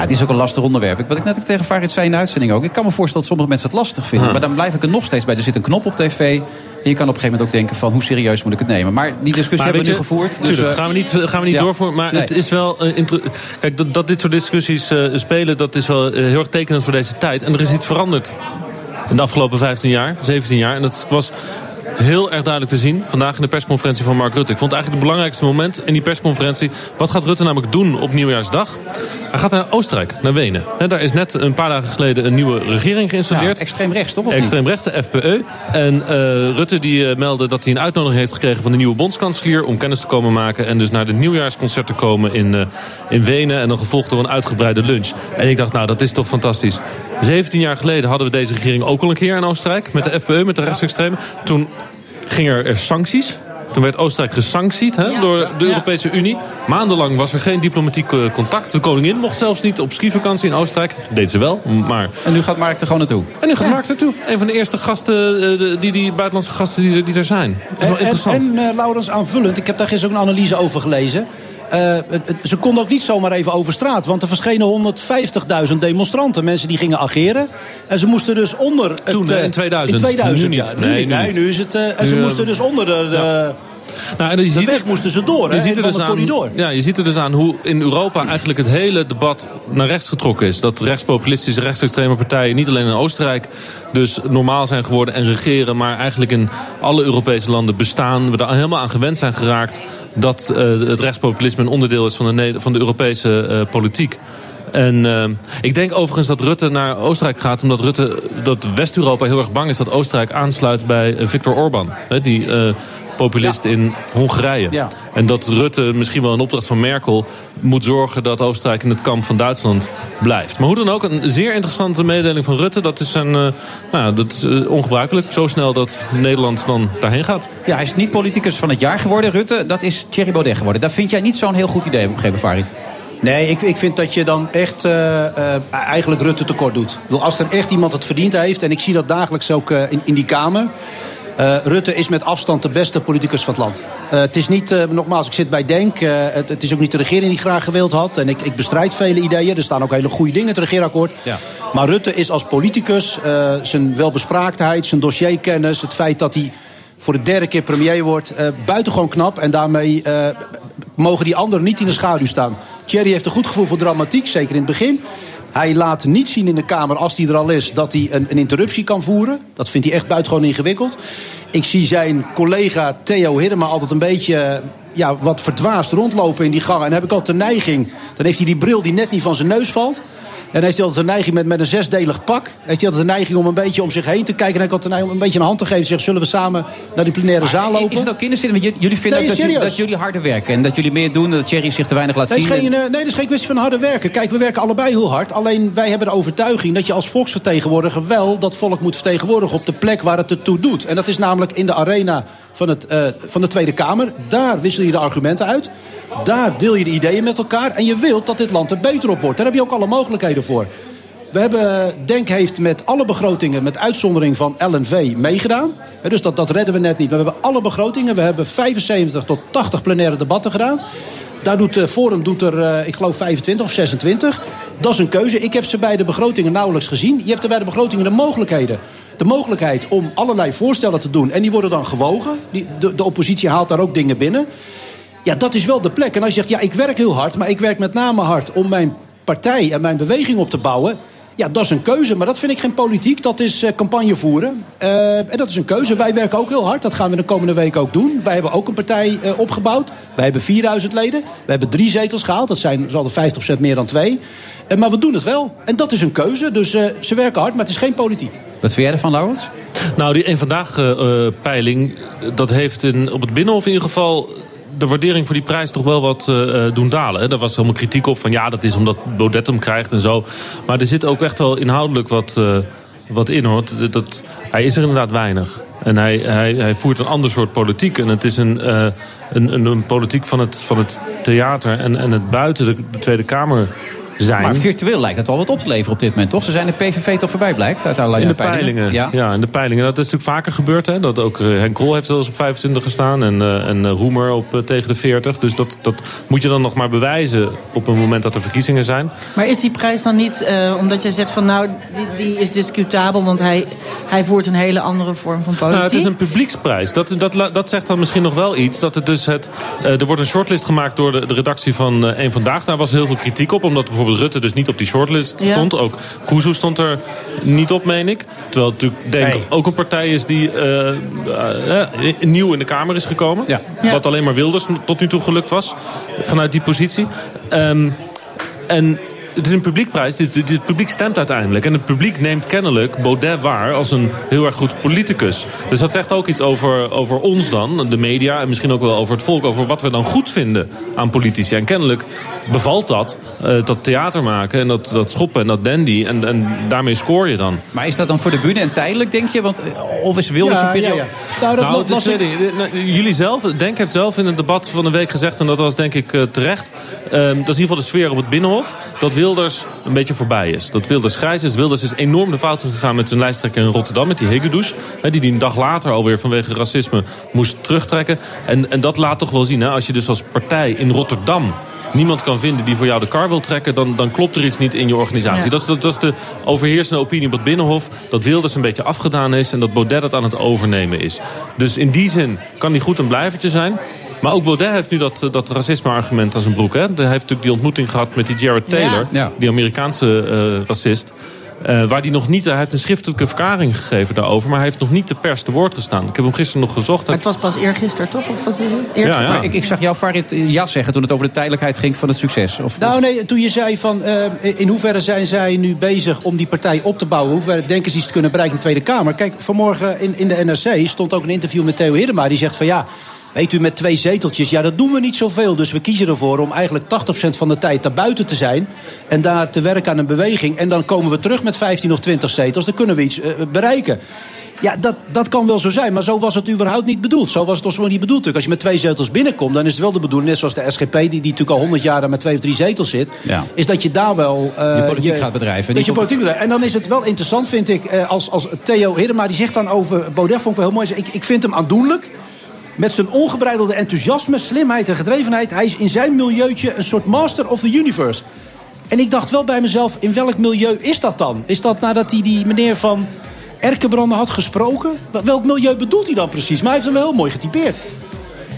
Ja, het is ook een lastig onderwerp. Wat ik net ook tegen Farid zei in de uitzending ook. Ik kan me voorstellen dat sommige mensen het lastig vinden. Ja. Maar dan blijf ik er nog steeds bij. Er zit een knop op tv. En je kan op een gegeven moment ook denken van hoe serieus moet ik het nemen. Maar die discussie Maar hebben we nu gevoerd. Dus, eh, gaan we niet, gaan we niet ja. doorvoeren. Maar Nee. het is wel. eh, Kijk, dat, dat dit soort discussies eh, spelen, dat is wel eh, heel erg tekenend voor deze tijd. En er is iets veranderd in de afgelopen 15 jaar, 17 jaar. En dat was heel erg duidelijk te zien vandaag in de persconferentie van Mark Rutte. Ik vond eigenlijk het belangrijkste moment in die persconferentie. Wat gaat Rutte namelijk doen op nieuwjaarsdag? Hij gaat naar Oostenrijk, naar Wenen. Hè, daar is net een paar dagen geleden een nieuwe regering geïnstalleerd. Ja, extreem rechts, toch? Extreem rechts, de FPE. En eh, Rutte die eh, meldde dat hij een uitnodiging heeft gekregen van de nieuwe bondskanselier... om kennis te komen maken en dus naar de nieuwjaarsconcert te komen in, eh, in Wenen. En dan gevolgd door een uitgebreide lunch. En ik dacht, nou, dat is toch fantastisch. 17 jaar geleden hadden we deze regering ook al een keer in Oostenrijk. Met de FPE, met de rechtsextremen. Toen gingen er, er sancties. Toen werd Oostenrijk gesanctied hè, door de Europese Unie. Maandenlang was er geen diplomatiek eh, contact. De koningin mocht zelfs niet op skivakantie in Oostenrijk. Deed ze wel, maar... En nu gaat Mark er gewoon naartoe. En nu gaat Mark naartoe. Een van de eerste gasten, eh, de- die, die buitenlandse gasten die, er- die er zijn. Dat is wel En, interessant. en eh, Laurens, aanvullend, ik heb daar gisteren ook een analyse over gelezen. Eh, ze konden ook niet zomaar even over straat. Want er verschenen 150.000 demonstranten. Mensen die gingen ageren. En ze moesten dus onder... Het, Toen, eh, in 2000. In 2000, Nu ja. niet. Nee, nu Nee, nu is het... eh, en ze moesten dus onder de... de Nou, en je ziet weg moesten ze door, hè? Je ziet, er dus aan, corridor. ja, je ziet er dus aan hoe in Europa eigenlijk het hele debat naar rechts getrokken is. Dat rechtspopulistische, rechtsextreme partijen niet alleen in Oostenrijk dus normaal zijn geworden en regeren, maar eigenlijk in alle Europese landen bestaan. We er helemaal aan gewend zijn geraakt dat eh, het rechtspopulisme een onderdeel is van de, van de Europese eh, politiek. En eh, ik denk overigens dat Rutte naar Oostenrijk gaat... omdat Rutte, dat West-Europa heel erg bang is dat Oostenrijk aansluit bij Viktor Orban. Hè, die populist in Hongarije. Ja. En dat Rutte misschien wel een opdracht van Merkel moet zorgen... dat Oostenrijk in het kamp van Duitsland blijft. Maar hoe dan ook, een zeer interessante mededeling van Rutte. Dat is, een, eh, nou, ja, dat is eh, ongebruikelijk. Zo snel dat Nederland dan daarheen gaat. Ja, hij is niet politicus van het jaar geworden, Rutte. Dat is Thierry Baudet geworden. Dat vind jij niet zo'n heel goed idee, heb ik begrepen, Farid. Nee, ik, ik vind dat je dan echt eh, eh, eigenlijk Rutte tekort doet. Ik bedoel, als er echt iemand het verdiend heeft... en ik zie dat dagelijks ook in, in die Kamer... eh, Rutte is met afstand de beste politicus van het land. Eh, het is niet, eh, nogmaals, ik zit bij Denk. het, het is ook niet de regering die ik graag gewild had. En ik, ik bestrijd vele ideeën. Er staan ook hele goede dingen in het regeerakkoord. Ja. Maar Rutte is als politicus, zijn welbespraaktheid, zijn dossierkennis... het feit dat hij voor de derde keer premier wordt, buitengewoon knap. En daarmee mogen die anderen niet in de schaduw staan. Thierry heeft een goed gevoel voor dramatiek, zeker in het begin. Hij laat niet zien in de Kamer, als hij er al is, dat hij een, een interruptie kan voeren. Dat vindt hij echt buitengewoon ingewikkeld. Ik zie zijn collega Theo Hiddema altijd een beetje ja, wat verdwaasd rondlopen in die gangen. En dan heb ik altijd de neiging. Dan heeft hij die bril die net niet van zijn neus valt. En heeft hij altijd de neiging met, met een zesdelig pak. Heeft hij altijd de neiging om een beetje om zich heen te kijken. En hij de neiging om een beetje een hand te geven. Zeggen, zullen we samen naar die plenaire zaal lopen? Is het ook kinderzin? Want jullie vinden Nee, dat, jullie, dat jullie harder werken. En dat jullie meer doen. Dat Thierry zich te weinig laat Nee, het zien. geen, eh, nee, dat is geen kwestie van harde werken. Kijk, we werken allebei heel hard. Alleen wij hebben de overtuiging dat je als volksvertegenwoordiger wel dat volk moet vertegenwoordigen op de plek waar het ertoe doet. En dat is namelijk in de arena van, het, eh, van de Tweede Kamer. Daar wissel je de argumenten uit. Daar deel je de ideeën met elkaar. En je wilt dat dit land er beter op wordt. Daar heb je ook alle mogelijkheden voor. We hebben, Denk heeft met alle begrotingen, met uitzondering van LNV, meegedaan. Dus dat, dat redden we net niet. We hebben alle begrotingen. We hebben 75 tot 80 plenaire debatten gedaan. Daar doet de Forum doet er, eh, ik geloof, 25 of 26. Dat is een keuze. Ik heb ze bij de begrotingen nauwelijks gezien. Je hebt er bij de begrotingen de mogelijkheden. De mogelijkheid om allerlei voorstellen te doen. En die worden dan gewogen. De oppositie haalt daar ook dingen binnen. Ja, dat is wel de plek. En als je zegt, ja, ik werk heel hard, maar ik werk met name hard om mijn partij en mijn beweging op te bouwen. Ja, dat is een keuze, maar dat vind ik geen politiek. Dat is eh, campagne voeren. Eh, en dat is een keuze. Wij werken ook heel hard. Dat gaan we de komende week ook doen. Wij hebben ook een partij eh, opgebouwd. Wij hebben 4000 leden. We hebben drie zetels gehaald. Dat zijn zo de 50% meer dan twee. Eh, maar we doen het wel. En dat is een keuze. Dus eh, ze werken hard, maar het is geen politiek. Wat vind jij ervan, Laurens? Nou, die een vandaag eh, eh, peiling, dat heeft in, op het Binnenhof in ieder geval de waardering voor die prijs toch wel wat eh, eh, doen dalen. Hè. Daar was helemaal kritiek op van ja, dat is omdat Baudet hem krijgt en zo. Maar er zit ook echt wel inhoudelijk wat, eh, wat in. Dat, hij is er inderdaad weinig. En hij, hij, hij voert een ander soort politiek. En het is een, een, een, politiek van het, van het theater en, en het buiten de Tweede Kamer zijn. Maar virtueel lijkt het wel wat op te leveren op dit moment, toch? Ze zijn de PVV toch voorbij, blijkt, uit allerlei In de peilingen. Ja. Ja. in de peilingen. Dat is natuurlijk vaker gebeurd. Hè? Dat ook eh, Henk Krol heeft wel eens op 25 gestaan. En, eh, en eh, Roemer op tegen de 40. Dus dat, dat moet je dan nog maar bewijzen op het moment dat er verkiezingen zijn. Maar is die prijs dan niet, eh, omdat jij zegt van nou, die, die is discutabel, want hij, hij voert een hele andere vorm van politiek? Nou, het is een publieksprijs. Dat, dat, dat zegt dan misschien nog wel iets. Dat het dus het, er wordt een shortlist gemaakt door de, de redactie van Eén Vandaag. Daar was heel veel kritiek op. Omdat bijvoorbeeld Rutte dus niet op die shortlist Ja. stond. Ook Kuzu stond er niet op, meen ik. Terwijl het natuurlijk Denk Nee. ook een partij is die eh, eh, eh, nieuw in de Kamer is gekomen. Ja. Ja. Wat alleen maar Wilders tot nu toe gelukt was. Vanuit die positie. Ehm, en het is een publiekprijs. Het, het, het publiek stemt uiteindelijk. En het publiek neemt kennelijk Baudet waar als een heel erg goed politicus. Dus dat zegt ook iets over, over ons dan, de media. En misschien ook wel over het volk. Over wat we dan goed vinden aan politici. En kennelijk bevalt dat. eh, dat theater maken en dat, dat schoppen en dat dandy. En, en daarmee scoor je dan. Maar is dat dan voor de bühne en tijdelijk, denk je? Want, eh, of is Wilders een Ja, ja, periode... ja. Nou, dat nou, de tweede, nou, jullie zelf, Denk heeft zelf in het debat van een week gezegd, en dat was denk ik eh, terecht, ehm, dat is in ieder geval de sfeer op het Binnenhof, dat Wilders een beetje voorbij is. Dat Wilders grijs is. Wilders is enorm de fout gegaan met zijn lijsttrekker in Rotterdam, met die Hegedus, hè, die die een dag later alweer vanwege racisme moest terugtrekken. En, en dat laat toch wel zien, hè, als je dus als partij in Rotterdam niemand kan vinden die voor jou de kar wil trekken... dan, dan klopt er iets niet in je organisatie. Ja. Dat, is, dat, dat is de overheersende opinie op het Binnenhof... dat Wilders een beetje afgedaan is en dat Baudet het aan het overnemen is. Dus in die zin kan hij goed een blijvertje zijn... Maar ook Baudet heeft nu dat, dat racisme-argument aan zijn broek. Hè? Hij heeft natuurlijk die ontmoeting gehad met die Jared Taylor, Ja. die Amerikaanse eh, racist. Eh, waar die nog niet, hij heeft een schriftelijke verklaring gegeven daarover, maar hij heeft nog niet de pers te woord gestaan. Ik heb hem gisteren nog gezocht. Maar het was pas eergisteren, toch? Of wat is het? Eergisteren? Ja, ja. Maar ik, ik zag jou Farid eh, ja zeggen toen het over de tijdelijkheid ging van het succes. Of, Nou nee, toen je zei van eh, in hoeverre zijn zij nu bezig om die partij op te bouwen? Hoe ver denken ze iets te kunnen bereiken in de Tweede Kamer? Kijk, vanmorgen in, in de NRC stond ook een interview met Theo Hiddema. Die zegt van ja, weet u met twee zeteltjes, ja dat doen we niet zoveel. Dus we kiezen ervoor om eigenlijk 80% van de tijd daarbuiten te zijn. En daar te werken aan een beweging. En dan komen we terug met 15 of 20 zetels. Dan kunnen we iets eh, bereiken. Ja, dat, dat kan wel zo zijn, maar zo was het überhaupt niet bedoeld. Zo was het oorspronkelijk niet bedoeld. Als je met twee zetels binnenkomt, dan is het wel de bedoeling... net zoals de SGP, die, die natuurlijk al 100 jaar daar met twee of drie zetels zit... Ja. is dat je daar wel... eh, Je politiek gaat bedrijven, Dat je politiek bedrijft. En dan is het wel interessant, vind ik, eh, als, als Theo Hiddema... die zegt dan over Baudet, vond ik wel heel mooi... ik, ik vind hem aandoenlijk... Met zijn ongebreidelde enthousiasme, slimheid en gedrevenheid. Hij is in zijn milieutje een soort master of the universe. En ik dacht wel bij mezelf, in welk milieu is dat dan? Is dat nadat hij die meneer van Erkenbranden had gesproken? Wel- Welk milieu bedoelt hij dan precies? Maar hij heeft hem wel heel mooi getypeerd.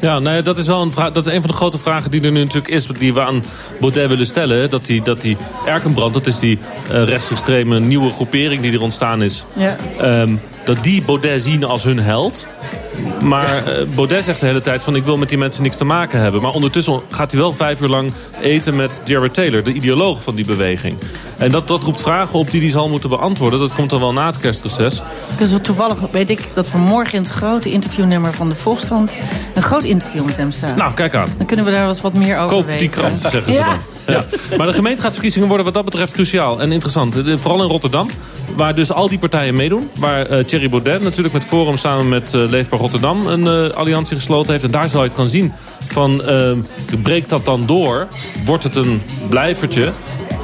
Ja, nou ja, dat is wel een vraag. Dat is een van de grote vragen die er nu natuurlijk is, die we aan Baudet willen stellen. Dat die, dat die Erkenbrand, dat is die uh, rechtsextreme nieuwe groepering die er ontstaan is. Ja. Um, dat die Baudet zien als hun held. Maar uh, Baudet zegt de hele tijd van ik wil met die mensen niks te maken hebben. Maar ondertussen gaat hij wel vijf uur lang eten met Jared Taylor, de ideoloog van die beweging. En dat, dat roept vragen op die hij zal moeten beantwoorden. Dat komt dan wel na het kerstreces. Dus toevallig weet ik dat we morgen in het grote interviewnummer van de Volkskrant... een groot interview met hem staan. Nou, kijk aan. Dan kunnen we daar wel eens wat meer over Koop weten. die krant, zeggen ze ja. dan. Ja. Maar de gemeenteraadsverkiezingen worden wat dat betreft cruciaal en interessant. Vooral in Rotterdam, waar dus al die partijen meedoen. Waar uh, Thierry Baudet natuurlijk met Forum samen met uh, Leefbaar Rotterdam een uh, alliantie gesloten heeft. En daar zal je het gaan zien van, breekt dat dan door? Wordt het een blijvertje?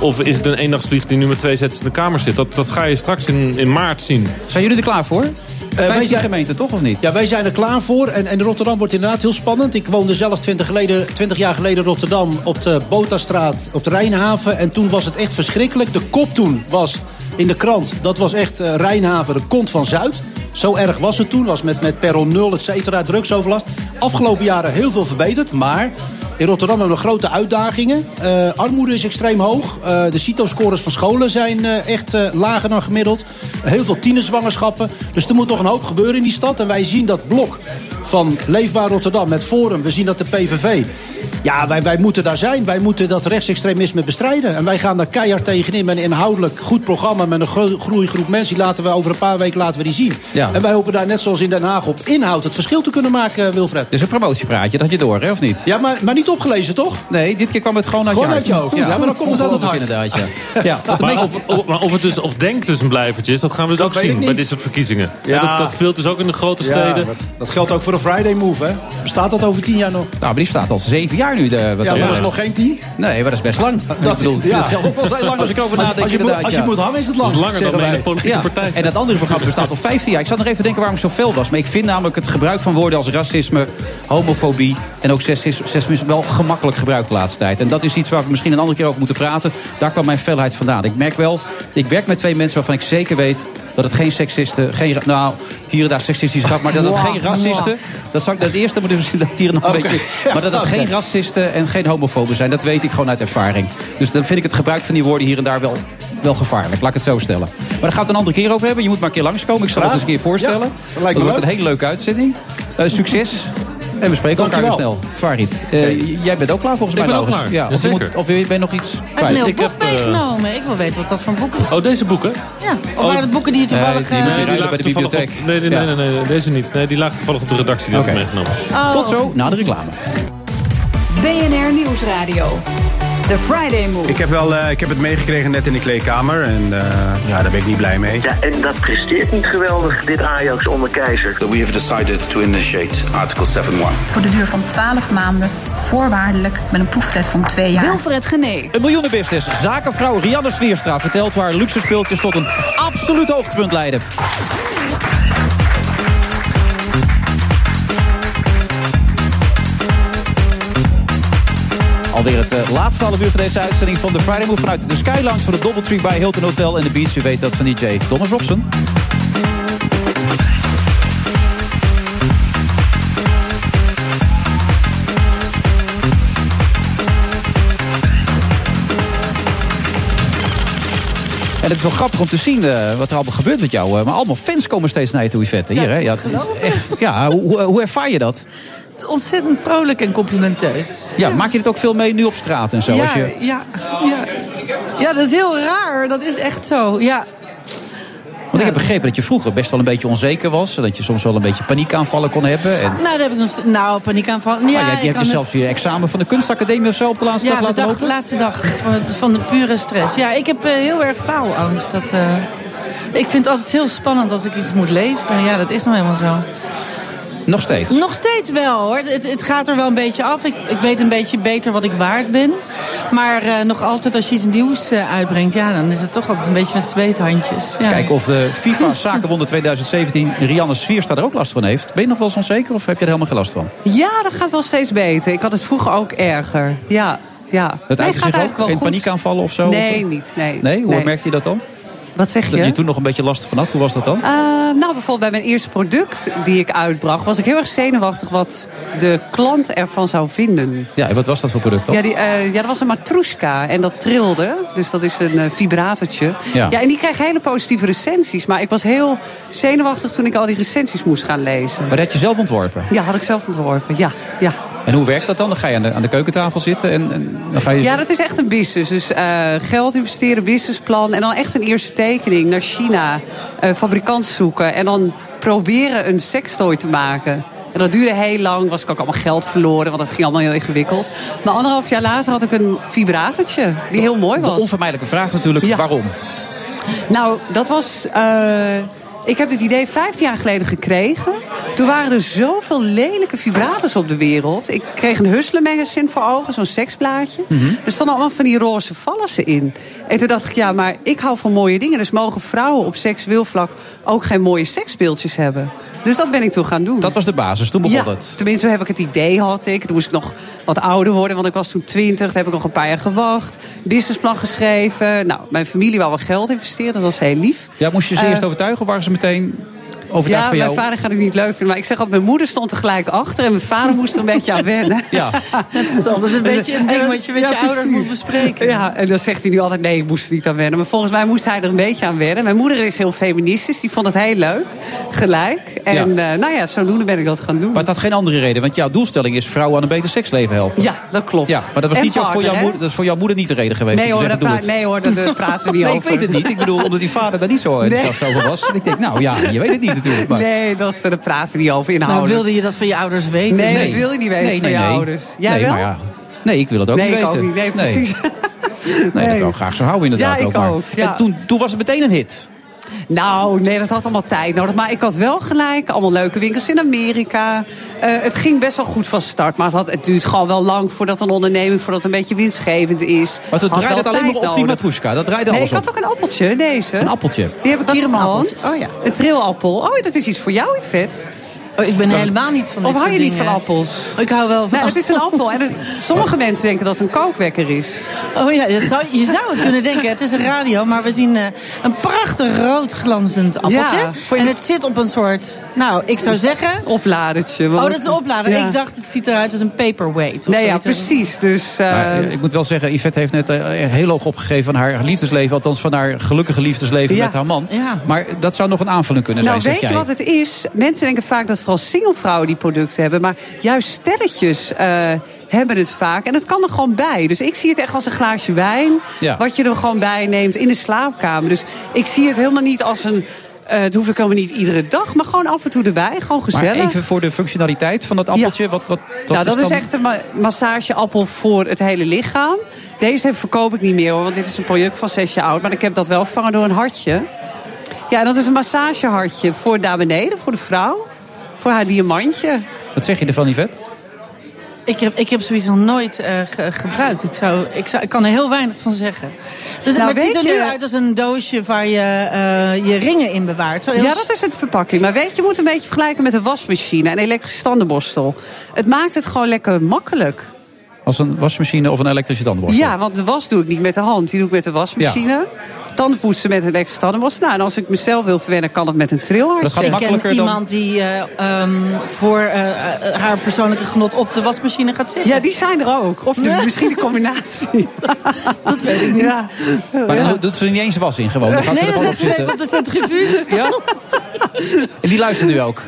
Of is het een eendagsvlieg die nu met twee zetten in de Kamer zit? Dat, dat ga je straks in, in maart zien. Zijn jullie er klaar voor? Uh, wij zijn gemeenten, toch of niet? Ja, wij zijn er klaar voor. En, en Rotterdam wordt inderdaad heel spannend. Ik woonde zelf 20, geleden, 20 jaar geleden in Rotterdam op de Botastraat op de Rijnhaven. En toen was het echt verschrikkelijk. De kop toen was in de krant, dat was echt uh, Rijnhaven, de kont van Zuid. Zo erg was het toen, was met, met perron 0, et cetera, drugsoverlast. Afgelopen jaren heel veel verbeterd, maar... In Rotterdam hebben we grote uitdagingen. Uh, armoede is extreem hoog. Uh, de CITO-scores van scholen zijn uh, echt lager dan gemiddeld. Heel veel tienerzwangerschappen. Dus er moet nog een hoop gebeuren in die stad. En wij zien dat blok van Leefbaar Rotterdam met Forum. We zien dat de PVV. Ja, wij, wij moeten daar zijn. Wij moeten dat rechtsextremisme bestrijden. En wij gaan daar keihard tegenin met een inhoudelijk goed programma... met een gro groeigroep mensen. Die laten we over een paar weken laten we die zien. Ja. En wij hopen daar net zoals in Den Haag op inhoud het verschil te kunnen maken, Wilfred. Dus een promotiepraatje, dat had je door, hè, of niet? Ja, maar, maar niet opgelezen, toch? Nee, dit keer kwam het gewoon uit gewoon je uit je hoofd. Ja, maar dan komt het uit het hart. Inderdaad, ja. *laughs* ja maar, of, of, maar of het dus, of denkt dus een blijvertje is, dat gaan we dus dat ook zien bij dit soort verkiezingen. Ja. ja dat, dat, speelt dus ook in de grote steden. Ja, dat, dat, geldt ook voor de Friday Move, hè? Bestaat dat over tien jaar nog? Nou, maar die staat al zeven jaar nu. De, wat ja, maar dat is nog geen tien? Nee, maar dat is best lang. Dat, bedoel, ja. zelf ook wel lang als ik over nadenk. Als je, moet, als je moet hangen is het lang. Dat is langer dan een politieke ja. partij. En dat andere programma bestaat al 15 jaar. Ik zat nog even te denken waarom ik zo fel was. Maar ik vind namelijk het gebruik van woorden als racisme, homofobie... en ook seksisme wel gemakkelijk gebruikt de laatste tijd. En dat is iets waar we misschien een andere keer over moeten praten. Daar kwam mijn felheid vandaan. Ik merk wel, ik werk met twee mensen waarvan ik zeker weet dat het geen seksisten, geen, nou, hier en daar seksistisch grap, maar dat het geen racisten, dat zou ik het eerste moeten misschien dat hier nog een okay. beetje, maar dat het okay. geen racisten en geen homofoben zijn, dat weet ik gewoon uit ervaring. Dus dan vind ik het gebruik van die woorden hier en daar wel, wel gevaarlijk, laat ik het zo stellen. Maar daar gaan we het een andere keer over hebben. Je moet maar een keer langskomen. Ik zal het eens een keer voorstellen. Ja, dat, dat wordt een hele leuke uitzending. Uh, succes. En we spreken elkaar weer snel. Farid, uh, jij bent ook klaar volgens ik mij. Ik ben ook klaar. Ja, of. Moet, of ben je nog iets Hij heeft een heel boek meegenomen. Ik wil weten wat dat voor een boek is. Oh, deze boeken? Ja. Of waren het boeken die je toevallig... Nee, die uh, ruilen bij de bibliotheek. Op, nee, nee, nee, nee, nee, nee, deze niet. Nee, die lagen toevallig op de redactie. Die okay. heb ik meegenomen. Oh. Tot zo, na de reclame. BNR Nieuwsradio. The Friday Move. Ik heb, wel, uh, ik heb het meegekregen net in de kleedkamer. En uh, ja, daar ben ik niet blij mee. Ja, en dat presteert niet geweldig, dit Ajax onder keizer. We have decided to initiate Article 7.1. Voor de duur van 12 maanden, voorwaardelijk, met een proeftijd van twee jaar. Wilfred Gené. Een miljoenenbusiness. Zakenvrouw Rianne Swierstra vertelt waar luxe speeltjes tot een absoluut hoogtepunt leiden. Alweer het uh, laatste half uur van deze uitzending van de Friday Move vanuit de Skylounge van de Doubletree bij Hilton Hotel en de Beach. U weet dat van DJ Thomas Robson. En het is wel grappig om te zien uh, wat er allemaal gebeurt met jou. Uh, maar allemaal fans komen steeds naar je toe, Yvette. Hier, ja, hè? Ja, echt, ja hoe, hoe ervaar je dat? Ontzettend vrolijk en complimenteus. Ja, maak je het ook veel mee nu op straat en zo? Ja, als je... ja, ja. ja, dat is heel raar. Dat is echt zo, ja. Want ik heb begrepen dat je vroeger best wel een beetje onzeker was. Dat je soms wel een beetje paniekaanvallen kon hebben. En... Nou, dat heb ik nog Nou, paniekaanvallen. Ja, ah, je, je hebt zelfs het... je examen van de kunstacademie of zo op de laatste ja, dag laten de dag, laatste dag van, van de pure stress. Ja, ik heb uh, heel erg faalangst. Dat, uh... Ik vind het altijd heel spannend als ik iets moet leveren. Ja, dat is nou helemaal zo. Nog steeds? Nog steeds wel hoor. Het, het gaat er wel een beetje af. Ik, ik, weet een beetje beter wat ik waard ben. Maar uh, nog altijd als je iets nieuws uh, uitbrengt, ja, dan is het toch altijd een beetje met zweethandjes. Ja. Kijken of de *laughs* FIFA Zakenwonder 2017 Rianne Sviersta er ook last van heeft. Ben je nog wel eens onzeker of heb je er helemaal geen last van? Ja, dat gaat wel steeds beter. Ik had het vroeger ook erger. Ja, ja. Het nee, uit zich ook? In paniekaanvallen of zo? Nee, of? niet. Nee. nee? Hoe nee. merkt je dat dan? Wat zeg Dat je? je toen nog een beetje last van had. Hoe was dat dan? Uh, nou, bijvoorbeeld bij mijn eerste product die ik uitbracht... was ik heel erg zenuwachtig wat de klant ervan zou vinden. Ja, en wat was dat voor product dan? Ja, die, uh, ja, dat was een matroeska en dat trilde. Dus dat is een uh, vibratortje. Ja. ja, en die kreeg hele positieve recensies. Maar ik was heel zenuwachtig toen ik al die recensies moest gaan lezen. Maar dat had je zelf ontworpen? Ja, had ik zelf ontworpen, ja. ja. En hoe werkt dat dan? Dan ga je aan de, aan de keukentafel zitten en, en dan ga je... Ja, dat is echt een business. Dus uh, geld investeren, businessplan... en dan echt een eerste tekening naar China. Uh, fabrikant zoeken en dan proberen een sextoy te maken. En dat duurde heel lang, was ik ook allemaal geld verloren... want dat ging allemaal heel ingewikkeld. Maar anderhalf jaar later had ik een vibratortje die heel mooi was. De onvermijdelijke vraag natuurlijk, ja. waarom? Nou, dat was... Uh, ik heb dit idee 15 jaar geleden gekregen. Toen waren er zoveel lelijke vibrators op de wereld. Ik kreeg een Hustler magazine voor ogen, zo'n seksblaadje. Mm -hmm. Er stonden allemaal van die roze vallassen in. En toen dacht ik, ja, maar ik hou van mooie dingen. Dus mogen vrouwen op seksueel vlak ook geen mooie seksbeeldjes hebben. Dus dat ben ik toen gaan doen. Dat was de basis, toen begon ja, het. Tenminste, heb ik het idee had ik. Toen moest ik nog wat ouder worden, want ik was toen 20. Toen heb ik nog een paar jaar gewacht. Businessplan geschreven. Nou, mijn familie wou wel geld investeren, dat was heel lief. Ja, moest je ze uh, eerst overtuigen of waren ze meteen overtuigd ja, van jou? mijn vader gaat het niet leuk vinden. Maar ik zeg altijd, mijn moeder stond er gelijk achter. En mijn vader moest er een beetje aan wennen. Ja. *laughs* Dat is altijd een beetje een ding wat je met ja, je ouders precies. moet bespreken. Ja, en dan zegt hij nu altijd, nee, ik moest er niet aan wennen. Maar volgens mij moest hij er een beetje aan wennen. Mijn moeder is heel feministisch. Die vond het heel leuk. Gelijk. En ja. Uh, nou ja, zodoende ben ik dat gaan doen. Maar het had geen andere reden. Want jouw doelstelling is vrouwen aan een beter seksleven helpen. Ja, dat klopt. Ja, maar dat, was en niet jouw, voor, jouw moeder, dat is voor jouw moeder niet de reden geweest. Nee hoor, zeggen, het. nee hoor, daar praten we niet *laughs* nee, over. ik weet het niet. Ik bedoel, omdat die vader daar niet zo *laughs* enthousiast nee. over was. En ik denk, nou ja, je weet het niet natuurlijk. Maar. Nee, dat, daar praten we niet over inhoudelijk. Nou, wilde je dat van je ouders weten? Nee, nee. dat wil je niet weten nee, van nee, je nee. ouders. Jij nee, wel? Maar ja. Nee, ik wil het ook nee, niet weten. Ook niet. Nee, precies. Nee, nee. dat wil ik graag zo houden inderdaad ja, ook. Ik maar. ook ja. En toen, toen was het meteen een hit. Nou, nee, dat had allemaal tijd nodig. Maar ik had wel gelijk allemaal leuke winkels in Amerika. Uh, het ging best wel goed van start. Maar het, had, het duurt gewoon wel lang voordat een onderneming... voordat het een beetje winstgevend is. Maar het draaide het alleen maar op nodig. die matroeska? Dat draaide nee, alles ik had ook een appeltje, deze. Een appeltje? Die heb ik hier in mijn een hand. Oh, ja. Een trillappel. Oh, dat is iets voor jou, Yvette. Oh, ik ben helemaal niet van Of dit hou je niet van appels? Ik hou wel van Nee, het is een appel. En het- sommige mensen denken dat het een kookwekker is. Oh ja, dat zou, je zou het kunnen denken. Het is een radio, maar we zien eh, een prachtig rood glanzend appeltje. Ja, voor je- En het zit op een soort, nou, ik zou zeggen... Opladertje. Oh, dat is een oplader. Ja. Ik dacht, het ziet eruit als een paperweight. Of Nee, ja, precies. Dus, uh, Maar, eh, ik moet wel zeggen, Yvette heeft net eh, heel hoog opgegeven van haar liefdesleven. Althans van haar gelukkige liefdesleven Ja. met haar man. Ja. Maar dat zou nog een aanvulling kunnen nou, zijn, weet zeg je jij. wat het is? Mensen denken vaak dat vooral singlevrouwen die producten hebben. Maar juist stelletjes eh, hebben het vaak. En het kan er gewoon bij. Dus ik zie het echt als een glaasje wijn. Ja. Wat je er gewoon bij neemt in de slaapkamer. Dus ik zie het helemaal niet als een... eh het hoeft ook helemaal niet iedere dag. Maar gewoon af en toe erbij. Gewoon gezellig. Maar even voor de functionaliteit van dat appeltje. Wat, wat, wat nou, dat is, echt een ma- massageappel voor het hele lichaam. Deze verkoop ik niet meer hoor, want dit is een product van zes jaar oud. Maar ik heb dat wel vervangen door een hartje. Ja, en dat is een massagehartje voor daar beneden, voor de vrouw. Voor haar diamantje. Wat zeg je ervan, Yvette? Ik heb, ik heb zoiets nog nooit eh, ge- gebruikt. Ik, zou, ik, zou, ik kan er heel weinig van zeggen. Dus Nou, maar het ziet er weet nu uit als een doosje waar je eh, je ringen in bewaart. Zo Ja, dat is het verpakking. Maar weet je, je moet een beetje vergelijken met een wasmachine en een elektrische tandenborstel. Het maakt het gewoon lekker makkelijk. Als een wasmachine of een elektrische tandenborstel? Ja, want de was doe ik niet met de hand. Die doe ik met de wasmachine. Tandenpoetsen met een elektrische tandenborstel. Nou, en als ik mezelf wil verwennen, kan het met een trilhartje. ik ken iemand die eh, ehm, voor eh, eh, haar persoonlijke genot op de wasmachine gaat zitten. Ja, die zijn er ook. Of de, misschien de combinatie. *laughs* dat weet ik niet. Ja. Maar dan doet ze er niet eens was in gewoon. Dan gaat ze nee, er dan gewoon op ze zitten. even op de centrifuge Ja? *laughs* En die luistert nu ook.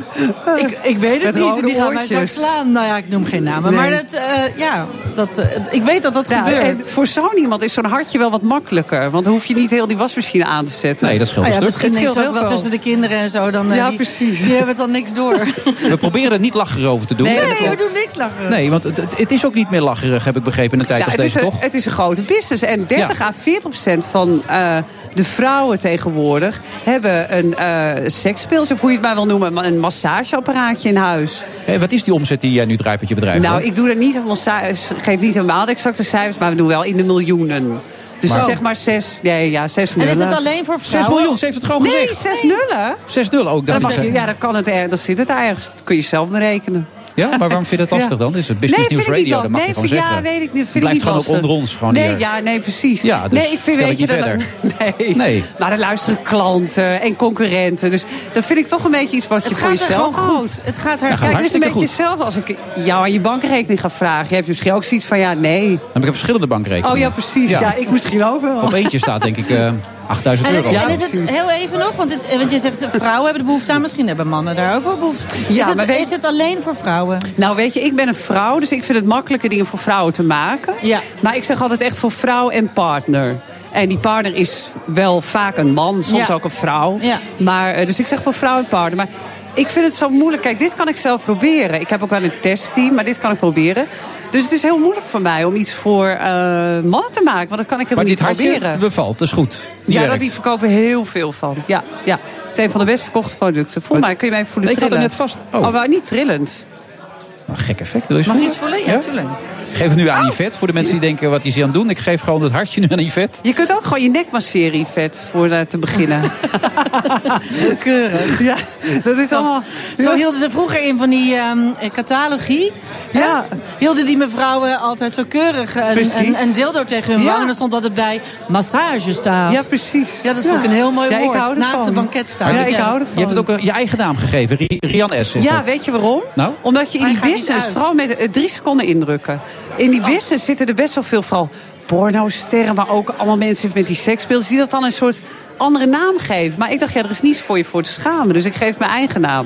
Ik, ik weet het Met niet. Die gaan mij straks slaan. Nou ja, ik noem geen namen. Nee. Maar dat, eh, ja, dat, ik weet dat dat Ja, gebeurt. en voor zo'n iemand is zo'n hartje wel wat makkelijker. Want dan hoef je niet heel die wasmachine aan te zetten. Nee, dat scheelt een ja, stuk. Het niks scheelt ook wel tussen de kinderen en zo. Dan, eh, Ja, die, precies. Die hebben het dan niks door. *laughs* We proberen het niet lacherig over te doen. Nee, Nee, we doen niks lachen. Nee, want het, het- het is ook niet meer lacherig, heb ik begrepen, in een tijd Ja, als het, is deze, een, toch? het is een grote business. En 30 Ja. à 40 procent van eh, de vrouwen tegenwoordig hebben een eh seksspeeltje, of hoe je het maar wil noemen, een massageapparaatje in huis. Wat is die omzet die jij nu draait met je bedrijf? Nou, ik doe dat niet ci- geef niet helemaal de exacte cijfers, maar we doen wel in de miljoenen. Dus Maar- zeg maar zes, nee, ja, zes En nullen. is het alleen voor 6 vrouwen? miljoen, ze heeft het gewoon Nee, gezegd. zes nullen. 6-0 ook. Dan, Dat mag is, je, ja, dan, kan het er, dan zit het ergens. Dat kun je zelf berekenen. Ja, maar waarom vind je dat *laughs* lastig Ja. dan? Is het Business Nee, News Radio, dat mag je gewoon nee, zeggen. Ja, weet ik niet. Het Vind blijft ik niet gewoon ook lastig. onder ons gewoon nee, hier. Ja, nee, precies. Ja, dus nee, ik vind, weet het je, niet dat, *laughs* nee. Nee. Maar er luisteren klanten en concurrenten. Dus dat vind ik toch een beetje iets wat je Het voor gaat er jezelf gewoon goed. Het gaat er- Kijk, Ja, gaat het is een beetje goed. hetzelfde als ik jou aan je bankrekening ga vragen. Je hebt misschien ook zoiets van, ja, nee. Dan heb ik verschillende bankrekeningen. Oh ja, precies. Ja, ik misschien ook wel. Op eentje staat denk ik eh 8000 En, euro. en is het heel even nog, want, het, want je zegt eh, vrouwen hebben de behoefte aan, misschien hebben mannen daar ook wel behoefte. Ja, is, het, maar weet- is het alleen voor vrouwen? Nou, weet je, ik ben een vrouw, dus ik vind het makkelijke dingen voor vrouwen te maken. Ja. Maar ik zeg altijd echt voor vrouw en partner. En die partner is wel vaak een man, soms Ja. ook een vrouw. Ja. Maar, eh, dus ik zeg voor vrouw en partner. Maar ik vind het zo moeilijk. Kijk, dit kan ik zelf proberen. Ik heb ook wel een testteam, maar dit kan ik proberen. Dus het is heel moeilijk voor mij om iets voor eh, mannen te maken. Want dat kan ik Maar helemaal dit niet proberen. bevalt, dat is goed. Die ja, dat die verkopen heel veel van. Ja, ja. Het is een van de best verkochte producten. Voel mij, kun je mij even voelen ik had het net vast. Oh. Oh, maar niet trillend. Oh, gek effect. Wil je Mag je eens voelen? Ja, tuurlijk. Ik geef het nu aan Yvette, voor de mensen die denken wat is hij aan het doen. Ik geef gewoon het hartje nu aan Yvette. Je kunt ook gewoon je nek masseren, vet, voor eh, te beginnen. *laughs* Keurig. ja, dat is allemaal... Zo hielden ze vroeger in van die ehm, eh, catalogie. Ja. Hielden die mevrouwen altijd zo keurig een, een, een dildo tegen hun Ja. wang. En dan stond altijd bij massagestaaf. Ja, precies. Ja, dat vond ik een heel mooi Ja, ik woord. hou. Naast de banketstaaf. Ja, ik hou ervan. Je hebt het ook eh, je eigen naam gegeven, Ri- Rian S. is Ja, dat. weet je waarom? Nou? Omdat je in die business, vooral met eh, drie seconden indrukken. In die business zitten er best wel veel, vooral pornosterren, maar ook allemaal mensen met die seksspeels, die dat dan een soort andere naam geven. Maar ik dacht, ja, er is niets voor je voor te schamen. Dus ik geef mijn eigen naam.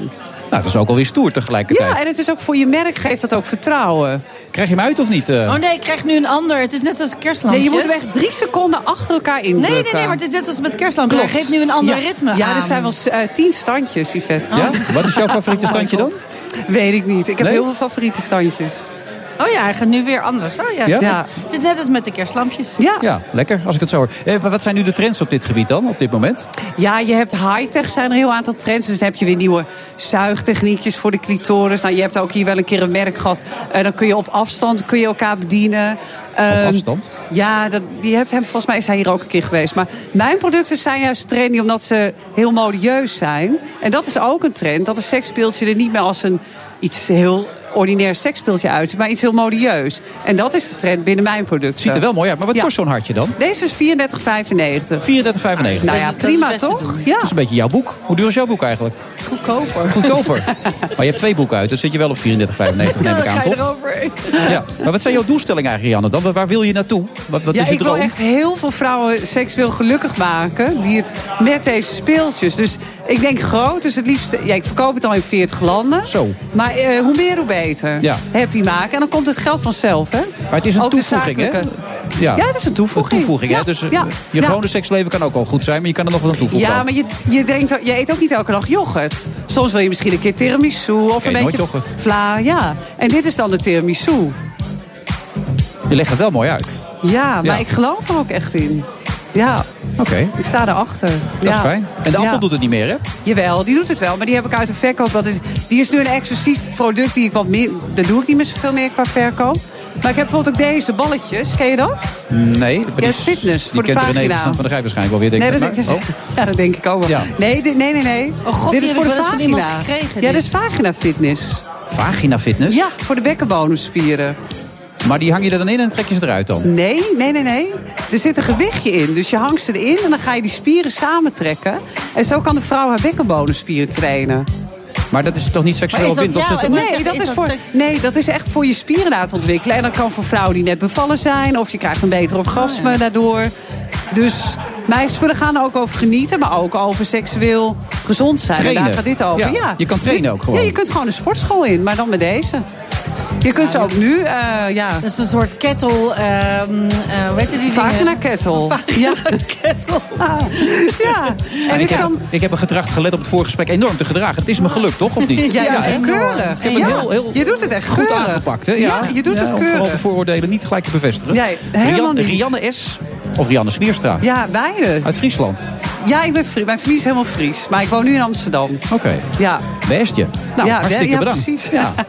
Nou, dat is ook alweer stoer tegelijkertijd. Ja, en het is ook voor je merk, geeft dat ook vertrouwen. Krijg je hem uit of niet? eh? Oh nee, ik krijg nu een ander. Het is net zoals kerstlampjes. Nee, je moet hem echt drie seconden achter elkaar indrukken. Nee, nee, nee, maar het is net zoals met kerstlampjes. Hij geeft nu een ander ja. ritme Ja, aan. er zijn wel eh, tien standjes, Yvette. Ja? Wat is jouw favoriete *laughs* standje dan? Weet ik niet. Ik heb Nee? heel veel favoriete standjes. Oh ja, hij gaat nu weer anders. Oh ja, Ja? Het, is Ja. net, het is net als met de kerstlampjes. Ja. Ja, lekker, als ik het zo hoor. Eh, wat zijn nu de trends op dit gebied dan, op dit moment? Ja, je hebt high-tech, zijn er een heel aantal trends. Dus dan heb je weer nieuwe zuigtechniekjes voor de clitoris. Nou, je hebt ook hier wel een keer een merk gehad. Eh, dan kun je op afstand kun je elkaar bedienen. Ehm, afstand? Ja, dat, die hebt hem, volgens mij is hij hier ook een keer geweest. Maar mijn producten zijn juist trendy omdat ze heel modieus zijn. En dat is ook een trend. Dat een seksspeeltje er niet meer als een iets heel ordinair seksspeeltje uit, maar iets heel modieus. En dat is de trend binnen mijn producten. Ziet er wel mooi uit, maar wat Ja. kost zo'n hartje dan? Deze is 34,95. 34,95. Nou ja, prima toch? Ja, Dat is een beetje jouw boek. Hoe duur is jouw boek eigenlijk? Goedkoper. Goedkoper. *laughs* maar je hebt twee boeken uit, dus zit je wel op 34,95 neem ik aan, toch? erover. Ja. Maar wat zijn jouw doelstellingen eigenlijk, Janne? Dan? Waar wil je naartoe? Wat, wat ja, is je ik wil echt heel veel vrouwen seksueel gelukkig maken. Die het met deze speeltjes. Dus ik denk groot. Dus het liefst. Ja, ik verkoop het al in 40 landen. Zo. Maar eh, hoe meer, hoe beter. Ja. Happy maken. En dan komt het geld vanzelf, hè? Maar het is een Ook toevoeging, hè? Ja. Ja, het is een toevoeging. Een toevoeging, Ja, hè? Dus eh, ja, je gewone seksleven kan ook al goed zijn, maar je kan er nog wat aan toevoegen. Ja, maar je, je, denkt, je eet ook niet elke dag yoghurt. Soms wil je misschien een keer tiramisu of een beetje yoghurt. vla. Ja. En dit is dan de tiramisu. Je legt het wel mooi uit. Ja, maar ik geloof er ook echt in. Ja, Oké, ik sta erachter. dat ja. is fijn. En de appel Ja. doet het niet meer, hè? Jawel, die doet het wel. Maar die heb ik uit de verkoop. Dat is, die is nu een exclusief product die ik wat meer... Daar doe ik niet meer zoveel meer qua verkoop. Maar ik heb bijvoorbeeld ook deze balletjes. Ken je dat? Nee. maar Ja, die is fitness, Die voor de kent René vagina. Van de Grijp waarschijnlijk wel weer, denk nee, ik. dat, maar- is, oh. *laughs* ja, dat denk ik ook wel. Ja. Nee, dit- nee, nee, nee. Oh god, dit die is heb voor ik de wel eens van iemand vagina. gekregen, Ja, dat is vagina fitness. Vagina fitness? Ja, voor de bekkenbodemspieren. Maar die hang je er dan in en trek je ze eruit dan? Nee, nee, nee, nee. Er zit een gewichtje in. Dus je hangt ze erin en dan ga je die spieren samentrekken. En zo kan de vrouw haar bekkenbodemspieren trainen. Maar dat is toch niet seksueel wind? Of Nee zeggen, dat, is is dat voor, seks- nee, dat is echt voor je spieren laten ontwikkelen. En dat kan voor vrouwen die net bevallen zijn. Of je krijgt een beter orgasme Oh, daardoor. Dus mijn spullen gaan er ook over genieten. Maar ook over seksueel gezond zijn. En daar gaat dit over. Ja, Ja, je kan trainen Dit- ook gewoon. Ja, je kunt gewoon een sportschool in. Maar dan met deze. Je kunt ze ook nu, eh, ja... Dat is een soort kettle, ehm eh, hoe heet die dingen? Vagina kettle. *laughs* Ja, kettels. Ah, ja. *laughs* En En ik, dit heb, kan... ik heb me gedrag gelet op het voorgesprek enorm te gedragen. Het is me gelukt, toch? Of niet? Ja, enorm. keurig. Ik heb het Ja, heel, heel je doet het echt goed keurig. aangepakt. Hè? Ja, je doet het Om vooral keurig. de vooroordelen niet gelijk te bevestigen. Nee, helemaal Rian- niet. Rianne S. of Rianne Swierstra Ja, beide. uit Friesland. Ja, ik ben Fries. Mijn familie is helemaal Fries. Maar ik woon nu in Amsterdam. Oké. Ja. Bestje. Nou, Ja, hartstikke ja, bedankt. precies. Ja. *laughs*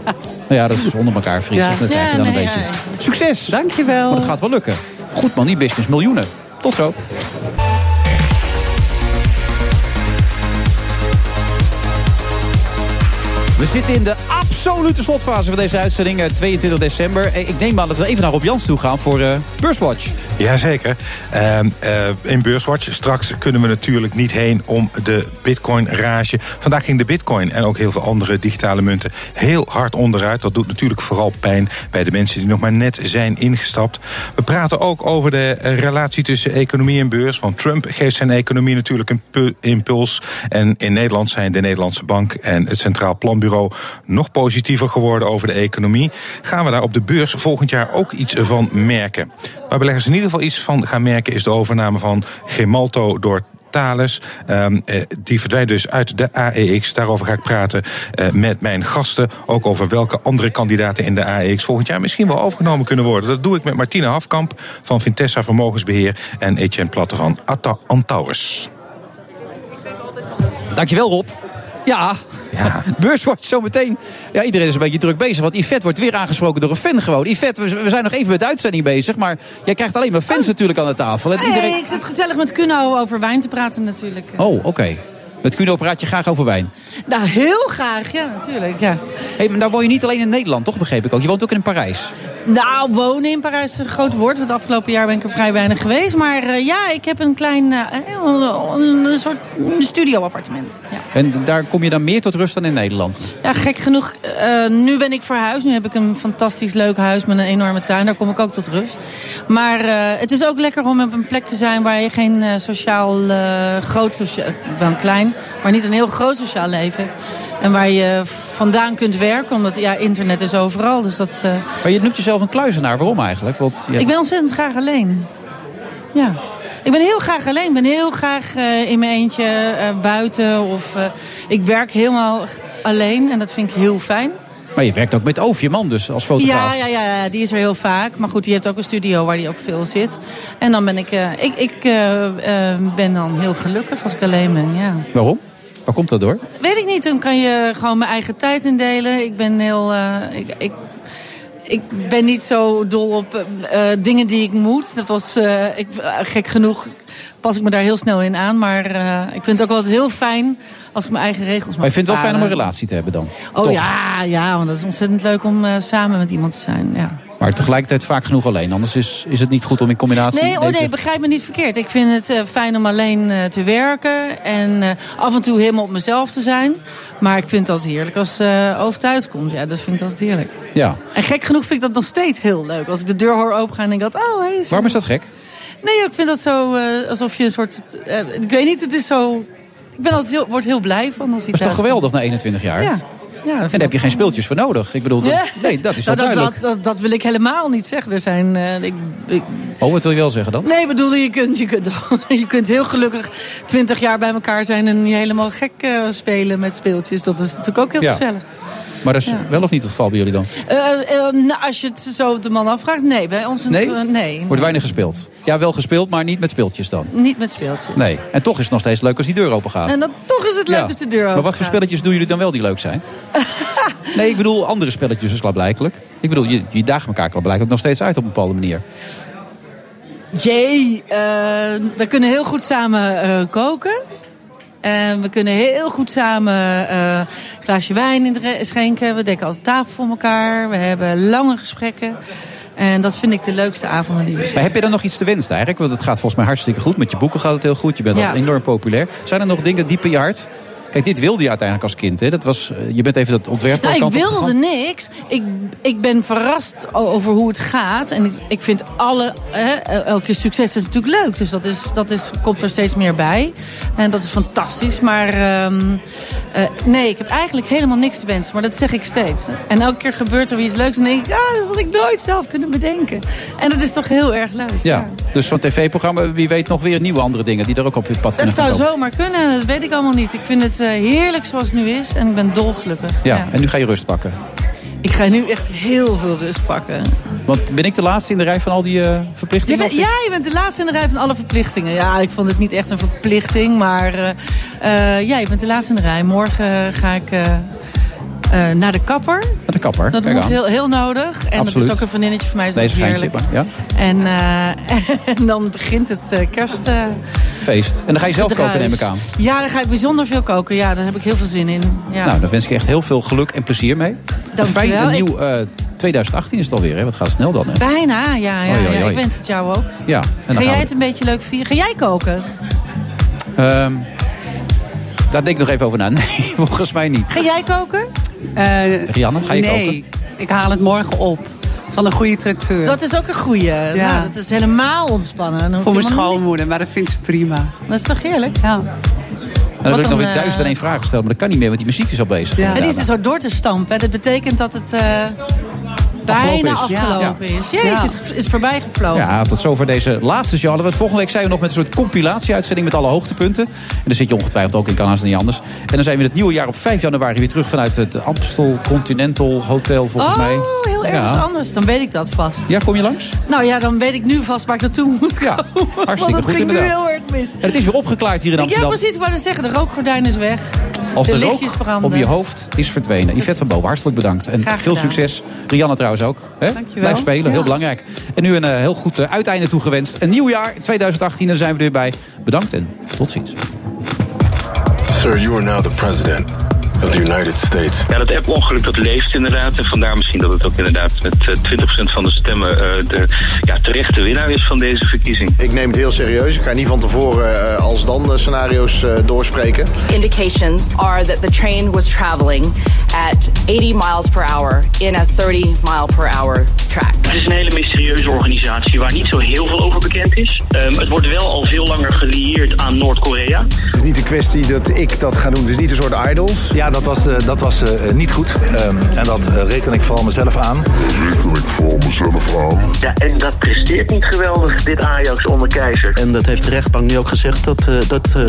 Nou ja, dat is onder elkaar Fries. Ja. dus Dat krijg je dan een beetje. Succes! Dankjewel. Maar het gaat wel lukken. Goed man, die business miljoenen. Tot zo. We zitten in de absolute slotfase van deze uitzending, eh, 22 december. Eh, Ik neem aan dat we even naar Rob Jans toe gaan voor eh Beurswatch. Jazeker. Eh, in Beurswatch straks kunnen we natuurlijk niet heen om de bitcoin-rage. Vandaag ging de bitcoin en ook heel veel andere digitale munten heel hard onderuit. Dat doet natuurlijk vooral pijn bij de mensen die nog maar net zijn ingestapt. We praten ook over de eh, relatie tussen economie en beurs. Want Trump geeft zijn economie natuurlijk een pu- impuls. En in Nederland zijn de Nederlandse Bank en het Centraal Planbureau nog positiever geworden over de economie. Gaan we daar op de beurs volgend jaar ook iets van merken? Waar beleggers in ieder geval iets van gaan merken is de overname van Gemalto door Thales. Ehm, eh, die verdwijnt dus uit de AEX. Daarover ga ik praten eh, met mijn gasten. Ook over welke andere kandidaten in de AEX volgend jaar misschien wel overgenomen kunnen worden. Dat doe ik met Martina Hafkamp van Vintessa Vermogensbeheer en Etienne Platte van Atta Antaurus. Dankjewel Rob. Ja, ja. *laughs* beurswatch zometeen. Ja, iedereen is een beetje druk bezig. Want Yvette wordt weer aangesproken door een fan gewoon. Yvette, we we zijn nog even met de uitzending bezig. Maar jij krijgt alleen maar fans natuurlijk aan de tafel. En Nee, iedereen... ik zit gezellig met Kuno over wijn te praten natuurlijk. Oh, oké. Met Kuno praat je graag over wijn. Nou, heel graag, ja, natuurlijk. Ja. Hey, maar nou woon je niet alleen in Nederland, toch begreep ik ook. Je woont ook in Parijs. Nou, wonen in Parijs is een groot woord. Want het afgelopen jaar ben ik er vrij weinig geweest. Maar eh, ja, ik heb een klein, eh, een, een soort studioappartement. Ja. En daar kom je dan meer tot rust dan in Nederland. Ja, gek genoeg. eh, nu ben ik verhuisd. Nu heb ik een fantastisch leuk huis met een enorme tuin. Daar kom ik ook tot rust. Maar eh, het is ook lekker om op een plek te zijn waar je geen eh, sociaal eh, groot sociaal, wel klein, maar niet een heel groot sociaal leven hebt. En waar je vandaan kunt werken, omdat ja, internet is overal. Dus dat, eh, Maar je noemt jezelf een kluizenaar. Waarom eigenlijk? Want je... Ik ben ontzettend graag alleen. Ja. Ik ben heel graag alleen. Ik ben heel graag eh, in mijn eentje eh, buiten. Of, ik werk helemaal alleen en dat vind ik heel fijn. Maar je werkt ook met Oof, je man dus, als fotograaf. Ja, ja, ja, die is er heel vaak. Maar goed, die heeft ook een studio waar die ook veel zit. En dan ben ik, eh, ik, ik eh, eh, ben dan heel gelukkig als ik alleen ben, ja. Waarom? Waar komt dat door? Weet ik niet, dan kan je gewoon mijn eigen tijd indelen. Ik ben heel. ik, ik, ik ben niet zo dol op dingen die ik moet. Dat was ik, gek genoeg. Pas ik me daar heel snel in aan. Maar ik vind het ook altijd heel fijn als ik mijn eigen regels Maar je vindt het wel fijn om een relatie te hebben dan? Oh Toch? ja, ja, want dat is ontzettend leuk om eh, samen met iemand te zijn. Ja. Maar tegelijkertijd vaak genoeg alleen. Anders is, is het niet goed om in combinatie... Nee, oh nee, begrijp me niet verkeerd. Ik vind het eh, fijn om alleen eh, te werken en af en toe helemaal op mezelf te zijn. Maar ik vind dat heerlijk als over thuis komt. Ja, dat vind ik altijd heerlijk. Ja. En gek genoeg vind ik dat nog steeds heel leuk. Als ik de deur hoor opengaan en denk ik, oh hey. Waarom is dat gek? Nee, ik vind dat zo alsof je een soort, ik weet niet, het is zo. Ik ben altijd heel, word heel blij van als Dat is toch geweldig na 21 jaar? Ja. Ja, en daar heb je geen speeltjes voor nodig. Ik bedoel, dat, Ja. nee, dat is *laughs* Nou, wel duidelijk. dat, dat, dat wil ik helemaal niet zeggen. Er zijn, eh, ik, ik, Oh, wat wil je wel zeggen dan? Nee, bedoel, je kunt, je, kunt, *laughs* je kunt heel gelukkig twintig jaar bij elkaar zijn en je helemaal gek eh, spelen met speeltjes. Dat is natuurlijk ook heel Ja. gezellig. Maar dat is Ja. wel of niet het geval bij jullie dan? Eh, eh, nou, als je het zo op de man afvraagt, nee. Bij ons Nee? eh, nee. Wordt weinig gespeeld? Ja, wel gespeeld, maar niet met speeltjes dan? Niet met speeltjes. Nee. En toch is het nog steeds leuk als die deur open gaat. En dan toch is het leuk Ja. als de deur Maar wat voor spelletjes doen jullie dan wel die leuk zijn? *laughs* nee, ik bedoel andere spelletjes dus klaarblijkelijk. Ik bedoel, je, je daagt elkaar klaarblijkelijk nog steeds uit op een bepaalde manier. Jee, we kunnen heel goed samen koken. En we kunnen heel goed samen eh, een glaasje wijn in schenken. We dekken altijd tafel voor elkaar. We hebben lange gesprekken. En dat vind ik de leukste avonden die we Maar heb je dan nog iets te wensen eigenlijk? Want het gaat volgens mij hartstikke goed. Met je boeken gaat het heel goed. Je bent Ja. al enorm populair. Zijn er nog dingen diep in je hart? Kijk, dit wilde je uiteindelijk als kind. Hè? Dat was, eh, je bent even dat ontwerp Nou, ik wilde niks. Ik, ik ben verrast over hoe het gaat. En ik, ik vind alle, hè, elke succes is natuurlijk leuk. Dus dat, is, dat is, komt er steeds meer bij. En dat is fantastisch. Maar ehm, eh, nee, ik heb eigenlijk helemaal niks te wensen. Maar dat zeg ik steeds. En elke keer gebeurt er weer iets leuks. En dan denk ik, ah, dat had ik nooit zelf kunnen bedenken. En dat is toch heel erg leuk. Ja, dus zo'n tv-programma, wie weet nog weer nieuwe andere dingen die er ook op je pad Dat kunnen zou gaan komen. zomaar kunnen. Dat weet ik allemaal niet. Ik vind het heerlijk zoals het nu is. En ik ben dolgelukkig. Ja, en nu ga je rust pakken. Ik ga nu echt heel veel rust pakken. Want ben ik de laatste in de rij van al die eh, Je verplichtingen? bent, ja, je bent de laatste in de rij van alle verplichtingen. Ja, ik vond het niet echt een verplichting, maar eh, eh, ja, je bent de laatste in de rij. Morgen ga ik eh, naar de kapper. Naar de kapper, Dat moet heel, heel nodig. En Absoluut. dat is ook een vriendinnetje van mij. Dus Deze heerlijk. maar, ja. En, eh, *laughs* en dan begint het eh, kerst. eh, Feest. En dan ga je zelf koken, neem ik aan. Ja, dan ga ik bijzonder veel koken. Ja, daar heb ik heel veel zin in. Ja. Nou, dan wens ik je echt heel veel geluk en plezier mee. Dank Fijn, je wel. een nieuw eh, 2018 is het alweer, hè? Wat gaat snel dan, hè? Bijna, ja. ja, Oei, oei, ja. oei. Ik wens het jou ook. Ja, en Ga dan jij het een beetje leuk vieren? Ga jij koken? Ehm, daar denk ik nog even over na. *laughs* Nee, volgens mij niet. Ga jij koken? Rianne, ga je nee, ik haal het morgen op. Van een goede tracteur. Dat is ook een goeie. Ja. Nou, dat is helemaal ontspannen. Voor mijn schoonmoeder, maar dat vindt ze prima. Dat is toch heerlijk? Ja. En dan wil ik nog een, weer eh, duizend en één vragen stellen, maar dat kan niet meer, want die muziek is al bezig. En die is dus zo door te stampen. Dat betekent dat het eh, bijna is. afgelopen is. Jeetje, het is voorbij gevlogen. Ja, tot zover deze laatste. Want volgende week zijn we nog met een soort compilatie-uitzending met alle hoogtepunten. En dan zit je ongetwijfeld ook in, haast niet anders. En dan zijn we in het nieuwe jaar op 5 januari weer terug vanuit het Amstel Continental Hotel, volgens oh, mij. heel ergens Ja. anders. Dan weet ik dat vast. Ja, kom je langs? Nou ja, dan weet ik nu vast waar ik naartoe moet komen. Want hartstikke het goed, ging nu heel erg mis. En het is weer opgeklaard hier in Ik, ja, Amsterdam. precies. Ik wou zeggen, de rookgordijn is weg. Of de de rook lichtjes branden. op je hoofd is verdwenen. Yvette van Boven, hartelijk bedankt. En Graag veel succes. Rianne trouwens ook. Hè? Dankjewel. Blijf spelen, heel belangrijk. En nu een eh, heel goed eh, uiteinde toegewenst. Een nieuw jaar, 2018, daar zijn we er weer bij. Bedankt en tot ziens. Sir, you are now the president of the United States. Ja, dat app-ongeluk dat leeft inderdaad. En vandaar misschien dat het ook inderdaad met eh, 20% van de stemmen eh, de ja, terechte winnaar is van deze verkiezing. Ik neem het heel serieus. Ik ga niet van tevoren eh, als dan eh, scenario's eh, doorspreken. Indications are that the train was traveling at 80 miles per hour in a 30 mile per hour track. Het is een hele mysterieuze organisatie waar niet zo heel veel over bekend is. Ehm, het wordt wel al veel langer gelieerd aan Noord-Korea. Het is niet een kwestie dat ik dat ga doen. Het is niet een soort idols. Ja, dat was, eh, dat was eh, niet goed. Ehm, en dat eh, reken ik vooral mezelf aan. Reken ik vooral mezelf aan. Ja, en dat presteert niet geweldig, dit Ajax onder Keizer. En dat heeft de rechtbank nu ook gezegd dat eh, dat eh,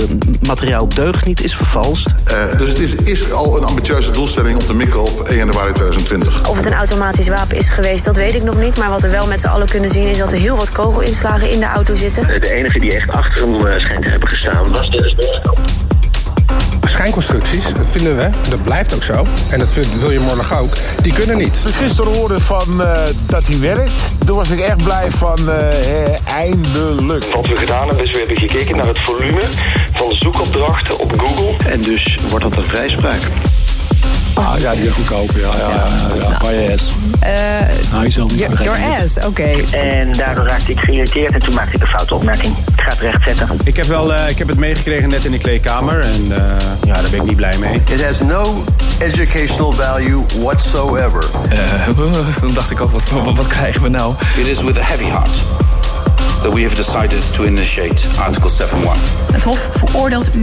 materiaal deugd niet is vervalst. dus het is, is al een ambitieuze doelstelling om te mikken op 1 januari 2020. Of het een automatisch wapen is geweest, dat weet ik nog niet. Maar wat we wel met z'n allen kunnen zien is dat er heel wat kogelinslagen in de auto zitten. De enige die echt achter hem eh, schijnt te hebben gestaan was Dennis Bergkamp. Schijnconstructies, dat vinden we, dat blijft ook zo. En dat wil William Morlag ook. Die kunnen niet. Ik gisteren hoorde van, eh, dat hij werkt, toen was ik echt blij van eh, eh, eindelijk. Wat we gedaan hebben is we hebben gekeken naar het volume van de zoekopdrachten op Google. En dus wordt dat een vrijspraak. Ah, ja, die is goedkoop. Ja, ja, ja. ja. My ass. Nou, je zal niet your, begrijpen. your ass, oké. En daardoor raakte ik geïrriteerd en toen maakte ik een foute opmerking. Ik ga het rechtzetten. Ik heb, wel, eh, ik heb het meegekregen net in de kleedkamer. En eh, ja, daar ben ik niet blij mee. It has no educational value whatsoever. *laughs* toen dacht ik ook, wat, wat, wat krijgen we nou? It is with a heavy heart that we have decided to initiate Article 7.1. Het Hof veroordeelt u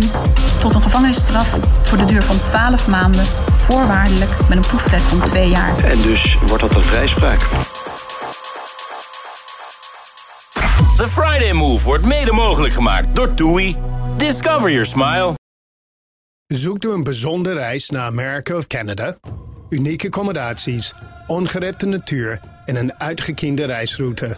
tot een gevangenisstraf voor de duur van 12 maanden, voorwaardelijk met een proeftijd van 2 jaar. En dus wordt dat een vrijspraak. The Friday Move wordt mede mogelijk gemaakt door TUI. Discover your smile. Zoekt u een bijzondere reis naar Amerika of Canada? Unieke accommodaties, ongerepte natuur en een uitgekiende reisroute.